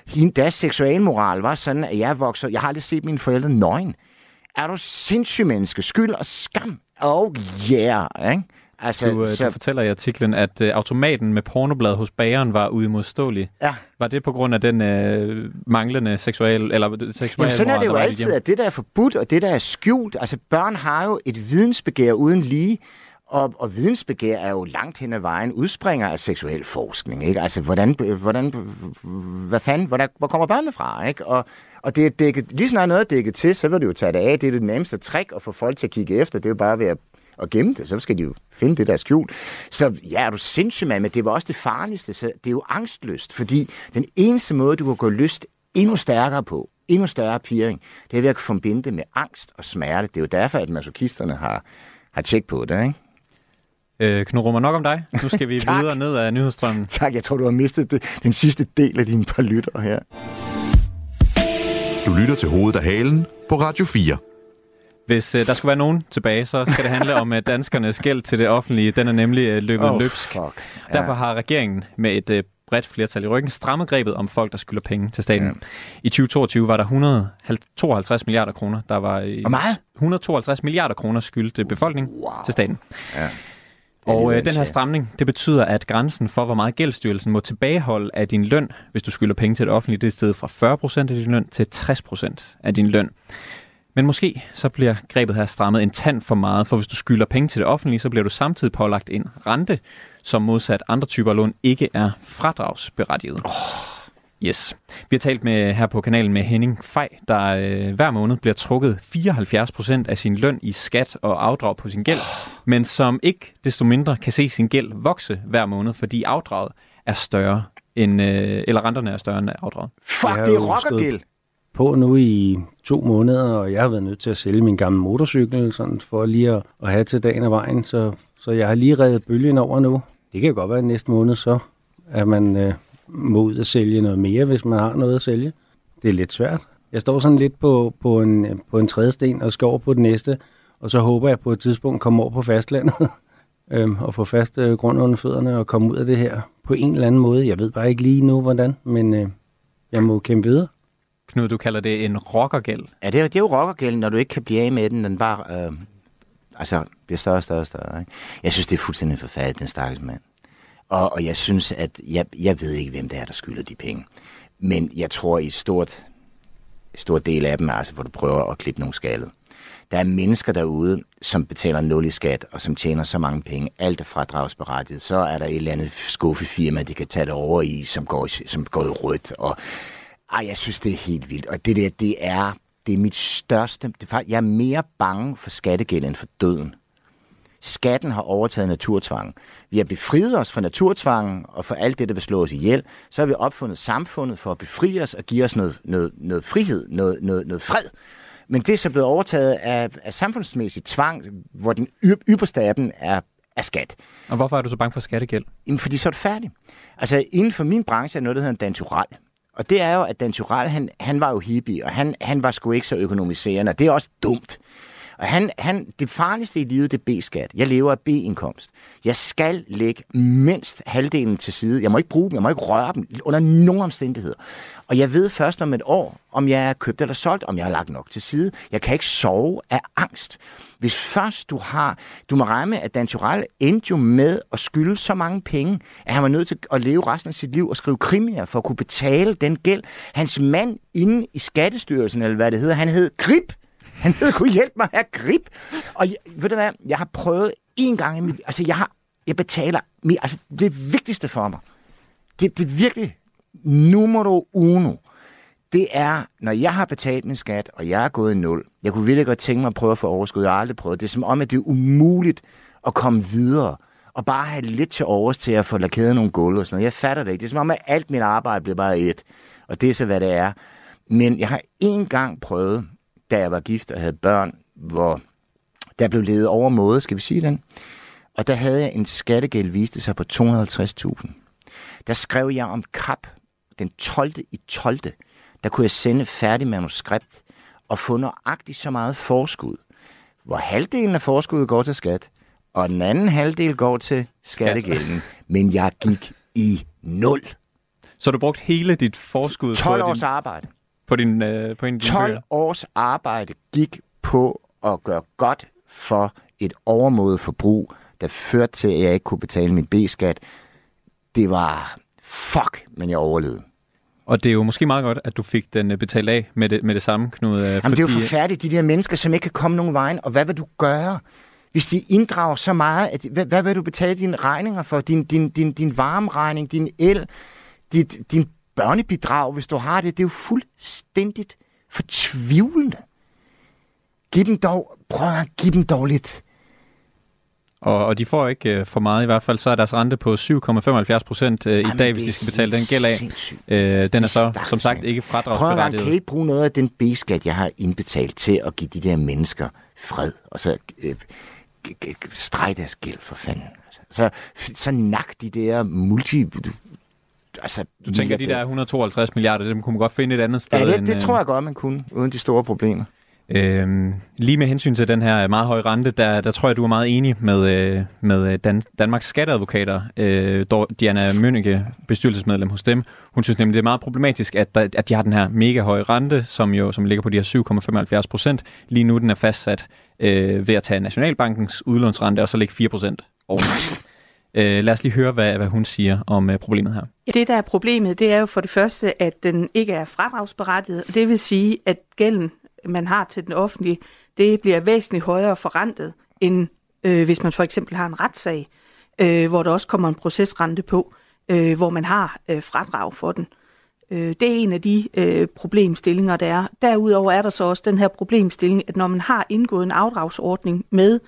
Hende, deres seksualmoral var sådan, at jeg vokser... Jeg har aldrig set mine forældre nøgen. Er du sindssyg menneske? Skyld og skam. Oh yeah, ikke? Altså, Du, øh, så, du fortæller i artiklen, at øh, automaten med pornoblad hos bageren var uimodståelig. Ja. Var det på grund af den øh, manglende seksual, eller øh, seksual Jamen, sådan er det moral, jo altid, hjem? at det, der er forbudt, og det, der er skjult, altså børn har jo et vidensbegær uden lige, og, og vidensbegær er jo langt hen ad vejen udspringer af seksuel forskning, ikke? Altså, hvordan, hvordan, hvad fanden, hvor, der, hvor kommer børnene fra, ikke? Og, og det er dækket, lige snart noget er dækket til, så vil du jo tage det af. Det er det nemmeste trick at få folk til at kigge efter. Det er jo bare ved at, at gemme det, så skal de jo finde det der skjul. Så ja, er du sindssyg, mand, men det var også det farligste. Så det er jo angstløst, fordi den eneste måde, du kan gå lyst endnu stærkere på, endnu større pirring, det er ved at forbinde det med angst og smerte. Det er jo derfor, at masokisterne har, har tjek på det, ikke? Øh, Knud Rummer, nok om dig. Nu skal vi videre ned ad nyhedsstrømmen. Tak, jeg tror, du har mistet det, den sidste del af dine par lytter her. Du lytter til hovedet af halen på Radio 4. Hvis øh, der skulle være nogen tilbage, så skal det handle om øh, danskernes gæld til det offentlige. Den er nemlig øh, løbet Oh, løbsk. fuck. Ja. Derfor har regeringen med et øh, bredt flertal i ryggen strammet grebet om folk, der skylder penge til staten. Ja. I 2022 var der 152 milliarder kroner, der var meget? 152 milliarder kroner skyldt øh, befolkning wow. til staten. Ja. Og øh, den her stramning, det betyder, at grænsen for, hvor meget gældsstyrelsen må tilbageholde af din løn, hvis du skylder penge til det offentlige, det er steget fra 40% af din løn til 60% af din løn. Men måske så bliver grebet her strammet en tand for meget, for hvis du skylder penge til det offentlige, så bliver du samtidig pålagt en rente, som modsat andre typer lån ikke er fradragsberettiget. Oh. Yes. Vi har talt med her på kanalen med Henning Fej, der øh, hver måned bliver trukket 74% af sin løn i skat og afdrag på sin gæld, men som ikke desto mindre kan se sin gæld vokse hver måned, fordi afdraget er større end, øh, eller renterne er større end afdraget. Fuck, det er jo rockergæld. på nu i to måneder, og jeg har været nødt til at sælge min gamle motorcykel, sådan for lige at, at have til dagen og vejen, så, så jeg har lige reddet bølgen over nu. Det kan godt være, at næste måned så, at man øh, må ud og sælge noget mere, hvis man har noget at sælge. Det er lidt svært. Jeg står sådan lidt på, på, en, på en tredje sten og skal over på den næste, og så håber jeg på et tidspunkt komme over på fastlandet øhm, og få fast øh, grund under fødderne og komme ud af det her på en eller anden måde. Jeg ved bare ikke lige nu, hvordan, men øh, jeg må kæmpe videre. Knud, du kalder det en rockergæld. Ja, det er, det er jo rockergælden, når du ikke kan blive af med den. Den bare øh, altså, bliver større og større og større. Ikke? Jeg synes, det er fuldstændig forfærdeligt, den stakkels mand. Og, og jeg synes, at jeg, jeg ved ikke, hvem det er, der skylder de penge. Men jeg tror i et stort, stort del af dem, altså, hvor du prøver at klippe nogle skaldet. Der er mennesker derude, som betaler nul i skat, og som tjener så mange penge. Alt er fradragsberettiget. Så er der et eller andet skuffefirma, de kan tage det over i, som går, som går i rødt. Og, ej, jeg synes, det er helt vildt. Og det der, det er, det er mit største... Det er, faktisk- jeg er mere bange for skattegæld end for døden. Skatten har overtaget naturtvangen. Vi har befriet os fra naturtvangen og for alt det, der vil slå os ihjel. Så har vi opfundet samfundet for at befri os og give os noget, noget, noget frihed, noget, noget, noget fred. Men det er så blevet overtaget af, af samfundsmæssig tvang, hvor den ypperste af dem er, er skat. Og hvorfor er du så bange for skattegæld? Jamen, fordi så er du færdig. Altså, inden for min branche er noget, der hedder en dantural. Og det er jo, at Dan Tyrell, han, han var jo hippie, og han, han var sgu ikke så økonomiserende, og det er også dumt. Og han, han, det farligste i livet, det er B-skat. Jeg lever af B-indkomst. Jeg skal lægge mindst halvdelen til side. Jeg må ikke bruge dem, jeg må ikke røre dem under nogen omstændigheder. Og jeg ved først om et år, om jeg er købt eller solgt, om jeg har lagt nok til side. Jeg kan ikke sove af angst. Hvis først du har... Du må regne med, at Dan Turell endte jo med at skylde så mange penge, at han var nødt til at leve resten af sit liv og skrive krimier for at kunne betale den gæld. Hans mand inde i Skattestyrelsen, eller hvad det hedder, han hed Grip. Han hed, kunne hjælpe mig her, Grip. Og jeg, ved du hvad, jeg har prøvet en gang i mit... Altså, jeg har... Jeg betaler... Altså, det vigtigste for mig, det, det er virkelig numero uno det er, når jeg har betalt min skat, og jeg er gået i nul, jeg kunne virkelig godt tænke mig at prøve at få overskud, jeg har aldrig prøvet. Det er som om, at det er umuligt at komme videre, og bare have lidt til overs til at få lakeret nogle gulv og sådan noget. Jeg fatter det ikke. Det er som om, at alt mit arbejde bliver bare et, og det er så, hvad det er. Men jeg har en gang prøvet, da jeg var gift og havde børn, hvor der blev ledet over måde, skal vi sige den? Og der havde jeg en skattegæld, viste sig på 250.000. Der skrev jeg om kap den 12. i 12 der kunne jeg sende færdig manuskript og få nøjagtigt så meget forskud, hvor halvdelen af forskuddet går til skat, og den anden halvdel går til skattegælden. Men jeg gik i nul. Så du brugt hele dit forskud 12 på års din, arbejde. På din, øh, på en 12 års arbejde gik på at gøre godt for et overmodet forbrug, der førte til, at jeg ikke kunne betale min B-skat. Det var fuck, men jeg overlevede. Og det er jo måske meget godt, at du fik den øh, betalt af med det, med det samme, Knud. øh, Jamen, fordi... det er jo forfærdeligt, de der mennesker, som ikke kan komme nogen vejen. Og hvad vil du gøre, hvis de inddrager så meget? At, hvad, hvad vil du betale dine regninger for? Din, din, din, din varmeregning, din el, dit, din børnebidrag, hvis du har det. Det er jo fuldstændigt fortvivlende. Giv dem dog, prøv at give dem dog lidt og, og de får ikke øh, for meget i hvert fald. Så er deres rente på 7,75 procent øh, i dag, hvis de skal betale den gæld af. Øh, den er så, som sagt, ikke fradragsberettiget. Prøv at kan ikke bruge noget af den B-skat, jeg har indbetalt til at give de der mennesker fred, og så øh, streg deres gæld for fanden. Altså, så, så nak de der multi... Altså, du tænker, de der 152 milliarder, dem kunne man godt finde et andet sted? Ja, det, end, det tror jeg godt, man kunne, uden de store problemer. Øhm, lige med hensyn til den her meget høje rente, der, der tror jeg, du er meget enig med, øh, med Dan, Danmarks skatteadvokater. Øh, Diana Mønneke, bestyrelsesmedlem hos dem, hun synes nemlig, det er meget problematisk, at, der, at de har den her mega høje rente, som jo som ligger på de her 7,75 procent. Lige nu den er fastsat øh, ved at tage Nationalbankens udlånsrente og så lægge 4 procent over. Øh, lad os lige høre, hvad, hvad hun siger om øh, problemet her. Det, der er problemet, det er jo for det første, at den ikke er fradragsberettiget. Det vil sige, at gælden man har til den offentlige, det bliver væsentligt højere forrentet, end øh, hvis man for eksempel har en retssag, øh, hvor der også kommer en procesrente på, øh, hvor man har øh, fradrag for den. Øh, det er en af de øh, problemstillinger, der er. Derudover er der så også den her problemstilling, at når man har indgået en afdragsordning med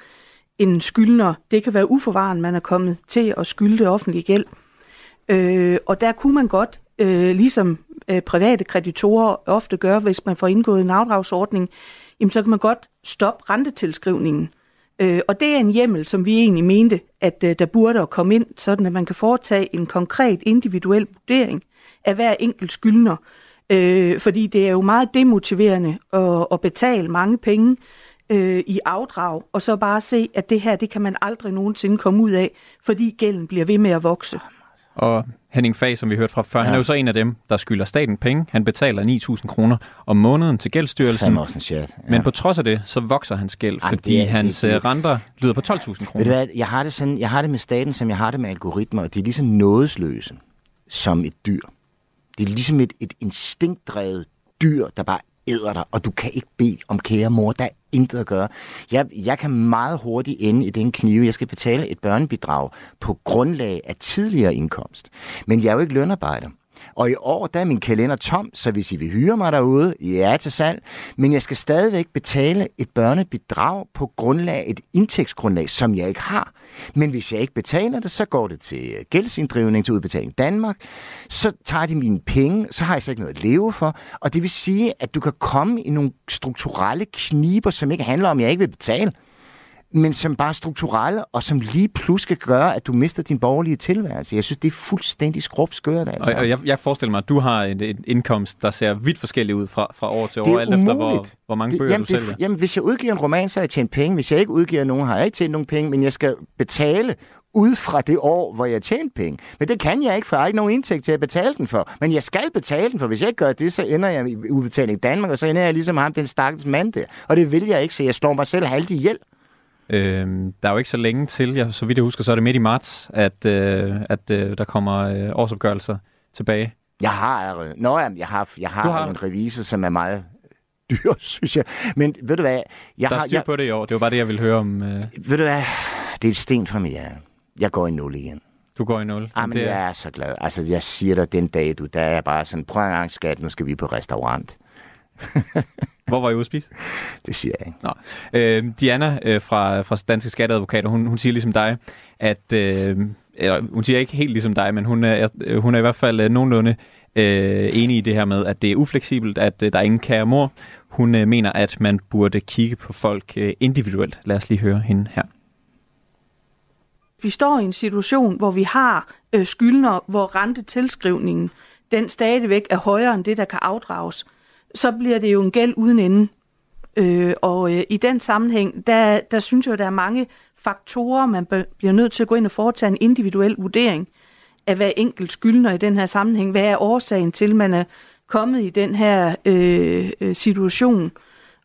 en skyldner, det kan være uforvaren, man er kommet til at skylde det offentlige gæld, øh, og der kunne man godt, øh, ligesom øh, private kreditorer ofte gør, hvis man får indgået en afdragsordning, jamen så kan man godt stoppe rentetilskrivningen. Øh, og det er en hjemmel, som vi egentlig mente, at øh, der burde komme ind, sådan at man kan foretage en konkret individuel vurdering af hver enkelt skyldner. Øh, fordi det er jo meget demotiverende at, at betale mange penge øh, i afdrag, og så bare se, at det her, det kan man aldrig nogensinde komme ud af, fordi gælden bliver ved med at vokse. Og Henning Fag, som vi hørte fra før, ja. han er jo så en af dem, der skylder staten penge. Han betaler 9.000 kroner om måneden til gældsstyrelsen. Også en shit. Ja. Men på trods af det, så vokser hans gæld, Jamen, fordi det er, hans det, det, øh, renter lyder på 12.000 kroner. Ved du hvad, jeg har, det sådan, jeg har det med staten, som jeg har det med algoritmer, og de er ligesom nådesløse som et dyr. Det er ligesom et, et instinktdrevet dyr, der bare æder dig, og du kan ikke bede om kære mor, der er intet at gøre. Jeg, jeg kan meget hurtigt ende i den knive. Jeg skal betale et børnebidrag på grundlag af tidligere indkomst. Men jeg er jo ikke lønarbejder. Og i år, der er min kalender tom, så hvis I vil hyre mig derude, ja til salg. Men jeg skal stadigvæk betale et børnebidrag på grundlag, et indtægtsgrundlag, som jeg ikke har. Men hvis jeg ikke betaler det, så går det til øh, gældsinddrivning til udbetaling Danmark. Så tager de mine penge, så har jeg så ikke noget at leve for. Og det vil sige, at du kan komme i nogle strukturelle kniber, som ikke handler om, at jeg ikke vil betale men som bare er strukturelle, og som lige pludselig gøre, at du mister din borgerlige tilværelse. Jeg synes, det er fuldstændig skrubskørt, altså. Og, og jeg, jeg forestiller mig, at du har en, en indkomst, der ser vidt forskellig ud fra, fra år til Det år, alt efter hvor, umuligt. hvor mange Det- bøger jamen, du det- sælger. Jamen, hvis jeg udgiver en roman, så har jeg tjent penge. Hvis jeg ikke udgiver nogen, har jeg ikke tjent nogen penge, men jeg skal betale ud fra det år, hvor jeg tjente penge. Men det kan jeg ikke, for jeg har ikke nogen indtægt til at betale den for. Men jeg skal betale den for. Hvis jeg ikke gør det, så ender jeg i udbetaling i Danmark, og så ender jeg ligesom ham, den stakkels mand der. Og det vil jeg ikke, så jeg slår mig selv halvt ihjel. Øhm, der er jo ikke så længe til, jeg, så vidt jeg husker, så er det midt i marts, at, øh, at øh, der kommer øh, årsopgørelser tilbage. Jeg har allerede. Nå, jamen, jeg har, jeg har, Du har- en revisor, som er meget dyr, synes jeg. Men ved du hvad? Jeg der er har, styr jeg, på det i år. Det var bare det, jeg ville høre om. Øh, ved du hvad? Det er et sten for mig, ja. Jeg går i nul igen. du går i nul. Ah, men det jeg er så glad. Altså, jeg siger dig, den dag, du, der er jeg bare sådan, prøv en gang, skat, nu skal vi på restaurant. Hvor var I ude at spise? Det siger jeg ikke. Nå. Øh, Diana øh, fra, fra Danske Skatteadvokater, hun, hun siger ligesom dig, at... Øh, eller, hun siger ikke helt ligesom dig, men hun er, øh, hun er i hvert fald øh, nogenlunde øh, enig i det her med, at det er ufleksibelt, at øh, der er ingen kære mor. Hun øh, mener, at man burde kigge på folk øh, individuelt. Lad os lige høre hende her. Vi står i en situation, hvor vi har øh, skyldner, hvor rentetilskrivningen den stadigvæk er højere end det, der kan afdrages. Så bliver det jo en gæld uden ende. Øh, og øh, i den sammenhæng, der, der synes jeg, at der er mange faktorer, man bør- bliver nødt til at gå ind og foretage en individuel vurdering af hver enkelt skyldner i den her sammenhæng. Hvad er årsagen til, at man er kommet i den her øh, øh, situation?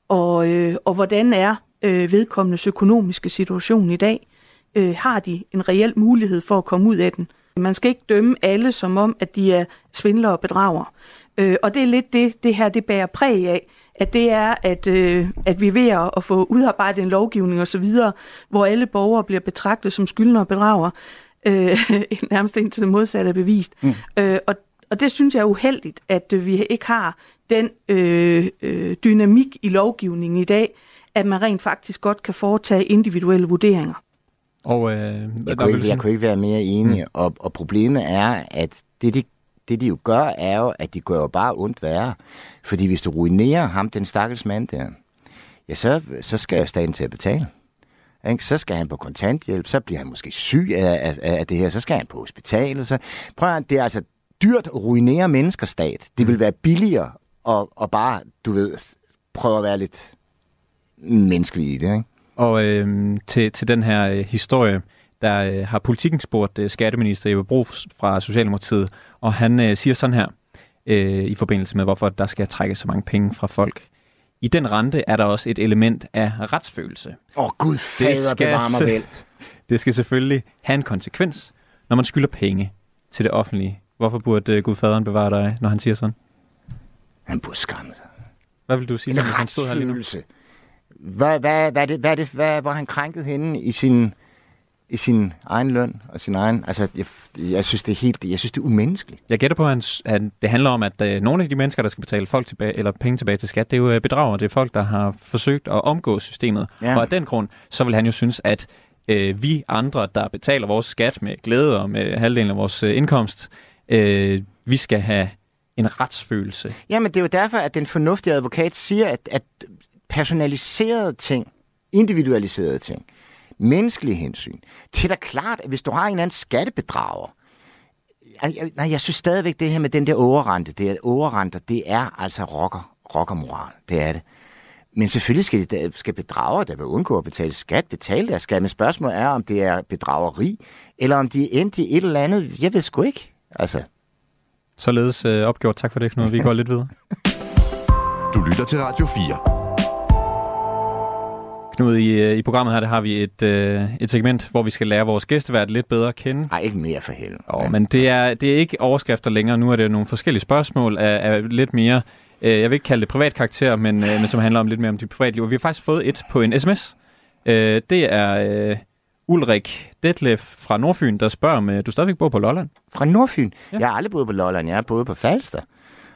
Og, øh, og hvordan er øh, vedkommendes økonomiske situation i dag? Øh, har de en reel mulighed for at komme ud af den? Man skal ikke dømme alle som om, at de er svindlere og bedrager. Øh, og det er lidt det, det her det bærer præg af, at det er, at, øh, at vi er ved at, få udarbejdet en lovgivning osv., hvor alle borgere bliver betragtet som skyldnere og bedrager, øh, nærmest indtil det modsatte er bevist. Mm. Øh, og, og det synes jeg er uheldigt, at øh, vi ikke har den øh, øh, dynamik i lovgivningen i dag, at man rent faktisk godt kan foretage individuelle vurderinger. Og, øh, Jeg kunne, vil ikke, jeg kunne ikke være mere enig, mm. og, og problemet er, at det de, det, de jo gør, er jo, at de gør jo bare ondt værre. Fordi hvis du ruinerer ham, den stakkels mand der, ja, så, så skal staten til at betale. Ikke? Så skal han på kontanthjælp, så bliver han måske syg af, af, af det her, så skal han på hospitalet. Så. Prøv at, det er altså dyrt at ruinere mennesker stat. Det vil være billigere at, at bare, du ved, prøve at være lidt menneskelig i det, ikke? Og øh, til, til den her øh, historie, der øh, har politikken spurgt øh, skatteminister Jeppe Bro fra Socialdemokratiet, og han øh, siger sådan her, øh, i forbindelse med, hvorfor der skal trækkes så mange penge fra folk. I den rente er der også et element af retsfølelse. Åh, oh, Gud fader, bevar mig vel. Det skal selvfølgelig have en konsekvens, når man skylder penge til det offentlige. Hvorfor burde øh, Gud faderen bevare dig, når han siger sådan? Han burde skamme sig. Hvad vil du sige, hvis han stod her lige nu? Hvad, hvad, hvad, er det, hvad, er det, hvad, hvor er han krænket henne i sin, i sin egen løn og sin egen... Altså, jeg, jeg synes, det er helt... Jeg synes, det er umenneskeligt. Jeg gætter på, at, han, at det handler om, at øh, nogle af de mennesker, der skal betale folk tilbage, eller penge tilbage til skat, det er jo øh, bedragere. Det er folk, der har forsøgt at omgå systemet. Ja. Og af den grund, så vil han jo synes, at øh, vi andre, der betaler vores skat med glæde og med halvdelen af vores øh, indkomst, øh, vi skal have en retsfølelse. Jamen, det er jo derfor, at den fornuftige advokat siger, at, at personaliserede ting, individualiserede ting, menneskelige hensyn, det er da klart, at hvis du har en eller anden skattebedrager, jeg, jeg, nej, jeg synes stadigvæk, det her med den der overrente, det er overrenter, det er altså rocker, rockermoral. Det er det. Men selvfølgelig skal, de, skal bedragere, der vil undgå at betale skat, betale deres skat. Men spørgsmålet er, om det er bedrageri, eller om de er endt i et eller andet. Jeg ved sgu ikke. Altså, Således øh, opgjort. Tak for det, Knud. Vi går lidt videre. Du lytter til Radio 4. Knud, i, øh, i programmet her der har vi et, øh, et segment, hvor vi skal lære vores gæstevært lidt bedre at kende. Nej, ikke mere for helvede. Oh, men det er, det er ikke overskrifter længere. Nu er det nogle forskellige spørgsmål af, af lidt mere, øh, jeg vil ikke kalde det privat karakter, men, øh, men som handler om lidt mere om dit privatliv. Og vi har faktisk fået et på en sms. Øh, det er øh, Ulrik Detlef fra Nordfyn, der spørger, om øh, du stadigvæk bor på Lolland. Fra Nordfyn? Ja. Jeg har aldrig boet på Lolland, jeg har boet på Falster.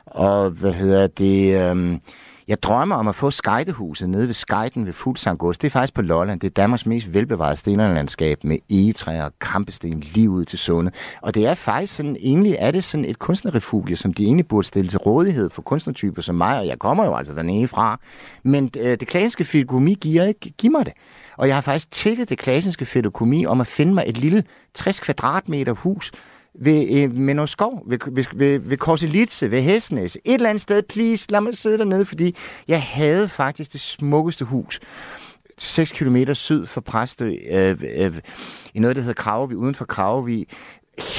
Og hvad hedder det? Øhm, jeg drømmer om at få skejtehuset nede ved Skejten ved Fuglsangås. Det er faktisk på Lolland. Det er Danmarks mest velbevarede stenlandskab med egetræer og kampesten lige ud til sundet. Og det er faktisk sådan, egentlig er det sådan et kunstnerrefugie, som de egentlig burde stille til rådighed for kunstnertyper som mig, og jeg kommer jo altså dernede fra. Men øh, det klassiske filokomi giver ikke giv mig det. Og jeg har faktisk tækket det klassiske filokomi om at finde mig et lille 60 kvadratmeter hus, ved øh, noget Skov, ved, ved, ved, ved Korselitse, ved Hesnæs. Et eller andet sted, please, lad mig sidde dernede, fordi jeg havde faktisk det smukkeste hus. 6 km syd for Præstø, øh, øh, i noget, der hedder Kravevig, uden for Kravevig.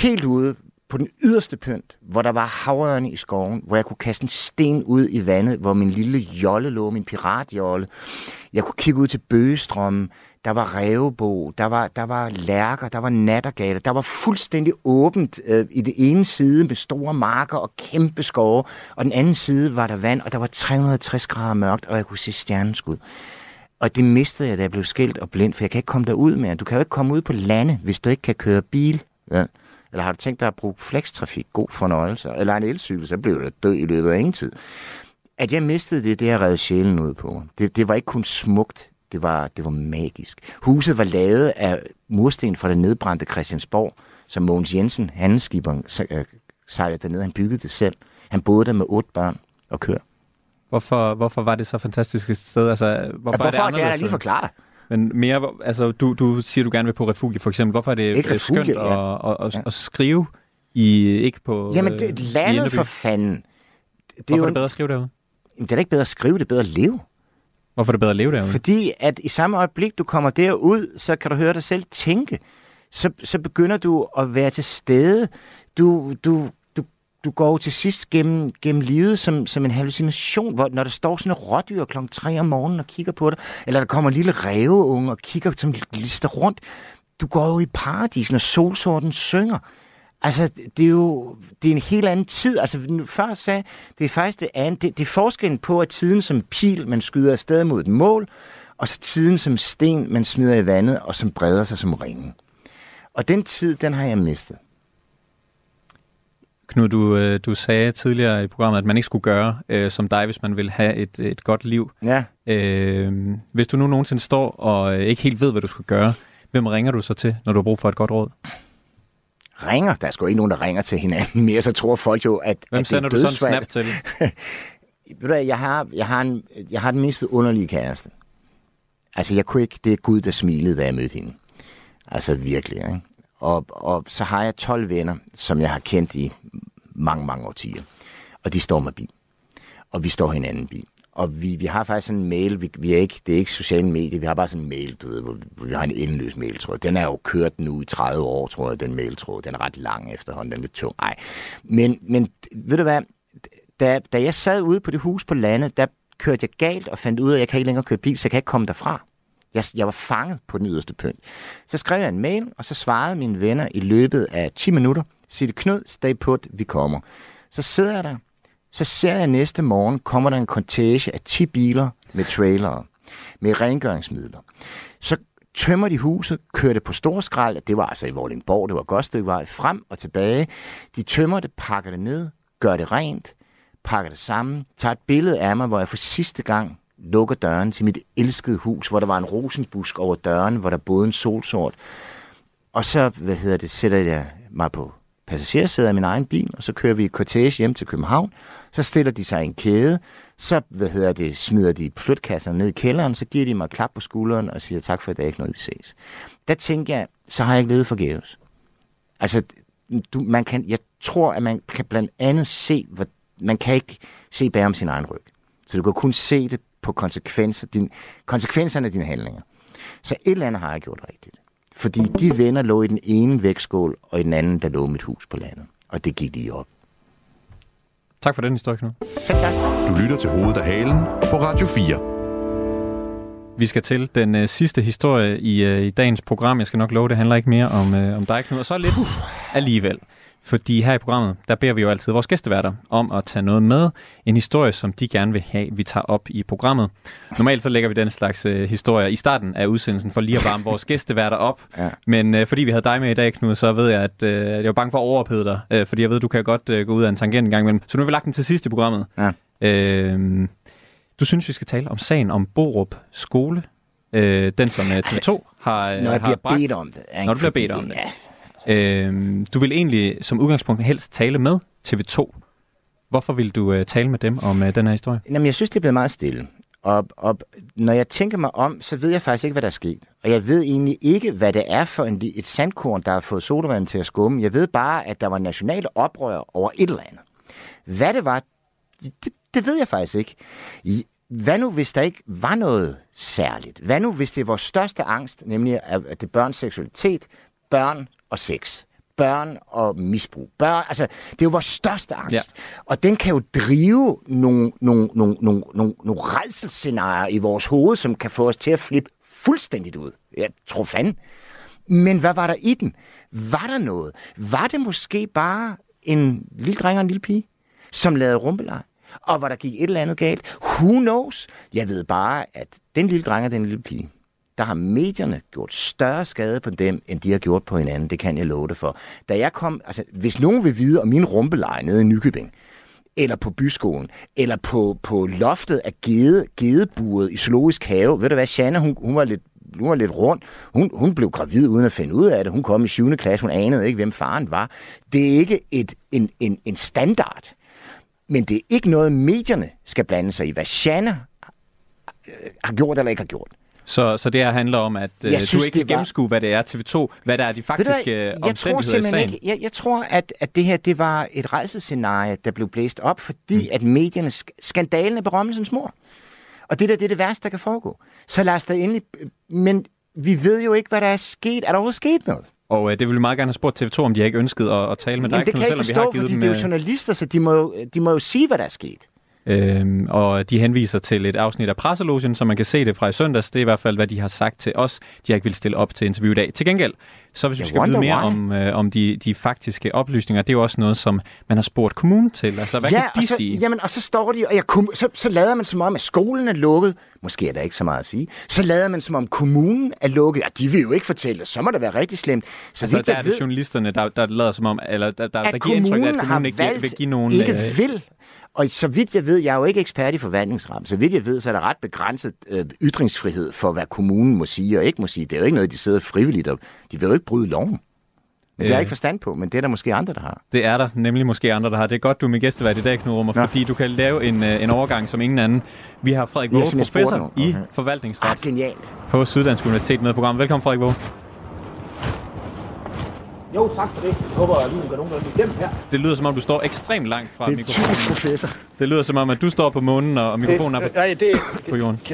Helt ude på den yderste pynt, hvor der var havørne i skoven, hvor jeg kunne kaste en sten ud i vandet, hvor min lille jolle lå, min piratjolle. Jeg kunne kigge ud til bøgestrømmen der var revebo, der var, der var lærker, der var nattergater, der var fuldstændig åbent øh, i det ene side med store marker og kæmpe skove, og den anden side var der vand, og der var 360 grader mørkt, og jeg kunne se stjerneskud. Og det mistede jeg, da jeg blev skilt og blind, for jeg kan ikke komme derud mere. Du kan jo ikke komme ud på lande, hvis du ikke kan køre bil. Ja. Eller har du tænkt dig at bruge flekstrafik? God fornøjelse. Eller en elcykel, så bliver du død i løbet af ingen tid. At jeg mistede det, det har reddet sjælen ud på. Det, det var ikke kun smukt, det var, det var magisk. Huset var lavet af mursten fra det nedbrændte Christiansborg, som Mogens Jensen, handelsskiberen, øh, sejlede dernede. Han byggede det selv. Han boede der med otte børn og kør. Hvorfor, hvorfor var det så fantastisk et sted? Altså, hvorfor, hvorfor er det anderledes? Er der lige forklare. Men mere, altså, du, du siger, du gerne vil på refugie, for eksempel. Hvorfor er det ikke refugie, skønt ja. at, at, at, ja. at, skrive i, ikke på Jamen, det landet for fanden. Det hvorfor er, jo er det bedre at skrive derude? Det er da ikke bedre at skrive, det er bedre at leve. Hvorfor er det bedre at leve derude? Fordi at i samme øjeblik, du kommer derud, så kan du høre dig selv tænke. Så, så begynder du at være til stede. Du, du, du, du går til sidst gennem, gennem livet som, som en hallucination, hvor, når der står sådan en rådyr klokken 3 om morgenen og kigger på dig, eller der kommer en lille ræveunge og kigger som lister rundt. Du går jo i paradisen, og solsorten synger. Altså, det er jo det er en helt anden tid. Altså, før sagde, det er faktisk det andet. Det, det er forskellen på, at tiden som pil, man skyder afsted mod et mål, og så tiden som sten, man smider i vandet, og som breder sig som ringen. Og den tid, den har jeg mistet. Knud, du, øh, du sagde tidligere i programmet, at man ikke skulle gøre øh, som dig, hvis man vil have et, et godt liv. Ja. Øh, hvis du nu nogensinde står og ikke helt ved, hvad du skal gøre, hvem ringer du så til, når du har brug for et godt råd? Ringer. Der er sgu ikke nogen, der ringer til hinanden mere, så tror folk jo, at, Hvem at det er du sådan snap til? Ved du jeg har, jeg, har en, jeg har den mest underlige kæreste. Altså, jeg kunne ikke... Det er Gud, der smilede, da jeg mødte hende. Altså, virkelig, ikke? Og, og så har jeg 12 venner, som jeg har kendt i mange, mange årtier. Og de står med bil. Og vi står hinanden bil. Og vi, vi har faktisk sådan en mail, vi, vi er ikke, det er ikke sociale medier, vi har bare sådan en mail, du ved, hvor, vi har en endeløs mailtråd. Den er jo kørt nu i 30 år, tror jeg, den mailtråd. Den er ret lang efterhånden, den er lidt tung. Ej. Men, men ved du hvad, da, da jeg sad ude på det hus på landet, der kørte jeg galt og fandt ud af, at jeg kan ikke længere køre bil, så jeg kan ikke komme derfra. Jeg, jeg var fanget på den yderste pynt. Så skrev jeg en mail, og så svarede mine venner i løbet af 10 minutter, sig det Knud, stay put, vi kommer. Så sidder jeg der, så ser jeg næste morgen, kommer der en kontage af 10 biler med trailere, med rengøringsmidler. Så tømmer de huset, kører det på storskrald, det var altså i Vordingborg, det var et godt stykke vej, frem og tilbage. De tømmer det, pakker det ned, gør det rent, pakker det sammen, tager et billede af mig, hvor jeg for sidste gang lukker døren til mit elskede hus, hvor der var en rosenbusk over døren, hvor der boede en solsort. Og så, hvad hedder det, sætter jeg mig på passagersædet af min egen bil, og så kører vi i cortege hjem til København, så stiller de sig i en kæde, så hvad hedder det, smider de flytkasserne ned i kælderen, så giver de mig klap på skulderen og siger tak for i dag, ikke noget vi ses. Der tænker jeg, så har jeg ikke levet forgæves. Altså, du, man kan, jeg tror, at man kan blandt andet se, hvad, man kan ikke se bag om sin egen ryg. Så du kan kun se det på konsekvenser, din, konsekvenserne af dine handlinger. Så et eller andet har jeg gjort rigtigt. Fordi de venner lå i den ene vægtskål, og i den anden, der lå mit hus på landet. Og det gik lige op. Tak for den historie, Knud. Selv tak. Du lytter til Hovedet af Halen på Radio 4. Vi skal til den øh, sidste historie i, øh, i dagens program. Jeg skal nok love, det handler ikke mere om, øh, om dig, Knud. Og så lidt alligevel. Fordi her i programmet, der beder vi jo altid vores gæsteværter om at tage noget med. En historie, som de gerne vil have, vi tager op i programmet. Normalt så lægger vi den slags øh, historier i starten af udsendelsen, for lige at varme vores gæsteværter op. Ja. Men øh, fordi vi havde dig med i dag, Knud, så ved jeg, at øh, jeg var bange for at overophede dig. Øh, fordi jeg ved, at du kan godt øh, gå ud af en tangent en gang imellem. Så nu har vi lagt den til sidst i programmet. Ja. Øh, Du synes, vi skal tale om sagen om Borup Skole, øh, den som øh, TV2 har, øh, Når jeg har bliver bragt. bedt om det. ikke? Når du bliver bedt om det. Ja, Øh, du vil egentlig som udgangspunkt helst tale med TV2. Hvorfor vil du øh, tale med dem om øh, den her historie? Jamen, jeg synes, det er blevet meget stille. Og, og når jeg tænker mig om, så ved jeg faktisk ikke, hvad der er sket. Og jeg ved egentlig ikke, hvad det er for en, et sandkorn, der har fået sodavand til at skumme. Jeg ved bare, at der var nationale oprør over et eller andet. Hvad det var, det, det ved jeg faktisk ikke. I- Hvad nu, hvis der ikke var noget særligt? Hvad nu, hvis det er vores største angst, nemlig at at det er børns seksualitet, børn og sex? Børn og misbrug. Børn, altså, det er jo vores største angst. Ja. Og den kan jo drive nogle, nogle, nogle, nogle, nogle, nogle redselsscenarier i vores hoved, som kan få os til at flippe fuldstændigt ud. Jeg tror fanden. Men hvad var der i den? Var der noget? Var det måske bare en lille dreng og en lille pige, som lavede rumpelej? Og hvor der gik et eller andet galt? Who knows? Jeg ved bare, at den lille dreng og den lille pige, der har medierne gjort større skade på dem, end de har gjort på hinanden. Det kan jeg love det for. Da jeg kom, altså, hvis nogen vil vide om min rumpeleje nede i Nykøbing, eller på byskolen, eller på, på loftet af gede, gedeburet i zoologisk have. Ved du hvad, Shanna, hun, hun var lidt hun var lidt rundt. Hun, hun blev gravid uden at finde ud af det. Hun kom i 7. klasse. Hun anede ikke, hvem faren var. Det er ikke et, en, en, en standard. Men det er ikke noget, medierne skal blande sig i. Hvad Shanna øh, har gjort eller ikke har gjort. Så, så det her handler om, at øh, Jeg du synes, ikke kan var- gennemskue, hvad det er TV2, hvad der er de Ved du faktiske jeg tror omstændigheder i simpelthen sagen. ikke, jeg, jeg tror, at, at det her det var et rejsescenarie, der blev blæst op, fordi mm. at medierne, sk- skandalen er berømmelsens mor. Og det der, det er det værste, der kan foregå. Så lad os da endelig... Men vi ved jo ikke, hvad der er sket. Er der overhovedet sket noget? Og øh, det ville vi meget gerne have spurgt TV2, om de ikke ønsket at, at tale med dig, Jamen, det kan jeg ikke forstå, fordi det er jo øh, journalister, så de må, de må jo sige, hvad der er sket. Øhm, og de henviser til et afsnit af Presselogen, så man kan se det fra i søndags. Det er i hvert fald, hvad de har sagt til os. De har ikke vil stille op til interview i dag. Til gengæld, så hvis vi skal vide mere why. om, øh, om de, de faktiske oplysninger, det er jo også noget, som man har spurgt kommunen til. Altså, hvad ja, kan de og så, sige? Jamen, og så står de, og jeg, så, så lader man som om, at skolen er lukket. Måske er der ikke så meget at sige. Så lader man som om, kommunen er lukket. Ja, de vil jo ikke fortælle. Så må det være rigtig slemt. Så altså, vidt der er det ved, journalisterne, der, der lader som om, eller der, der, der giver indtryk af, at kommunen ikke vil, valgt vil give nogen... ikke øh, vil. Og så vidt jeg ved, jeg er jo ikke ekspert i forvaltningsram, så vidt jeg ved, så er der ret begrænset øh, ytringsfrihed for, hvad kommunen må sige og ikke må sige. Det er jo ikke noget, de sidder frivilligt og de vil jo ikke bryde loven. Men det har jeg Øh. ikke forstand på, men det er der måske andre, der har. Det er der nemlig måske andre, der har. Det er godt, du er min gæstevært i dag, Knud Rummer, fordi du kan lave en, øh, en overgang som ingen anden. Vi har Frederik Ja, Våge, spurgte professor om. i Okay. forvaltningsret Ah, genialt. på Syddansk Universitet med i programmet. Velkommen, Frederik Våge. Jo, tak for det. Jeg håber, at lyden går nogenlunde igennem her. Det lyder som om, du står ekstremt langt fra Det er mikrofonen. typisk professor. Det lyder som om, at du står på månen, og mikrofonen er på, Nej, det, på jorden. Det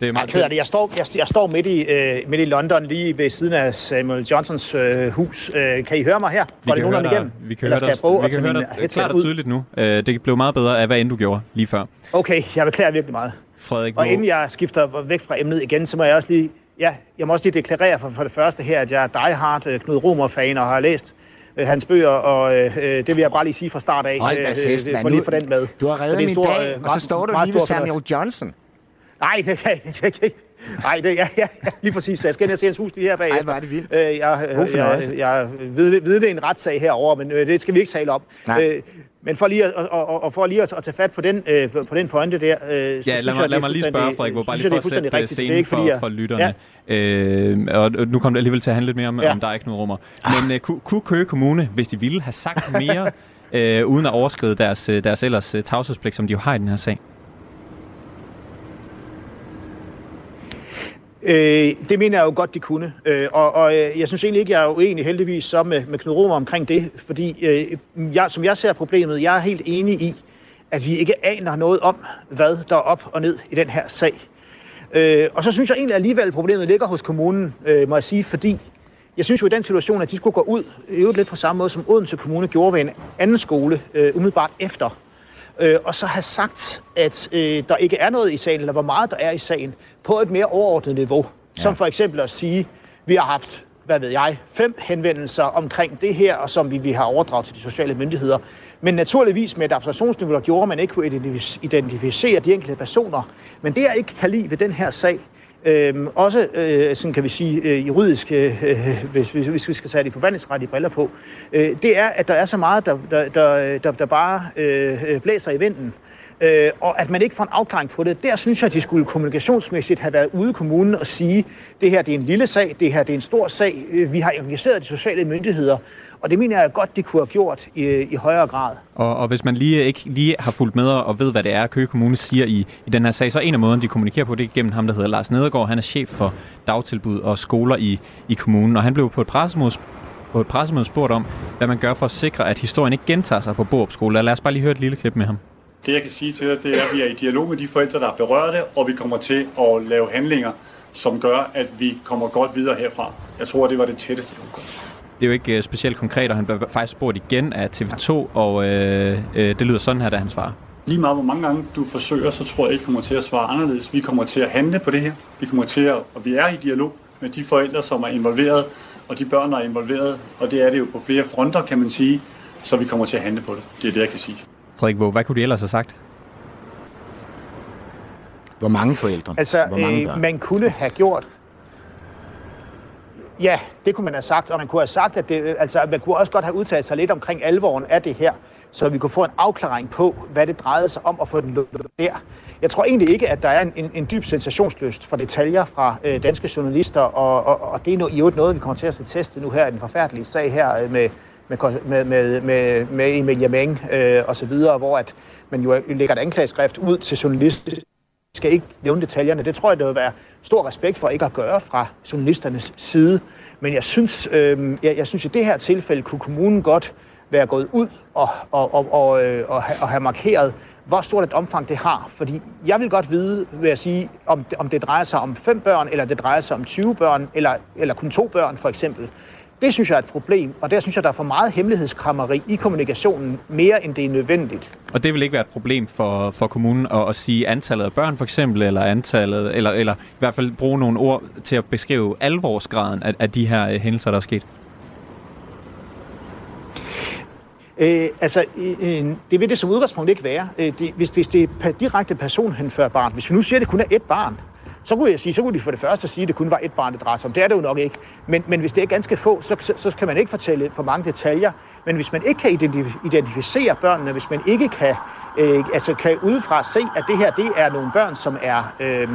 er jeg meget keder det. Jeg står, jeg, jeg står midt, i, øh, midt i London, lige ved siden af Samuel Johnsons øh, hus. Øh, kan I høre mig her? Kan det nogenlunde dig, igennem? vi kan Eller høre skal dig, jeg prøve vi at kan høre dig klart og tydeligt nu. Øh, Det blev meget bedre af, hvad end du gjorde lige før. Okay, jeg beklager virkelig meget. Frederik Og inden jeg skifter væk fra emnet igen, så må jeg også lige, ja, jeg må også lige deklarere for, for det første her, at jeg er diehard øh, Knud Romer-fan og har læst øh, hans bøger, og øh, øh, det vil jeg bare lige sige fra start af. Hold da øh, fest, øh. For lige for den med. Du har reddet det min stor, dag, øh, og så står du lige ved Samuel Johnson. Nej, det kan jeg ikke. Ikke. Nej, det, ja, ja, ja, lige præcis. Jeg skal ind og se hans hus lige her bagefter. Ej, hvor er det vildt. Øh, jeg, øh, fornøjelse. jeg, jeg ved, ved det er en retssag herover, men øh, det skal vi ikke tale om. Nej. Øh, men for lige at, og, og, og for lige at, at tage fat på den, øh, på den pointe der, øh, så Ja, lad jeg, mig, lad er mig lige spørge, Frederik, Våge, bare lige jeg, for det er at sætte øh, rigtigt. Det er scenen ikke, for, jeg- for lytterne. Øh, og nu kommer det alligevel til at handle lidt mere om, Ja. om dig, Knud Rummer. Men øh, ku- kunne Køge Kommune, hvis de ville, have sagt mere, øh, uden at overskride deres, deres ellers tavshedspligt, som de jo har i den her sag? Øh, det mener jeg jo godt, de kunne. Øh, og, og øh, jeg synes egentlig ikke, jeg er uenig heldigvis så med, med Knud Romer omkring det, fordi øh, jeg, som jeg ser problemet, jeg er helt enig i, at vi ikke aner noget om, hvad der er op og ned i den her sag. Øh, og så synes jeg egentlig alligevel, at problemet ligger hos kommunen, øh, må jeg sige, fordi jeg synes jo i den situation, at de skulle gå ud, i øvrigt lidt på samme måde som Odense Kommune gjorde ved en anden skole, øh, umiddelbart efter, øh, og så have sagt, at øh, der ikke er noget i sagen, eller hvor meget der er i sagen, på et mere overordnet niveau. Ja. Som for eksempel at sige, vi har haft, hvad ved jeg, fem henvendelser omkring det her, og som vi, vi har overdraget til de sociale myndigheder. Men naturligvis med et abstraktionsniveau, der gjorde, at man ikke kunne identif- identificere de enkelte personer. Men det, jeg ikke kan lide ved den her sag, Øhm, også, øh, sådan kan vi sige, øh, juridisk, øh, hvis, hvis, hvis vi skal tage de forvandlingsrettige briller på, øh, det er, at der er så meget, der, der, der, der, der bare øh, blæser i vinden øh, og at man ikke får en afklaring på det. Der synes jeg, at de skulle kommunikationsmæssigt have været ude i kommunen og sige, det her det er en lille sag, det her det er en stor sag, øh, vi har engageret de sociale myndigheder, og det mener jeg godt, de kunne have gjort i, i højere grad. Og, og hvis man lige ikke lige har fulgt med og ved, hvad det er, Køge Kommune siger i, i den her sag, så en af måderne, de kommunikerer på, det er gennem ham, der hedder Lars Nedergaard. Han er chef for dagtilbud og skoler i, i kommunen, og han blev på et pressemøde på et pressemøde spurgt om, hvad man gør for at sikre, at historien ikke gentager sig på Borup Skole. Lad os bare lige høre et lille klip med ham. Det jeg kan sige til dig, det er, at vi er i dialog med de forældre, der er berørte, og vi kommer til at lave handlinger, som gør, at vi kommer godt videre herfra. Jeg tror, det var det tætteste, vi det er jo ikke uh, specielt konkret, og han blev faktisk spurgt igen af TV2, og uh, uh, det lyder sådan her, da han svarer. Lige meget hvor mange gange du forsøger, så tror jeg ikke kommer til at svare anderledes. Vi kommer til at handle på det her. Vi kommer til at, og vi er i dialog med de forældre, som er involveret, og de børn, der er involveret, og det er det jo på flere fronter, kan man sige, så vi kommer til at handle på det. Det er det, jeg kan sige. Frederik Våge, hvad kunne de ellers have sagt? Hvor mange forældre? Altså, Hvor mange øh, man kunne have gjort... Ja, det kunne man have sagt, og man kunne have sagt, at det, altså, man kunne også godt have udtalt sig lidt omkring alvoren af det her, så vi kunne få en afklaring på, hvad det drejede sig om at få den lukket der. Jeg tror egentlig ikke, at der er en, en, en dyb sensationsløst for detaljer fra øh, danske journalister, og, og, og det er jo noget, vi kommer til at se testet nu her i den forfærdelige sag her øh, med, med, med, med, med Emilia Meng øh, og så videre, hvor at man jo lægger et anklageskrift ud til journalister, skal ikke nævne detaljerne. Det tror jeg, det vil være stor respekt for ikke at gøre fra journalisternes side. Men jeg synes, øh, jeg, jeg synes, at i det her tilfælde kunne kommunen godt være gået ud og, og, og, og, øh, og, og have markeret, hvor stort et omfang det har. Fordi jeg vil godt vide, vil jeg sige, om, om det drejer sig om fem børn, eller det drejer sig om 20 børn, eller, eller kun to børn for eksempel. Det synes jeg er et problem, og der synes jeg, der er for meget hemmelighedskrammeri i kommunikationen, mere end det er nødvendigt. Og det vil ikke være et problem for, for kommunen at, at sige antallet af børn for eksempel, eller antallet, eller, eller i hvert fald bruge nogle ord til at beskrive alvorsgraden af, af de her hændelser, der er sket? Øh, altså, øh, det vil det som udgangspunkt ikke være. Øh, det, hvis, hvis det er direkte personhenførbart, hvis vi nu siger, at det kun er ét barn, så kunne jeg sige, så kunne de for det første sige, at det kun var et barn, det drejede sig om. Det er det jo nok ikke. Men, men hvis det er ganske få, så, så, så kan man ikke fortælle for mange detaljer. Men hvis man ikke kan identificere børnene, hvis man ikke kan, øh, altså kan udefra se, at det her det er nogle børn, som er... Øh,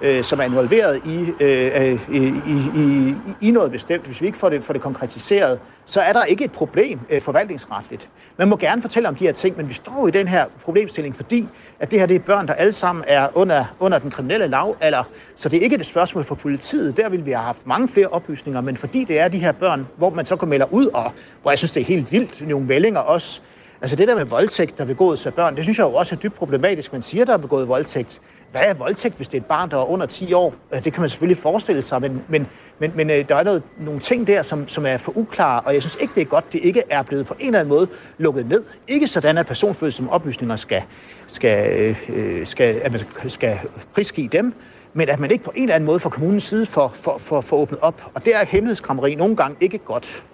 øh, som er involveret i, øh, i, i, i noget bestemt, hvis vi ikke får det, får det konkretiseret, så er der ikke et problem øh, forvaltningsretligt. Man må gerne fortælle om de her ting, men vi står i den her problemstilling, fordi at det her det er børn, der alle sammen er under, under den kriminelle lavalder, eller, så det er ikke et spørgsmål for politiet. Der vil vi have haft mange flere oplysninger, men fordi det er de her børn, hvor man så kan melde ud, og hvor jeg synes, det er helt vildt, nogle meldinger også, Altså det der med voldtægt, der begået af børn, det synes jeg jo også er dybt problematisk. Man siger, der er begået voldtægt. Hvad er voldtægt, hvis det er et barn, der er under 10 år? Øh, det kan man selvfølgelig forestille sig, men, men, men, men øh, der er noget, nogle ting der, som, som er for uklare, og jeg synes ikke, det er godt, det ikke er blevet på en eller anden måde lukket ned. Ikke sådan, at personfølsomme oplysninger skal, skal, øh, skal, at man skal prisgive dem, men at man ikke på en eller anden måde fra kommunens side får for, for, for åbnet op. Og det er hemmelighedskrammeri nogle gange ikke godt.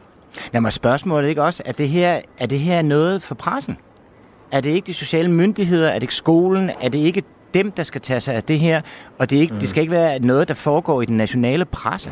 Lad mig spørgsmålet ikke også, er det, her, er det her noget for pressen? Er det ikke de sociale myndigheder? Er det ikke skolen? Er det ikke dem, der skal tage sig af det her? Og det, er ikke, mm. det skal ikke være noget, der foregår i den nationale presse?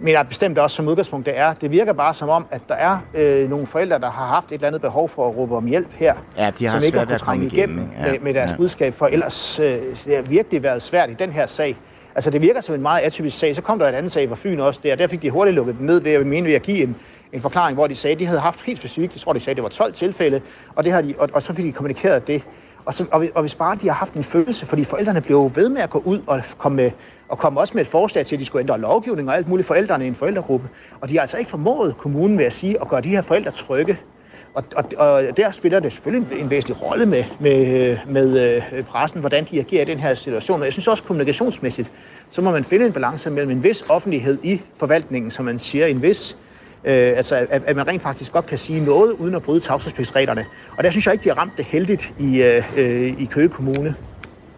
Men jeg bestemt også som udgangspunkt, det er, det virker bare som om, at der er øh, nogle forældre, der har haft et eller andet behov for at råbe om hjælp her, ja, de har som ikke har kunnet trænge igennem, igennem ja, med, med deres ja. budskab, for ellers øh, det har virkelig været svært i den her sag. Altså det virker som en meget atypisk sag. Så kom der et andet sag fra Fyn også der. Der fik de hurtigt lukket den ned ved at mene ved at give en, en forklaring, hvor de sagde, at de havde haft helt specifikt, jeg tror de sagde, at det var 12 tilfælde, og, det har de, og, og så fik de kommunikeret det. Og, så, og, og hvis bare de har haft en følelse, fordi forældrene blev ved med at gå ud og komme, med, og komme også med et forslag til, at de skulle ændre lovgivning og alt muligt forældrene i en forældregruppe. Og de har altså ikke formået kommunen ved at sige at gøre de her forældre trygge. Og, og, og der spiller det selvfølgelig en, en væsentlig rolle med, med, øh, med øh, pressen, hvordan de agerer i den her situation. Og jeg synes også kommunikationsmæssigt, så må man finde en balance mellem en vis offentlighed i forvaltningen, som man siger, en vis Øh, altså, at, at man rent faktisk godt kan sige noget, uden at bryde tavshedspligtsreglerne. Og der synes jeg ikke, de har ramt det heldigt i, øh, øh, i Køge Kommune.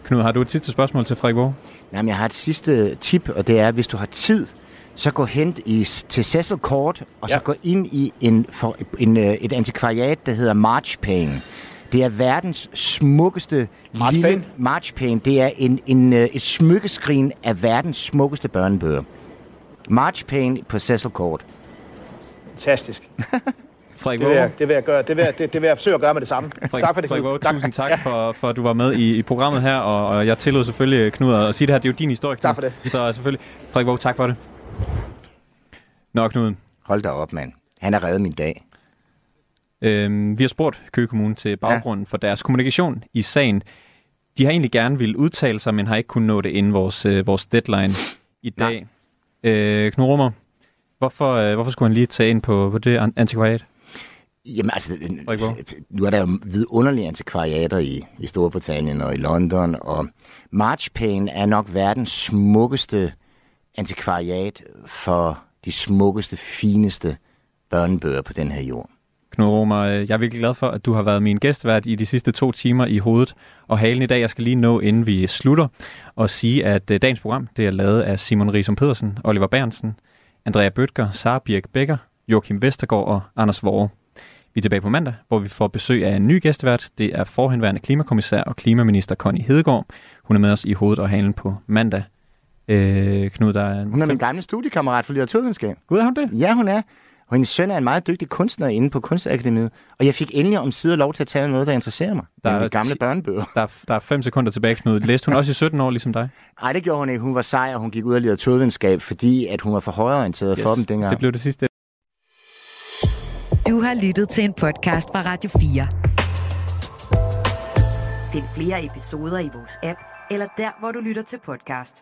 Knud, har du et sidste spørgsmål til Frederik Borg? Jamen, jeg har et sidste tip, og det er, hvis du har tid, så gå hen i, til Cecil Court, og ja. så gå ind i en, for, en, øh, et antikvariat, der hedder Marchpane. Det er verdens smukkeste lille marchpane. Det er en, en, øh, et smykkeskrin af verdens smukkeste børnebøger. Marchpane på Cecil Court. Fantastisk. Frederik Det vil, jeg, det vil jeg gøre. Det vil jeg, det, det vil jeg forsøge at gøre med det samme. Frederik, tak for det, Frederik. Waage, tusind tak for, for, at du var med i, i programmet her, og, og jeg tillod selvfølgelig Knud at sige det her. Det er jo din historie, Knud. Tak for det. Så selvfølgelig, Frederik Waage, tak for det. Nå, Knud. Hold da op, mand. Han har reddet min dag. Øhm, vi har spurgt Køge Kommune til baggrunden ja. for deres kommunikation i sagen. De har egentlig gerne ville udtale sig, men har ikke kunnet nå det inden vores, øh, vores deadline i dag. Øh, Knud Rummer, hvorfor, øh, hvorfor skulle han lige tage ind på, på det an- antikvariat? Jamen altså, nu er der jo vidunderlige antikvariater i, i Storbritannien og i London, og Marchpane er nok verdens smukkeste antikvariat for de smukkeste, fineste børnebøger på den her jord. Knud Romer, øh, jeg er virkelig glad for, at du har været min gæstvært i de sidste to timer i hovedet og halen i dag. Jeg skal lige nå, inden vi slutter, og sige, at øh, dagens program det er lavet af Simon Riesum Pedersen, Oliver Bernsen, Andrea Bøtger, Sara Birk Becker, Joachim Vestergaard og Anders Vore. Vi er tilbage på mandag, hvor vi får besøg af en ny gæstevært. Det er forhenværende klimakommissær og klimaminister Connie Hedegaard. Hun er med os i hovedet og halen på mandag. Øh, Knud, der er... Hun er min gamle studiekammerat for litteraturvidenskab. Gud, er hun det? Ja, hun er. Og hendes søn er en meget dygtig kunstner inde på Kunstakademiet. Og jeg fik endelig om sider lov til at tale om noget, der interesserer mig. Der er gamle ti- børnebøger. Der er, der er fem sekunder tilbage, Knud. Læste hun også i 17 år, ligesom dig? Nej, det gjorde hun ikke. Hun var sej, og hun gik ud af litteraturvidenskab, fordi at hun var for højreorienteret yes, for dem dengang. Det blev det sidste. Du har lyttet til en podcast fra Radio 4. Find flere episoder i vores app, eller der, hvor du lytter til podcast.